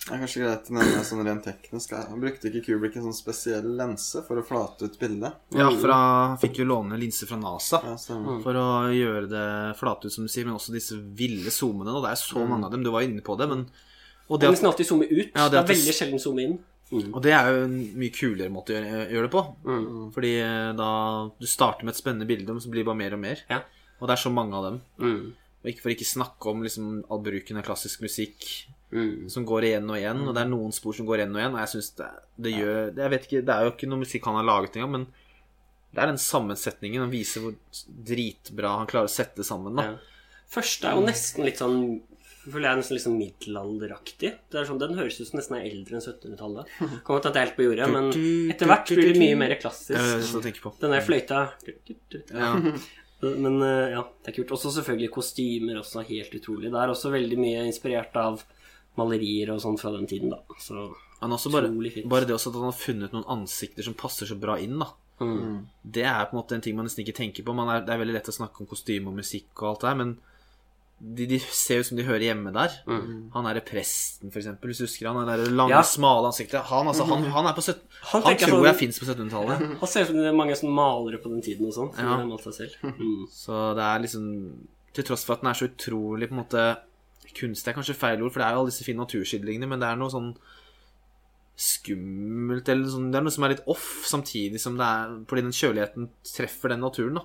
Det er kanskje greit å nevne sånn rent teknisk. her. Han brukte ikke Kubrick en sånn spesiell lense for å flate ut bildet. Ja, for han fikk jo låne linser fra NASA. Ja. For å gjøre det flate ut, som du sier, men også disse ville zoomene. Og det er så mange av dem. Du var inne på det, men Og Det det, er nesten alltid zoome ut. Ja, det det, er veldig sjelden zoome inn. Mm. og det er jo en mye kulere måte å gjøre, gjøre det på. Mm. Fordi eh, da du starter med et spennende bilde, men så blir det bare mer og mer. Ja. Og det er så mange av dem. Mm. Og ikke for ikke snakke om liksom all bruken av klassisk musikk Mm. som går igjen og igjen, og det er noen spor som går igjen og igjen, og jeg syns det, det gjør Jeg vet ikke, det er jo ikke noe musikk han har laget engang, men det er den sammensetningen. Han viser hvor dritbra han klarer å sette sammen, da. Ja. Første er jo nesten litt sånn føler jeg er nesten sånn middelalderaktig. Det er sånn, Den høres ut som nesten er eldre enn 1700-tallet. Kommer til at det er helt på jordet, men etter hvert blir det mye mer klassisk. Den der fløyta Ja. [laughs] Men eh, ja, det er kult. Også selvfølgelig kostymer også helt utrolig. Det er også veldig mye inspirert av malerier og sånn fra den tiden, da. Så bare, bare det også at han har funnet noen ansikter som passer så bra inn, da. mm. Det er på en måte en ting man nesten ikke tenker på. Man er, det er veldig lett å snakke om kostyme og musikk og alt det her, men de, de ser ut som de hører hjemme der. Han er presten, for eksempel, hvis du husker han. Det der lange, Ja. smale ansiktet. Han, altså, han, han er på søt- Han Han tror sånn- jeg fins på 1700-tallet. Han ser ut som det er mange sånne malere på den tiden og sånn. Som Ja. malt seg selv. Mm. Så det er liksom Til tross for at den er så utrolig på en måte Kunst er kanskje feil ord, for det er jo alle disse fine naturskildringene, men det er noe sånn skummelt eller sånn, Det er noe som er litt off, samtidig som det er Fordi den kjøligheten treffer den naturen, da.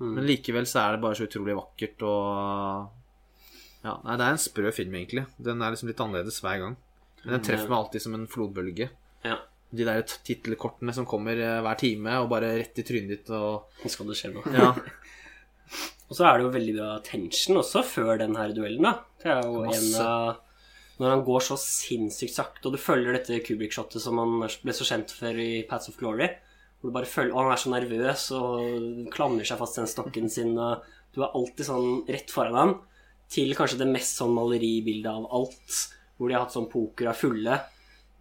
Men likevel så er det bare så utrolig vakkert og Ja, nei, det er en sprø film, egentlig. Den er liksom litt annerledes hver gang. Men den treffer meg alltid som en flodbølge. Ja. De der tittelkortene som kommer eh, hver time, og bare rett i trynet ditt og Nå skal det skje noe. Ja. [laughs] Og så er det jo veldig bra tension også før den her duellen, da. Det er jo Masse. en av Når han går så sinnssykt sakte, og du følger dette Kubrick-shotet som han ble så kjent for i Pats of Glory. Hvor du bare følger, og han er så nervøs og klamrer seg fast til den stokken sin. Og du er alltid sånn rett foran ham til kanskje det mest sånn maleribildet av alt. Hvor de har hatt sånn poker av fulle.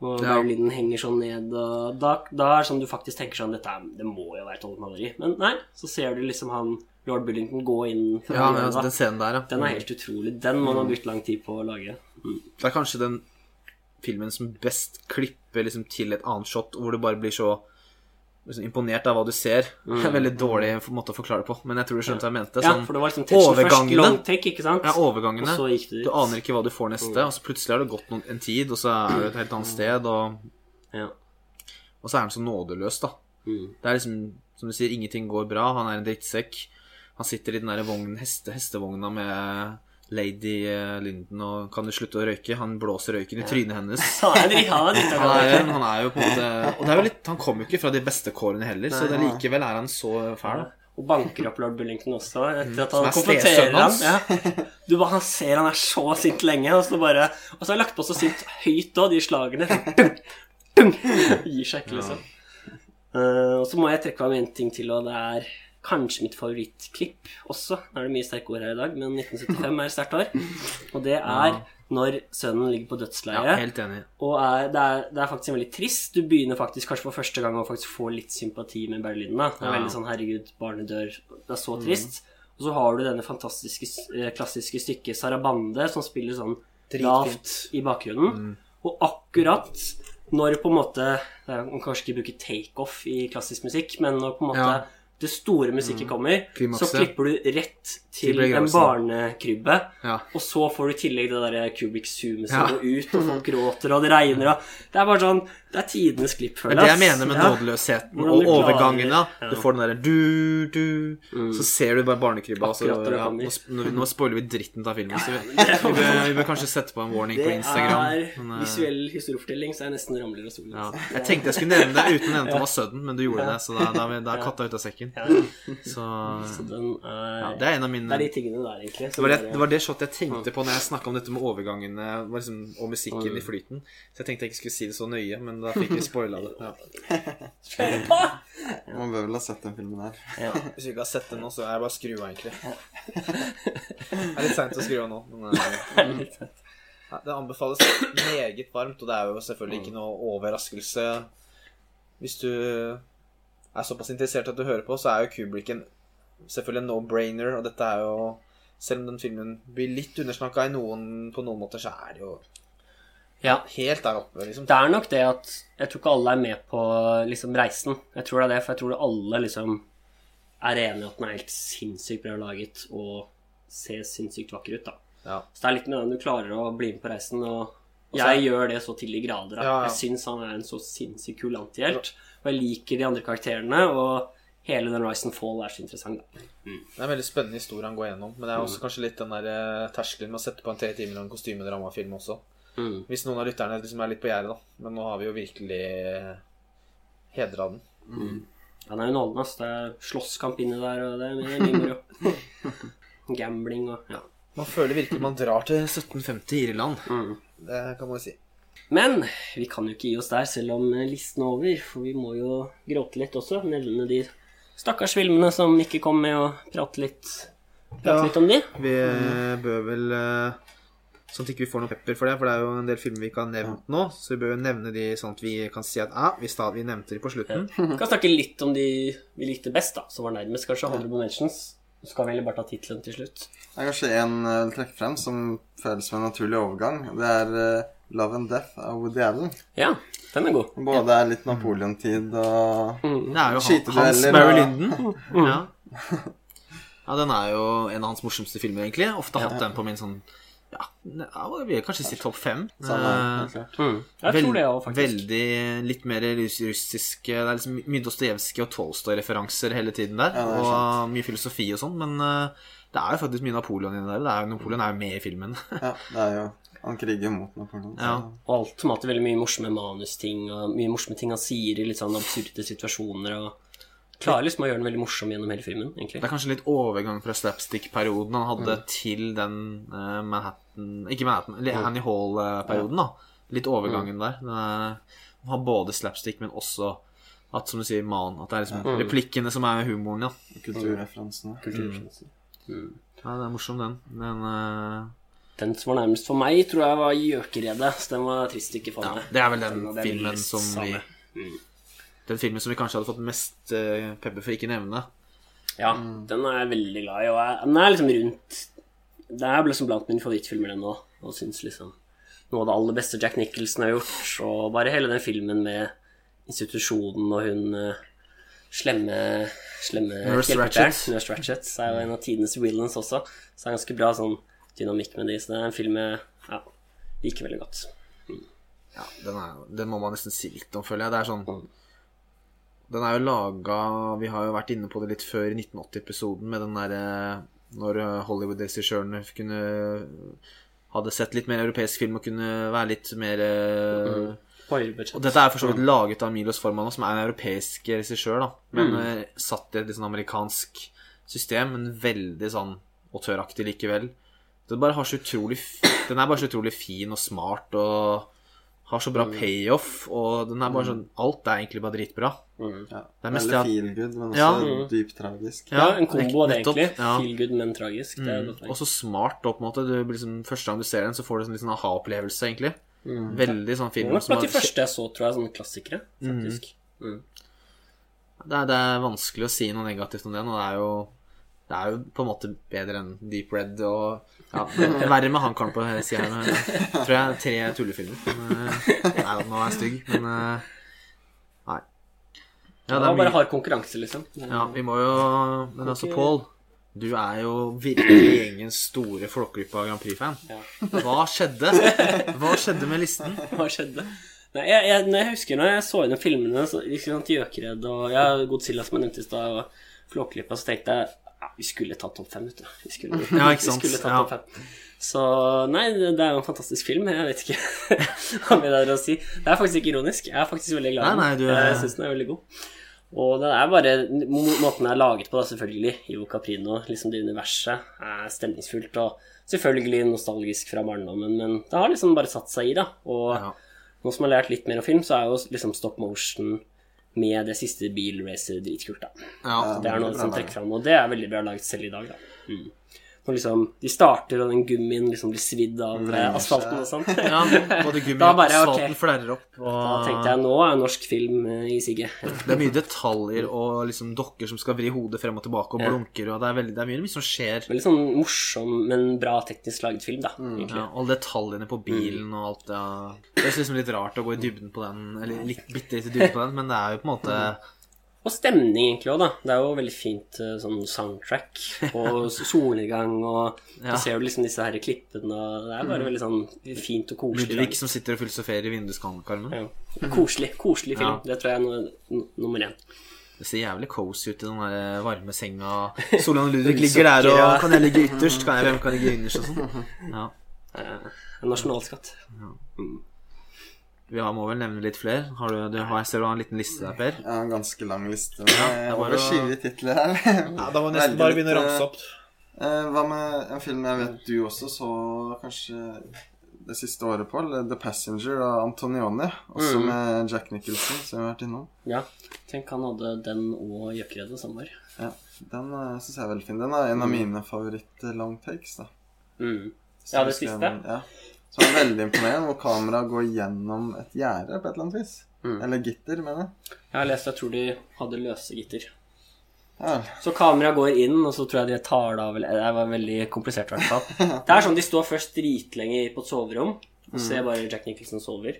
Og Ja. Berlinen henger sånn ned. Og da, da er det sånn du faktisk tenker sånn Dette er, det må jo være et maleri. Men nei, så ser du liksom han lord Bullington gå inn fra ja men, altså, den scenen der, ja. Den er helt utrolig. Den må man ha brukt lang tid på å lage. Mm. Det er kanskje den filmen som best klipper liksom til et annet shot, hvor det bare blir så liksom, imponert av hva du ser. Det er en veldig dårlig måte å forklare det på, men jeg tror du skjønte hva jeg mente. Ja, Sånn, for det var liksom overgangene, først, take, ikke sant? ja, overgangene. Og så gikk det Du aner ikke hva du får neste, og så plutselig har det gått noen, en tid, og så er du et helt annet sted, og, Ja. og så er han så nådeløs, da. Mm. Det er liksom, som du sier, ingenting går bra. Han er en drittsekk. Han sitter i den der vognen, heste, hestevogna med Lady Linden og kan du slutte å røyke? Han blåser røyken i trynet hennes. [laughs] Han er han er Han han jo på en måte Og det er jo litt, han kommer jo ikke fra de beste kårene heller, så det, likevel er han så fæl. Og banker opp lord Bullington også, etter at han er konfronterer ham. Ja. Du bare, Han ser han er så sint lenge, og så bare Og så har jeg lagt på så sint høyt òg, de slagene. Dung, dung. Gir seg ikke, liksom. Uh, og så må jeg trekke fram en ting til, og det er kanskje mitt favorittklipp også. Nå er det mye sterke ord her i dag, men 1975 er et sterkt år. Og det er når sønnen ligger på Ja, helt enig. Og er, det, er, det er faktisk veldig trist. Du begynner faktisk kanskje for første gang å faktisk få litt sympati med Berlin. Da. Det er Ja. veldig sånn 'herregud, barnet dør'. Det er så trist. Og så har du denne fantastiske eh, klassiske stykket Sarabande, som spiller sånn Dritfint. lavt i bakgrunnen. Og akkurat når på en måte er- Man kan kanskje ikke bruke takeoff i klassisk musikk, men når på en måte Ja. Det store musikket kommer, så klipper du rett til en barnekrybbe. Ja. Og så får du i tillegg det der Zoom som Ja. går ut, og folk gråter, og det regner, og Det er bare sånn Det er tidenes klipp, Det føler er det jeg mener med Ja. nådeløsheten og du overgangene. Ja. Du får den derre du, du Så ser du bare barnekrybba. Altså, ja, nå, spoiler vi dritten av filmen, så vi, vi, bør, vi bør kanskje sette på en warning på Instagram. Det er men, eh, visuell historiefortelling, så jeg nesten ramler av stolen. ja. Jeg tenkte jeg skulle nevne det uten å nevne Thomas det var sudden, men du gjorde det, så da, da, da er katta ute av sekken. Så ja, det er en av mine det er de tingene der, egentlig. Det var det, det var det shot jeg tenkte på når jeg snakka om dette med overgangene liksom, og musikken i flyten. Så jeg tenkte jeg ikke skulle si det så nøye, men da fikk vi spoila det. Ja. [laughs] Man bør vel ha sett den filmen her. Ja. Hvis du ikke har sett den nå, så er det bare skru av, egentlig. [laughs] Det er litt seint å skru av nå, men eh, Det anbefales meget varmt, og det er jo selvfølgelig ikke noe overraskelse. Hvis du er såpass interessert at du hører på, så er jo Kubrick en selvfølgelig en no-brainer, og dette er jo Selv om den filmen blir litt undersnakka på noen måter, så er det jo Ja. Helt der oppe, liksom. Det er nok det at jeg tror ikke alle er med på liksom reisen. Jeg tror det er det, for jeg tror alle liksom er enige i at den er helt sinnssykt bra laget og ser sinnssykt vakker ut, da. Ja. Så det er litt med den du klarer å bli med på reisen, og jeg gjør det så til de grader. Ja, ja. Jeg syns han er en så sinnssykt kul antihelt, og jeg liker de andre karakterene, og hele den Rise and Fall er så interessant, da. Det er en veldig spennende historie han går gjennom. Men det er også kanskje litt den der eh, terskelen med å sette på en tre timer lang kostymedramafilm også. Mm. Hvis noen av lytterne liksom er litt på gjerdet, da. Men nå har vi jo virkelig hedra den. Han er underholdende, ass. Det er slåsskamp inni der, og det er mye moro. [laughs] Gambling og ja. Man føler virkelig man drar til 1750 i Irland. Mm. Det kan man si. Men vi kan jo ikke gi oss der, selv om listen er over. For vi må jo gråte litt også. Nevne de stakkars filmene som ikke kom med, og prate litt, prate Ja. litt om de. Vi eh, bør vel eh, Sånn at vi ikke får noe pepper for det, for det er jo en del filmer vi ikke har nevnt nå. Så vi bør jo nevne de sånn at vi kan si at ah, vi, stadig, vi nevnte de på slutten. Vi kan snakke litt om de vi likte best, da, som var nærmest kanskje Honorable Mentions. Så kan vi heller bare ta tittelen til slutt. Det er kanskje en jeg vil trekke frem som føles som en naturlig overgang. Det er uh, Love and Death av Woody Allen. Ja, den er god. Både er litt Napoleon-tid og Det er jo Skytedueller Hans Barry Linden. [laughs] Ja. ja, den er jo en av hans morsomste filmer, egentlig. Ofte hatt den på min sånn Ja, ja jeg vil kanskje si topp fem. Samme, Eh. Mm. Jeg tror det òg, faktisk. Veldig litt mer russ- russiske Det er liksom mye Dostojevskij og Tolstoy-referanser hele tiden der. Ja, er og mye filosofi og sånn, men eh, det er jo faktisk mye Napoleon inni der. Det er Napoleon er jo med i filmen. [laughs] Ja, det er jo Han kriger mot Napoleon. Ja. Og alt som alltid veldig mye morsomme manusting, og mye morsomme ting han sier i litt sånn absurde situasjoner, og klarer liksom å gjøre den veldig morsom gjennom hele filmen, egentlig. Det er kanskje litt overgang fra slapstick-perioden han hadde til den uh, Manhattan Ikke Manhattan, eller Annie Hall-perioden, da. Litt overgangen der. Den er- har både slapstick, men også at, som du sier, man At det er liksom replikkene som er humoren, ja. Kulturreferansene. Kulturreferansene. Mm. ja. Det er morsom, den. Den uh... Den som var nærmest for meg, tror jeg var Gjøkeredet. Så den var trist ikke for ja, meg. det er vel den Den filmen som vi. Mm. Den filmen som vi kanskje hadde fått mest uh, pepper for ikke nevne. Ja, den er jeg veldig glad i, og jeg, den er liksom rundt Det er liksom blant mine favorittfilmer, den òg, og syns liksom noe av det aller beste Jack Nicholson har gjort, og bare hele den filmen med institusjonen og hun uh, slemme slemme Nurse Ratched er jo en av tidenes villains også, så det er ganske bra sånn dynamikk med de, så det er en film jeg ja, liker veldig godt. Ja, den, er, den må man nesten si litt om, føler jeg. Det er sånn Den er jo laga Vi har jo vært inne på det litt før i 1980-episoden med den derre Når eh, Hollywood-regissørene kunne Hadde sett litt mer europeisk film og kunne være litt mer mm. Og dette er for så vidt laget av Milos Forman, som er en europeisk regissør, da. Men mm. satt i et litt sånn amerikansk system, men veldig sånn autøraktig likevel. Den bare har så utrolig Den er bare så utrolig fin og smart og har så bra payoff, og den er bare sånn Alt er egentlig bare dritbra. Mm. Ja. Det er mest Veldig det at- feel good, men også Ja. dypt tragisk. Ja, en kombo av det, egentlig. ja. Feel good, men tragisk. Mm. Og så smart da, på en måte. Du, liksom, første gang du ser den, så får du en litt sånn aha-opplevelse, egentlig. Veldig sånn Det film var blant de første jeg så, tror jeg, sånne klassikere, faktisk. Mm. det er, det er vanskelig å si noe negativt om den, og det er jo det er jo på en måte bedre enn Deep Red og ja, det er Verre med han karen på sida her. Tror jeg tre tullefilmer. Eh, [laughs] Nei, nå må være stygg, men eh, Nei. Ja, det er bare hard konkurranse, liksom. Ja, vi må jo Men altså, Pål, du er jo virkelig gjengens store Flåklypa Grand Prix-fan. Hva skjedde? Hva skjedde med listen? [laughs] Hva skjedde? Nei, jeg, jeg, jeg husker når jeg så gjennom filmene, så, liksom, sant, og ja, Godzilla, som jeg nevnte i stad, og Flåklypa, så tenkte jeg ja, vi skulle tatt topp fem, vet du. Vi skulle, [laughs] Ja, ikke sant? Vi skulle tatt Ja. topp fem. Så nei, det er jo en fantastisk film. Jeg vet ikke [laughs] hva mer det er å si. Det er faktisk ikke ironisk. Jeg er faktisk veldig glad i den. Du Jeg syns den er veldig god. Og den er bare Måten den er laget på, da, selvfølgelig. Ivo Caprino, liksom det universet, er stemningsfullt og selvfølgelig nostalgisk fra barndommen, men det har liksom bare satt seg i, da. Og Ja. nå som har lært litt mer om film, så er jo liksom stop motion med det siste bilracet dritkult, da. Ja, Det er noe som trekker fram, og det er veldig bra laget selv i dag, da. Mm. Når liksom de starter, og den gummien liksom blir svidd av Mm, eh, asfalten og sånt. Ja, [laughs] både gummi og asfalten okay. asfalten flerrer opp. Og Da tenkte jeg nå er norsk film eh, i siget. Det er mye detaljer og liksom dokker som skal vri hodet frem og tilbake og Ja. blunker, og det er, veldig, det er mye som skjer. Veldig sånn morsom, men bra teknisk laget film, da. Mm, Ja, alle detaljene på bilen og alt det Det er liksom litt rart å gå i dybden på den, eller litt bitte litt i dybden på den, men det er jo på en måte Og stemning egentlig òg, da. Det er jo veldig fint eh, sånn soundtrack og [laughs] solnedgang og Ja. Du ser jo liksom disse her klippene og Det er bare veldig sånn fint og koselig. Ludvig som sitter og filosoferer i vinduskarmen. Ja. Koselig. Koselig film. Ja. Det tror jeg er no nummer én. Det ser jævlig cozy ut i den der varme senga. Solan og Ludvig [laughs] ligger der, og kan jeg ligge ytterst? Kan jeg, hvem kan ligge innerst og sånn? Ja. [laughs] Eh, En nasjonalskatt. Vi har, må vel nevne litt flere. Har du, du har, jeg ser du har en liten liste der, Per. Ja, en ganske lang liste med det bare over å- 20 titler her. Ja, da må nesten nesten bare begynne å ramse opp. Eh, hva med en film jeg vet du også så kanskje det siste året, på? Eller The Passenger av Antonioni. Også Mm. med Jack Nicholson, som vi har vært innom. Ja. Tenk han hadde den og Gjøkeredet samme år. Ja, Den uh, syns jeg er veldig fin. Den er en av mine favoritt-long takes. da Mm. Ja, det siste? Ja. Så det er veldig imponerende hvor kameraet går gjennom et gjerde på et eller annet vis. Mm. Eller gitter, mener jeg. Jeg har lest jeg tror de hadde løse gitter. Ja. Så kameraet går inn, og så tror jeg de tar det av Det var veldig komplisert, i hvert fall. Det er sånn de står først dritlenge på et soverom og ser bare Jack Nicholson sover.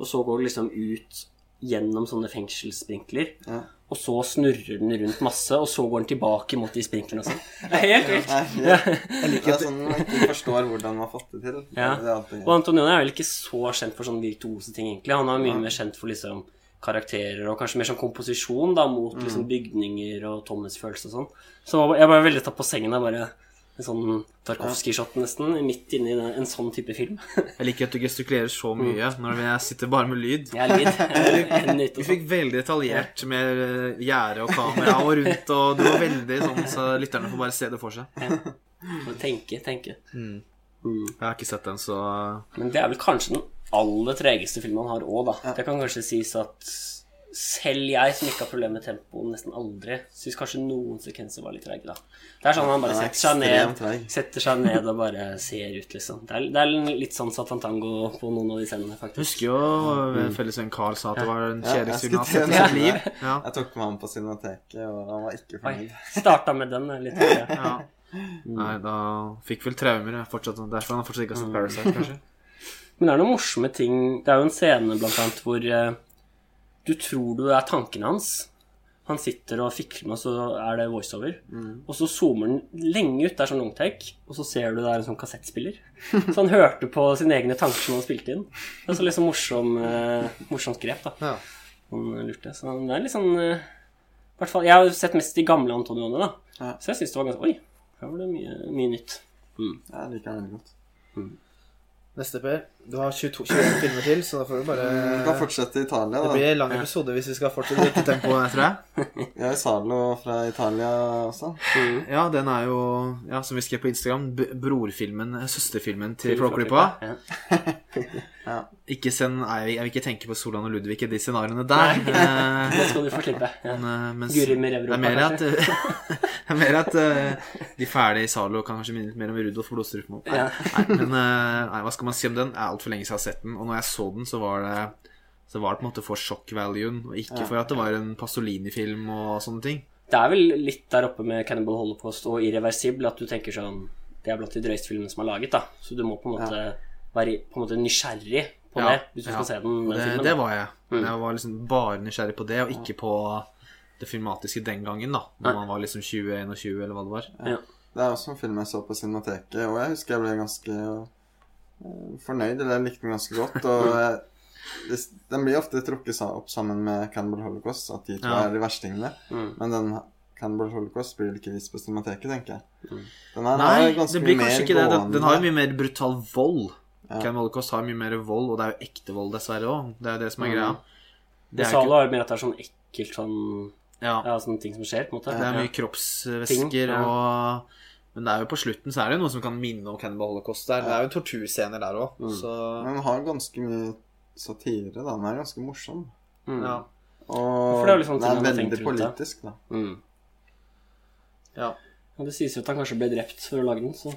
Og så går det liksom ut gjennom sånne fengselssprinkler. Ja. Og så snurrer den rundt masse, og så går den tilbake mot de sprinklene og sånn. [laughs] Det er helt vilt. [laughs] Jeg, liker det er sånn man ikke forstår hvordan man har fått det til. Ja. Det Og Antonioni er vel ikke så kjent for sånne virtuose ting, egentlig. Han er mye mer kjent for liksom karakterer og kanskje mer sånn komposisjon da, mot liksom bygninger og Thomas-følelse og sånn. Så jeg var veldig tatt på sengen Jeg bare en sånn Tarkovskij-shot nesten, midt inni en, en sånn type film. [laughs] Jeg liker at du gestikulerer så mye når jeg sitter bare med lyd. Jeg er lyd. [laughs] jeg Vi fikk veldig detaljert med eh, gjerde og kamera og rundt, og du var veldig sånn, så lytterne får bare se det for seg. Å Tenke, tenke. Mm. Jeg har ikke sett den, så Men det er vel kanskje den aller tregeste filmen han har òg, da. Det kan kanskje sies at selv jeg, som ikke har problemer med tempo nesten aldri, syns kanskje noen sekvenser var litt treige, da. Det er sånn han bare er setter seg ned, setter seg ned og bare ser ut, liksom. Det er, det er litt sånn Satan Tango på noen av de scenene, faktisk. husker jo en fellesvenn Carl sa at det var den Ja, kjedeligste skulle sett i sitt liv. Ja. Jeg tok med ham på Cinemateket, og han var ikke fornøyd. Starta med den litt. Ja. Ja. Nei, da fikk vel traumer. Fortsatt, derfor han fortsatt ikke har sett Parasite, kanskje. Men det er noen morsomme ting Det er jo en scene blant annet hvor eh, du tror du er tanken hans. Han sitter og fikler med, og så er det voiceover. Og så zoomer han lenge ut, det er sånn longtake, og så ser du det er en sånn kassettspiller. Så han hørte på sine egne tanker som han spilte inn. Det er så liksom morsom, eh, morsomt grep, da. Ja. Han lurte. Så det er litt sånn eh, Jeg har sett mest de gamle Antonione, da. Ja. Så jeg syns det var ganske Oi, her var det mye, mye nytt. Mm. Jeg liker den godt. Neste, Per. Du har 22, 21 filmer til, så da får du bare Vi kan fortsette i Italia, Det blir en lang episode hvis vi skal fortsette dette tempoet, tror jeg. [laughs] Ja, i Salo fra Italia også. Ja, den er jo, ja, som vi skrev på Instagram, b brorfilmen, eh, søsterfilmen til Flåklypa. Ja. Ja. [laughs] Ikke send, nei, jeg vil ikke tenke på Solan og Ludvig i de scenarioene [laughs] der. Nei, Det skal du få slippe. Ja. men, eh, Guri med det Revropa, er mer at, det er mer at uh, de ferdige i Zalo kan kanskje minne litt mer om Rudolf Blodstrupen. Nei, Ja. nei, men uh, nei, hva skal man si om den? Det er altfor lenge siden jeg har sett den. Og når jeg så den, så var det så var det på en måte for shock-valuen, og ikke for at det var en Pasolini-film og sånne ting. Det er vel litt der oppe med Cannibal Holocaust og Irreversible at du tenker sånn Det er blant de drøyeste filmene som er laget, da. Så du må på en måte være på en måte nysgjerrig på Ja, det hvis du ja. skal se den, den Det, filmen. det var jeg. Men jeg var liksom bare nysgjerrig på det, og ikke på det filmatiske den gangen, da. Når man var liksom 20-21, eller hva det var. Ja. Det er også en film jeg så på Cinemateket, og jeg husker jeg ble ganske fornøyd, eller jeg likte den ganske godt. Og [laughs] jeg, den blir ofte trukket opp sammen med Cannibal Holocaust, at de to Ja. er de verstingene. Mm. Men den Cannibal Holocaust blir vel ikke vist på Cinemateket, tenker jeg. Mm. Den her Nei, er ganske det blir kanskje ikke det. Den, den har jo mye mer brutal vold. Ja. Cannibal Holocaust har mye mer vold, og det er jo ekte vold, dessverre òg. Det er jo det som er Mm. greia. Det er, Salo ikke, har jo mer at det er sånn ekkelt sånn ja, Ja, sånne ting som skjer, på en måte. det er mye kroppsvæsker Ting, ja. og Men det er jo på slutten så er det jo noe som kan minne om Cannibal Holocaust der. Det er jo torturscener der òg, Mm. så Men den har ganske mye satire, da. Den er ganske morsom. Mm. ja. Og det er liksom den er veldig politisk, da. Mm. ja. Og det sies jo at han kanskje ble drept for å lage den, så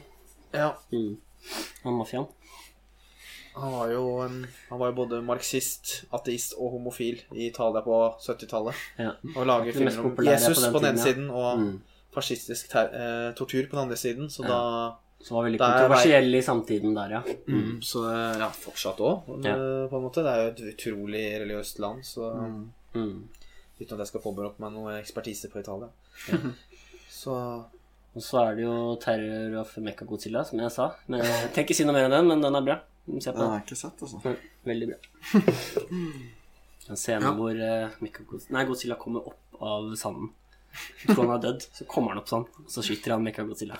Ja. mm. Han mafiaen. Han var jo en, han var jo både marxist, ateist og homofil i Italia på 70-tallet. Ja. Og lager filmer om Jesus på den på den tiden, siden og Mm. Fascistisk ter eh, tortur på den andre siden. Så da Som var veldig Det er kontroversiell i samtiden der, ja. mm. Så eh, ja, fortsatt òg, Ja. på en måte. Det er jo et utrolig religiøst land, så Mm. uten at jeg skal påberope meg noe ekspertise på Italia. [laughs] Så Og så er det jo Terror of Mecha Godzilla, som jeg sa. Men jeg tenker ikke si noe mer om den, men den er bra. Se på Den den. har jeg ikke sett, altså. Mm, Veldig bra. [laughs] En scene Ja. hvor uh, Godzilla kommer opp av sanden. Jeg tror han er dødd, så kommer han opp sånn, og så skyter han Mekagodzilla.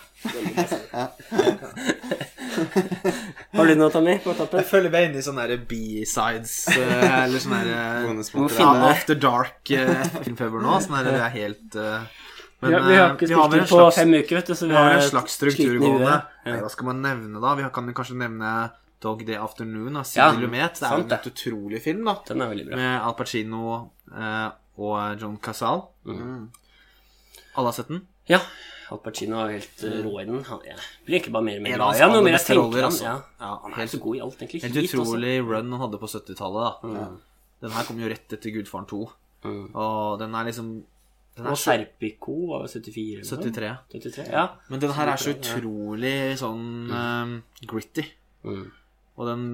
Har du noe, Tommy, på toppen? Jeg følger meg inn i sånne B-sides, eh, eller sånne der, eh, After Dark-filmfeber nå. Sånn her, det er helt eh, men, Ja, vi har eh, ikke vi har spilt inn på fem uker, vet du, så Vi har en slags struktur gående. Ja. Hva skal man nevne, da? Vi kan kanskje nevne Dog Day Afternoon av Ja, Sidney Lumet. Det er jo en helt utrolig film, da. Den er bra. Med Al Pacino eh, og John Casal. Mm. Alle har sett den? Ja. Al Pacino er helt uh, rå i den. Han, jeg blir egentlig bare mer og mer glad i ham. Tenker altså. Ja. Ja, Han er helt- så god i alt, egentlig. Helt utrolig også. run han hadde på 70-tallet. Mm. Den her kom jo rett etter Gudfaren 2. Mm. Og den er liksom den er Og Serpico var jo 74 73. 73. Ja. Men den her er så utrolig sånn eh, gritty. Mm. Og den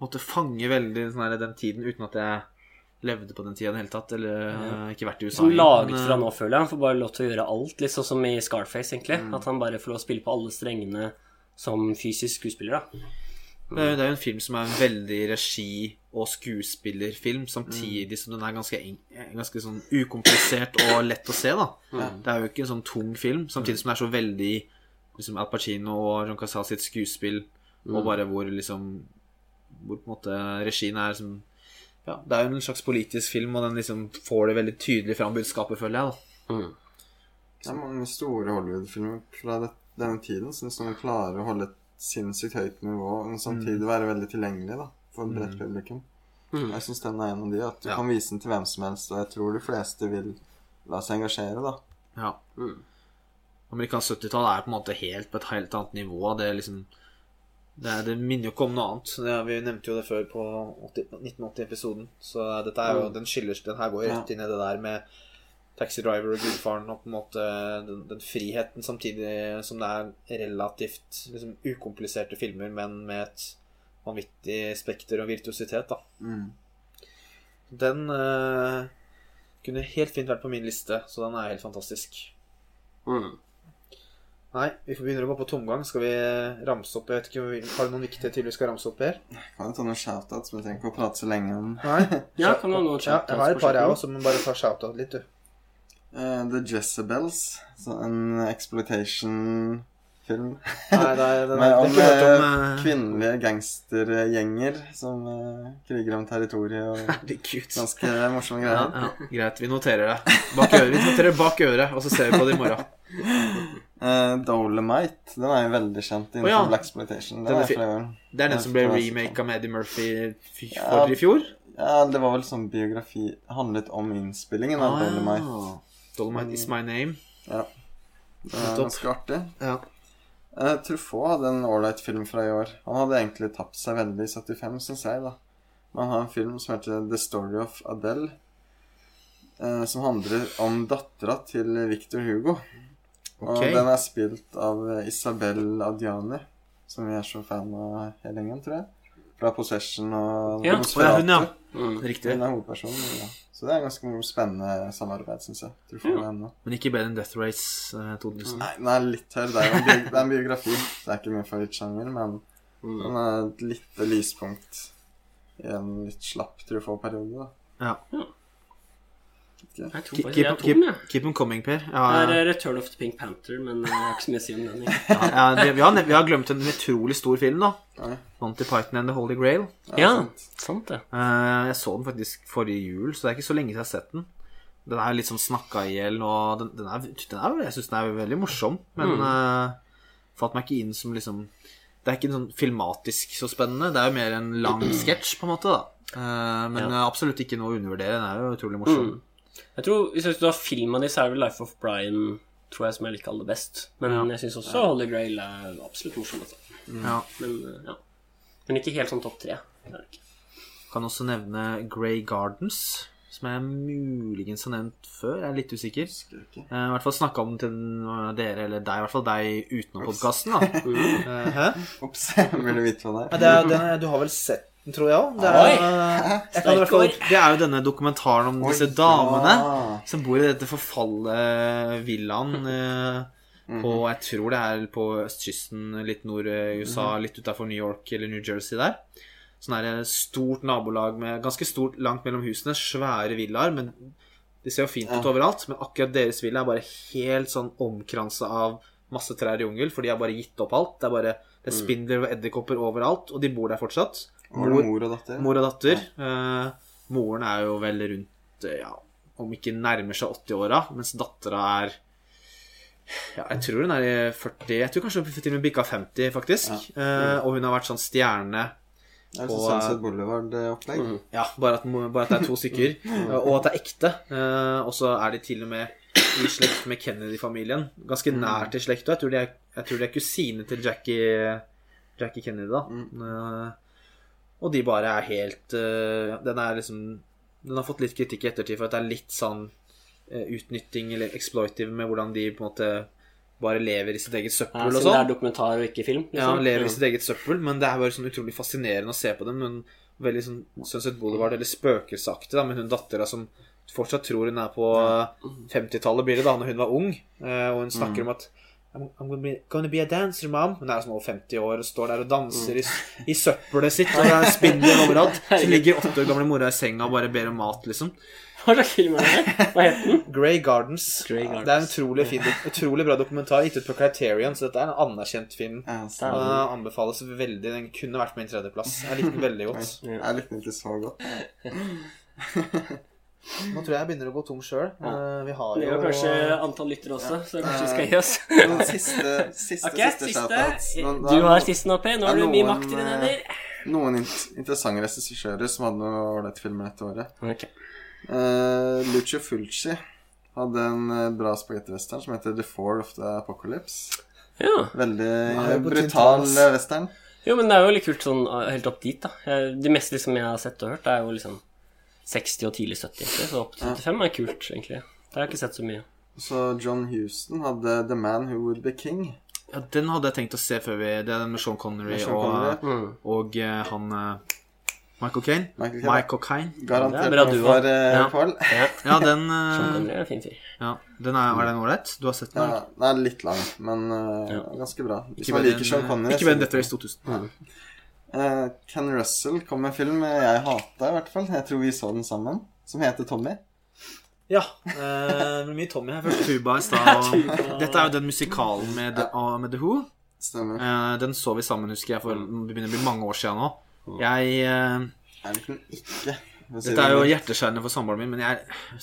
måtte fange veldig sånn her, den tiden uten at jeg levde på den tida i det hele tatt. Eller ja. ikke vært i USA. Som laget men, fra eh, nå, føler jeg. Han får bare lov til å gjøre alt, litt sånn som i Scarface, egentlig. Mm. At han bare får lov til å spille på alle strengene som fysisk skuespiller, da. Det jo det er jo en film som er en veldig regi- og skuespillerfilm, samtidig som den er ganske, en- ganske sånn ukomplisert og lett å se. da Det er jo ikke en sånn tung film, samtidig som det er så veldig liksom Al Pacino og John Casal sitt skuespill, og bare hvor liksom Hvor på en måte regien er liksom Ja, det er jo en slags politisk film, og den liksom får det veldig tydelig fram budskapet, føler jeg. da Mm. Det er mange store Hollywood-filmer fra det, denne tiden som liksom klarer å holde et sinnssykt høyt nivå, men samtidig være veldig tilgjengelig da, for et bredt publikum. Mm. Jeg syns den er en av de, at du Ja. kan vise den til hvem som helst, og jeg tror de fleste vil la seg engasjere, da. Ja. Mm. Amerikansk 70-tall er på en måte helt på et helt annet nivå. Det er liksom Det, det minner jo ikke om noe annet. Det, vi nevnte jo det før på 1980-episoden. Så dette er jo, den skiller Den her går rett inn i det der med Taxi Driver og Gudfaren og på en måte den, den friheten samtidig som det er relativt liksom, ukompliserte filmer, men med et vanvittig spekter og virtuositet, da. Mm. Den uh, kunne helt fint vært på min liste, så den er helt fantastisk. Mm. Nei, vi får begynne å gå på tomgang. Skal vi ramse opp? Jeg vet ikke, Har du noen viktige til vi skal ramse opp her? Kan jo ta noen shoutouts, men jeg trenger ikke å prate så lenge om Nei? [laughs] Ja, kan du ha noen Ja, jeg har et par, jeg òg, så må bare ta shout-out litt, du. Uh, The Jezebels, så en exploitation-film. Nei, det er, det er, Med, det om er om eh, kvinnelige gangstergjenger som uh, kriger om territoriet og Herregud. ganske morsomme Ja, greier. ja, greit, vi noterer det. Bak øret, vi noterer bak øret, og så ser vi på det i morgen. [laughs] Eh, Dolomite, den er jo veldig kjent innenfor oh, ja. Black Exploitation. Det er den som ble remaka remake av Eddie Murphy f- Ja. for i fjor? Ja, det var vel sånn biografi handlet om innspillingen av Dolomite. Ah, Dolomite is my name. Ja. Det er ganske artig. Ja. Uh, Truffaut hadde en ålreit film fra i år. Han hadde egentlig tapt seg veldig i 75, syns jeg, da. Men han har en film som heter The Story of Adele. Uh, som handler om dattera til Victor Hugo. Og Ok. den er spilt av eh, Isabel Adjani, som vi er så fan av hele gjengen, tror jeg. Fra Possession og Ja. og ja, hun, ja. Mm. Riktig. Hun er hovedpersonen. Ja. Så det er ganske spennende samarbeid, syns jeg. Og henne. Men ikke bedre enn Death Race eh, 2000. Nei, den er litt høyere. Det er jo en, bi en biografi. Det er ikke min favorittsjanger, men Mm. den er et lite lyspunkt i en litt slapp Truffaut-periode. da. Ja. Jeg tror Keep, faktisk keep, jeg har keep, to, jeg. keep them coming, Per. Det Ja, er eh, Return of the Pink Panther, men eh, jeg har ikke så mye å si om den. ja, vi, vi, har, vi har glemt en utrolig stor film, da. Monty Python and The Holy Grail. Ja, sant. sant det. Eh, jeg så den faktisk forrige jul, så det er ikke så lenge siden jeg har sett den. Den er litt sånn snakka i hjel, og den, den, er, den er, jeg syns den er veldig morsom, men Mm. uh, fatt meg ikke inn som liksom Det er ikke sånn filmatisk så spennende. Det er jo mer en lang sketsj, på en måte, da. Uh, men Ja. absolutt ikke noe å undervurdere. Den er jo utrolig morsom. Mm. Jeg tror, Hvis du har filma de, så er det Life of Brian tror jeg som jeg liker aller best. Men Ja. jeg syns også Holy Grail er absolutt morsom. Altså. Ja. Men, eh, ja. Men ikke helt sånn topp tre. Kan også nevne Grey Gardens, som jeg muligens har nevnt før. Jeg er litt usikker. Jeg har i hvert fall snakka om den til dere, eller deg, i hvert fall deg utenom podkasten. [laughs] Hæ? Ops, vil du vite hva det er- du har vel sett den, tror jeg òg? Det, er- jeg fall- det er jo denne dokumentaren om disse damene ja. som bor i dette forfallet villaen eh, på Jeg tror det er på østkysten, litt nord i USA, litt utafor New York eller New Jersey der. Sånn her stort nabolag med ganske stort langt mellom husene, svære villaer, men det ser jo fint ut overalt. Men akkurat deres villa er bare helt sånn omkransa av masse trær i jungel, for de har bare gitt opp alt. Det er bare det er spindler og edderkopper overalt, og de bor der fortsatt. Var det mor og datter? Mor og datter. Eh, moren er jo vel rundt eh, ja, om ikke nærmer seg 80-åra, mens dattera er ja, jeg tror hun er i 40 Jeg tror kanskje hun til og med bikka 50, faktisk. Eh, og hun har vært sånn stjerne Det er sånn Sunset Boulevard-opplegg. Ja, bare at, bare at det er to stykker. [laughs] eh, Og at det er ekte. Eh, og så er de til og med i slekt med Kennedy-familien. Ganske nært i slekt. og Jeg tror de er, jeg tror de er kusine til Jackie, Jackie Kennedy, da. Eh, og de bare er helt eh, Den er liksom Den har fått litt kritikk i ettertid for at det er litt sånn eh, utnytting eller exploitive med hvordan de på en måte bare lever i sitt eget Ja, søppel og sånn. det er dokumentar og ikke film. Ja, liksom. lever i sitt eget søppel, men det er bare sånn utrolig fascinerende å se på dem. Men veldig sånn Sunset Boulevard, eller spøkelsesaktig, da, med hun dattera som fortsatt tror hun er på 50-tallet, blir det da, når hun var ung, eh, og hun snakker om at I'm, I'm gonna, be, gonna be a dancer, mom. Hun er sånn over 50 år og står der og danser i, i søppelet sitt, og det er spindler overalt. [laughs] Så ligger åtte år gamle mora i senga og bare ber om mat, liksom. [laughs] Hva slags film er det? Hva het den? Grey Gardens. Grey Gardens. Det er en utrolig, fin, utrolig bra dokumentar, gitt ut på Criterion, så dette er en anerkjent film. Ja, så- Uh, anbefales veldig. Den kunne vært min tredjeplass. Jeg likte den veldig godt. [laughs] Jeg likte den ikke så godt. Nå tror jeg jeg begynner å gå tom sjøl. vi har Det jo er kanskje antall lyttere også, så kanskje vi skal gi oss. [laughs] Siste, siste, [laughs] okay, siste, siste. Nå- Du har sisten oppe. Nå har du er mye makt i dine eh, hender. Noen interessante regissører som hadde noen ålreite filmer dette året. Okay. Uh, Lucio Fulci hadde en eh, bra spagettivestern som heter The Fall of the Apocalypse. Ja. Veldig jo brutal eh, western. Jo, men det er jo litt kult sånn helt opp dit, da. Det meste liksom jeg har sett og hørt, er jo liksom 60 og tidlig 70. Så opp til 75 er kult, egentlig. Det har jeg ikke sett så mye. Så John Houston hadde The Man Who Would Be King. Ja, Den hadde jeg tenkt å se før vi Det er den med Sean Connery Med Sean og, Connery. og, og eh, han eh, Michael Caine. Michael Caine. Michael Caine. Garantert er bra noe for uh, Ja. Paul. Ja, [laughs] Ja, den, Sean eh, Connery er en fin fyr. ja, den er, er den ålreit? Du har sett den? Ja, den er litt lang, men eh, Ja. ganske bra. Hvis Ikke man liker Sean eh, Connery Ikke bedre enn Death Race 2000. Eh, Ken Russell kom med en film jeg hata, i hvert fall. Jeg tror vi så den sammen. Som heter Tommy. Ja. Eh, blir mye Tommy her. Først Tuba i stad. [laughs] Dette er jo den musikalen med, ah, med The Who. Stemmer. Eh, den så vi sammen, husker jeg, for det begynner å bli mange år siden nå. Jeg eh, Jeg liker den ikke. Dette er jo hjerteskjærende for samboeren min, men jeg,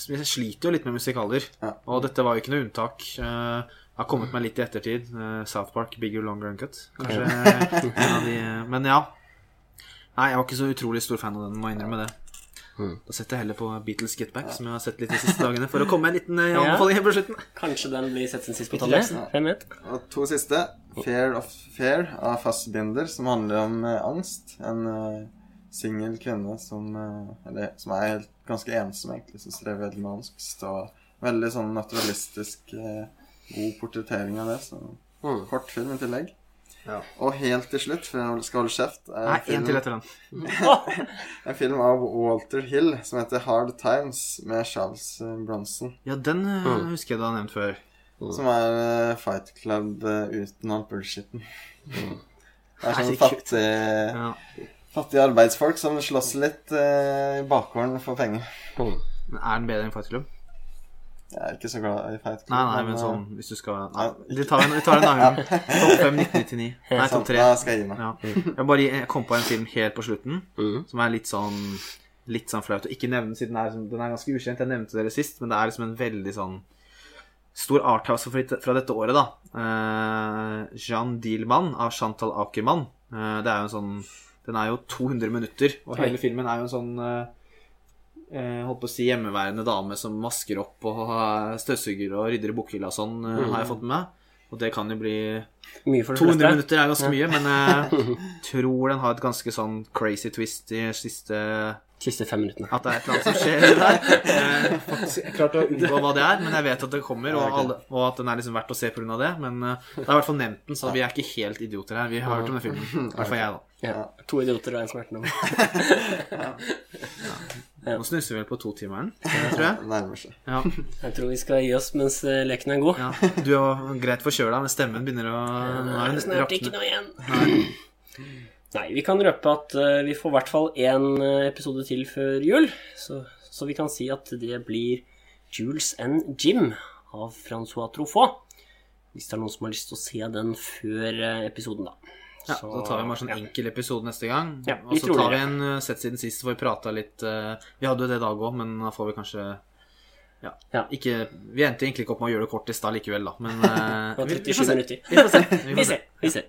jeg sliter jo litt med musikaler. Ja. Og dette var jo ikke noe unntak. Jeg har kommet meg litt i ettertid. South Park, Bigger, Longer Uncut. Kanskje en av de Men ja. Nei, jeg var ikke så utrolig stor fan av den, må jeg innrømme det. Da setter jeg heller på Beatles Get Back, som jeg har sett litt de siste dagene, for å komme med en liten eh, anbefaling på slutten. Kanskje den blir sett sin sist på Jackson. Hvem vet? Og to siste. Fear of Fear av Fassbinder, som handler om eh, angst. En eh, singel kvinne som, eh, eller, som er helt, ganske ensom, egentlig, som strever veldig med angst. Og veldig sånn naturalistisk eh, god portrettering av det. Så Mm. kort film i tillegg. Ja. Og helt til slutt, for jeg skal holde kjeft, er Nei, film- en til etter den. [laughs] en film av Walter Hill som heter Hard Times, med Charles eh, Bronson. Ja, den mm. husker jeg du har nevnt før. Som er uh, Fight Club uh, uten alt bullshitten. [laughs] Det er sånn fattig, Ja. fattige arbeidsfolk som slåss litt uh, i bakgården for penger. Mm. Men Er den bedre enn Fight Club? Jeg er ikke så glad i feit. Nei, nei, men eh, sånn hvis du skal Nei, vi tar en, vi tar en [laughs] annen. Topp 5 1999. [laughs] Nei, topp 3. Da skal jeg gi meg. Ja. Jeg, bare, jeg kom på en film helt på slutten Mm. som er litt sånn Litt sånn flaut å ikke nevne, siden den er, liksom- den er ganske ukjent. Jeg nevnte dere sist, men det er liksom en veldig sånn stor arthouse fra, fra dette året, da. Eh, Jean Dielmann av Chantal Akermann. Eh, det er jo en sånn Den er jo 200 minutter, og hele filmen er jo en sånn eh, eh, holdt på å si hjemmeværende dame som masker opp og støvsuger og rydder i bokhylla og sånn, mm. har jeg fått med meg. Og det kan jo bli Mye for 200 fleste. minutter er ganske mye, men jeg [laughs] tror den har et ganske sånn crazy twist i siste Siste fem minuttene. At det er et eller annet som skjer der. [laughs] Jeg har faktisk klart å unngå hva det er, men jeg vet at det kommer, og, alle, og at den er liksom verdt å se pga. det. Men eh, det er i hvert fall nevnt den, så vi er ikke helt idioter her. Vi har hørt om den filmen. [laughs] I hvert fall jeg, da. Ja. To idioter og en som har hørt den om. Nå snuser vi vel på totimeren, tror jeg. [laughs] Nærmer seg. Ja. Jeg tror vi skal gi oss mens eh, leken er god. ja. Du er greit forkjøla, men stemmen begynner å Nå er det snart ikke noe igjen. Nei, vi kan røpe at eh, vi får i hvert fall én episode til før jul. Så, så vi kan si at det blir Jules and Jim av Francois Troffaut. Hvis det er noen som har lyst til å se den før eh, episoden, da. Ja, Så- Da tar vi bare sånn ja. enkel episode neste gang. Ja, og så tar vi en uh, sett siden sist, hvor vi prata litt uh, Vi hadde jo det i dag òg, men da får vi kanskje ja, Ja. Ikke, vi endte egentlig ikke opp med å gjøre det kort i stad likevel, da. Men [laughs] uh, vi, vi får se. Vi får se. [laughs] Vi Vi får se. Vi ser.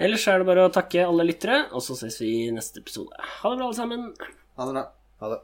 Ellers er det bare å takke alle lyttere, og så ses vi i neste episode. Ha det bra, alle sammen. Ha det bra. Ha det.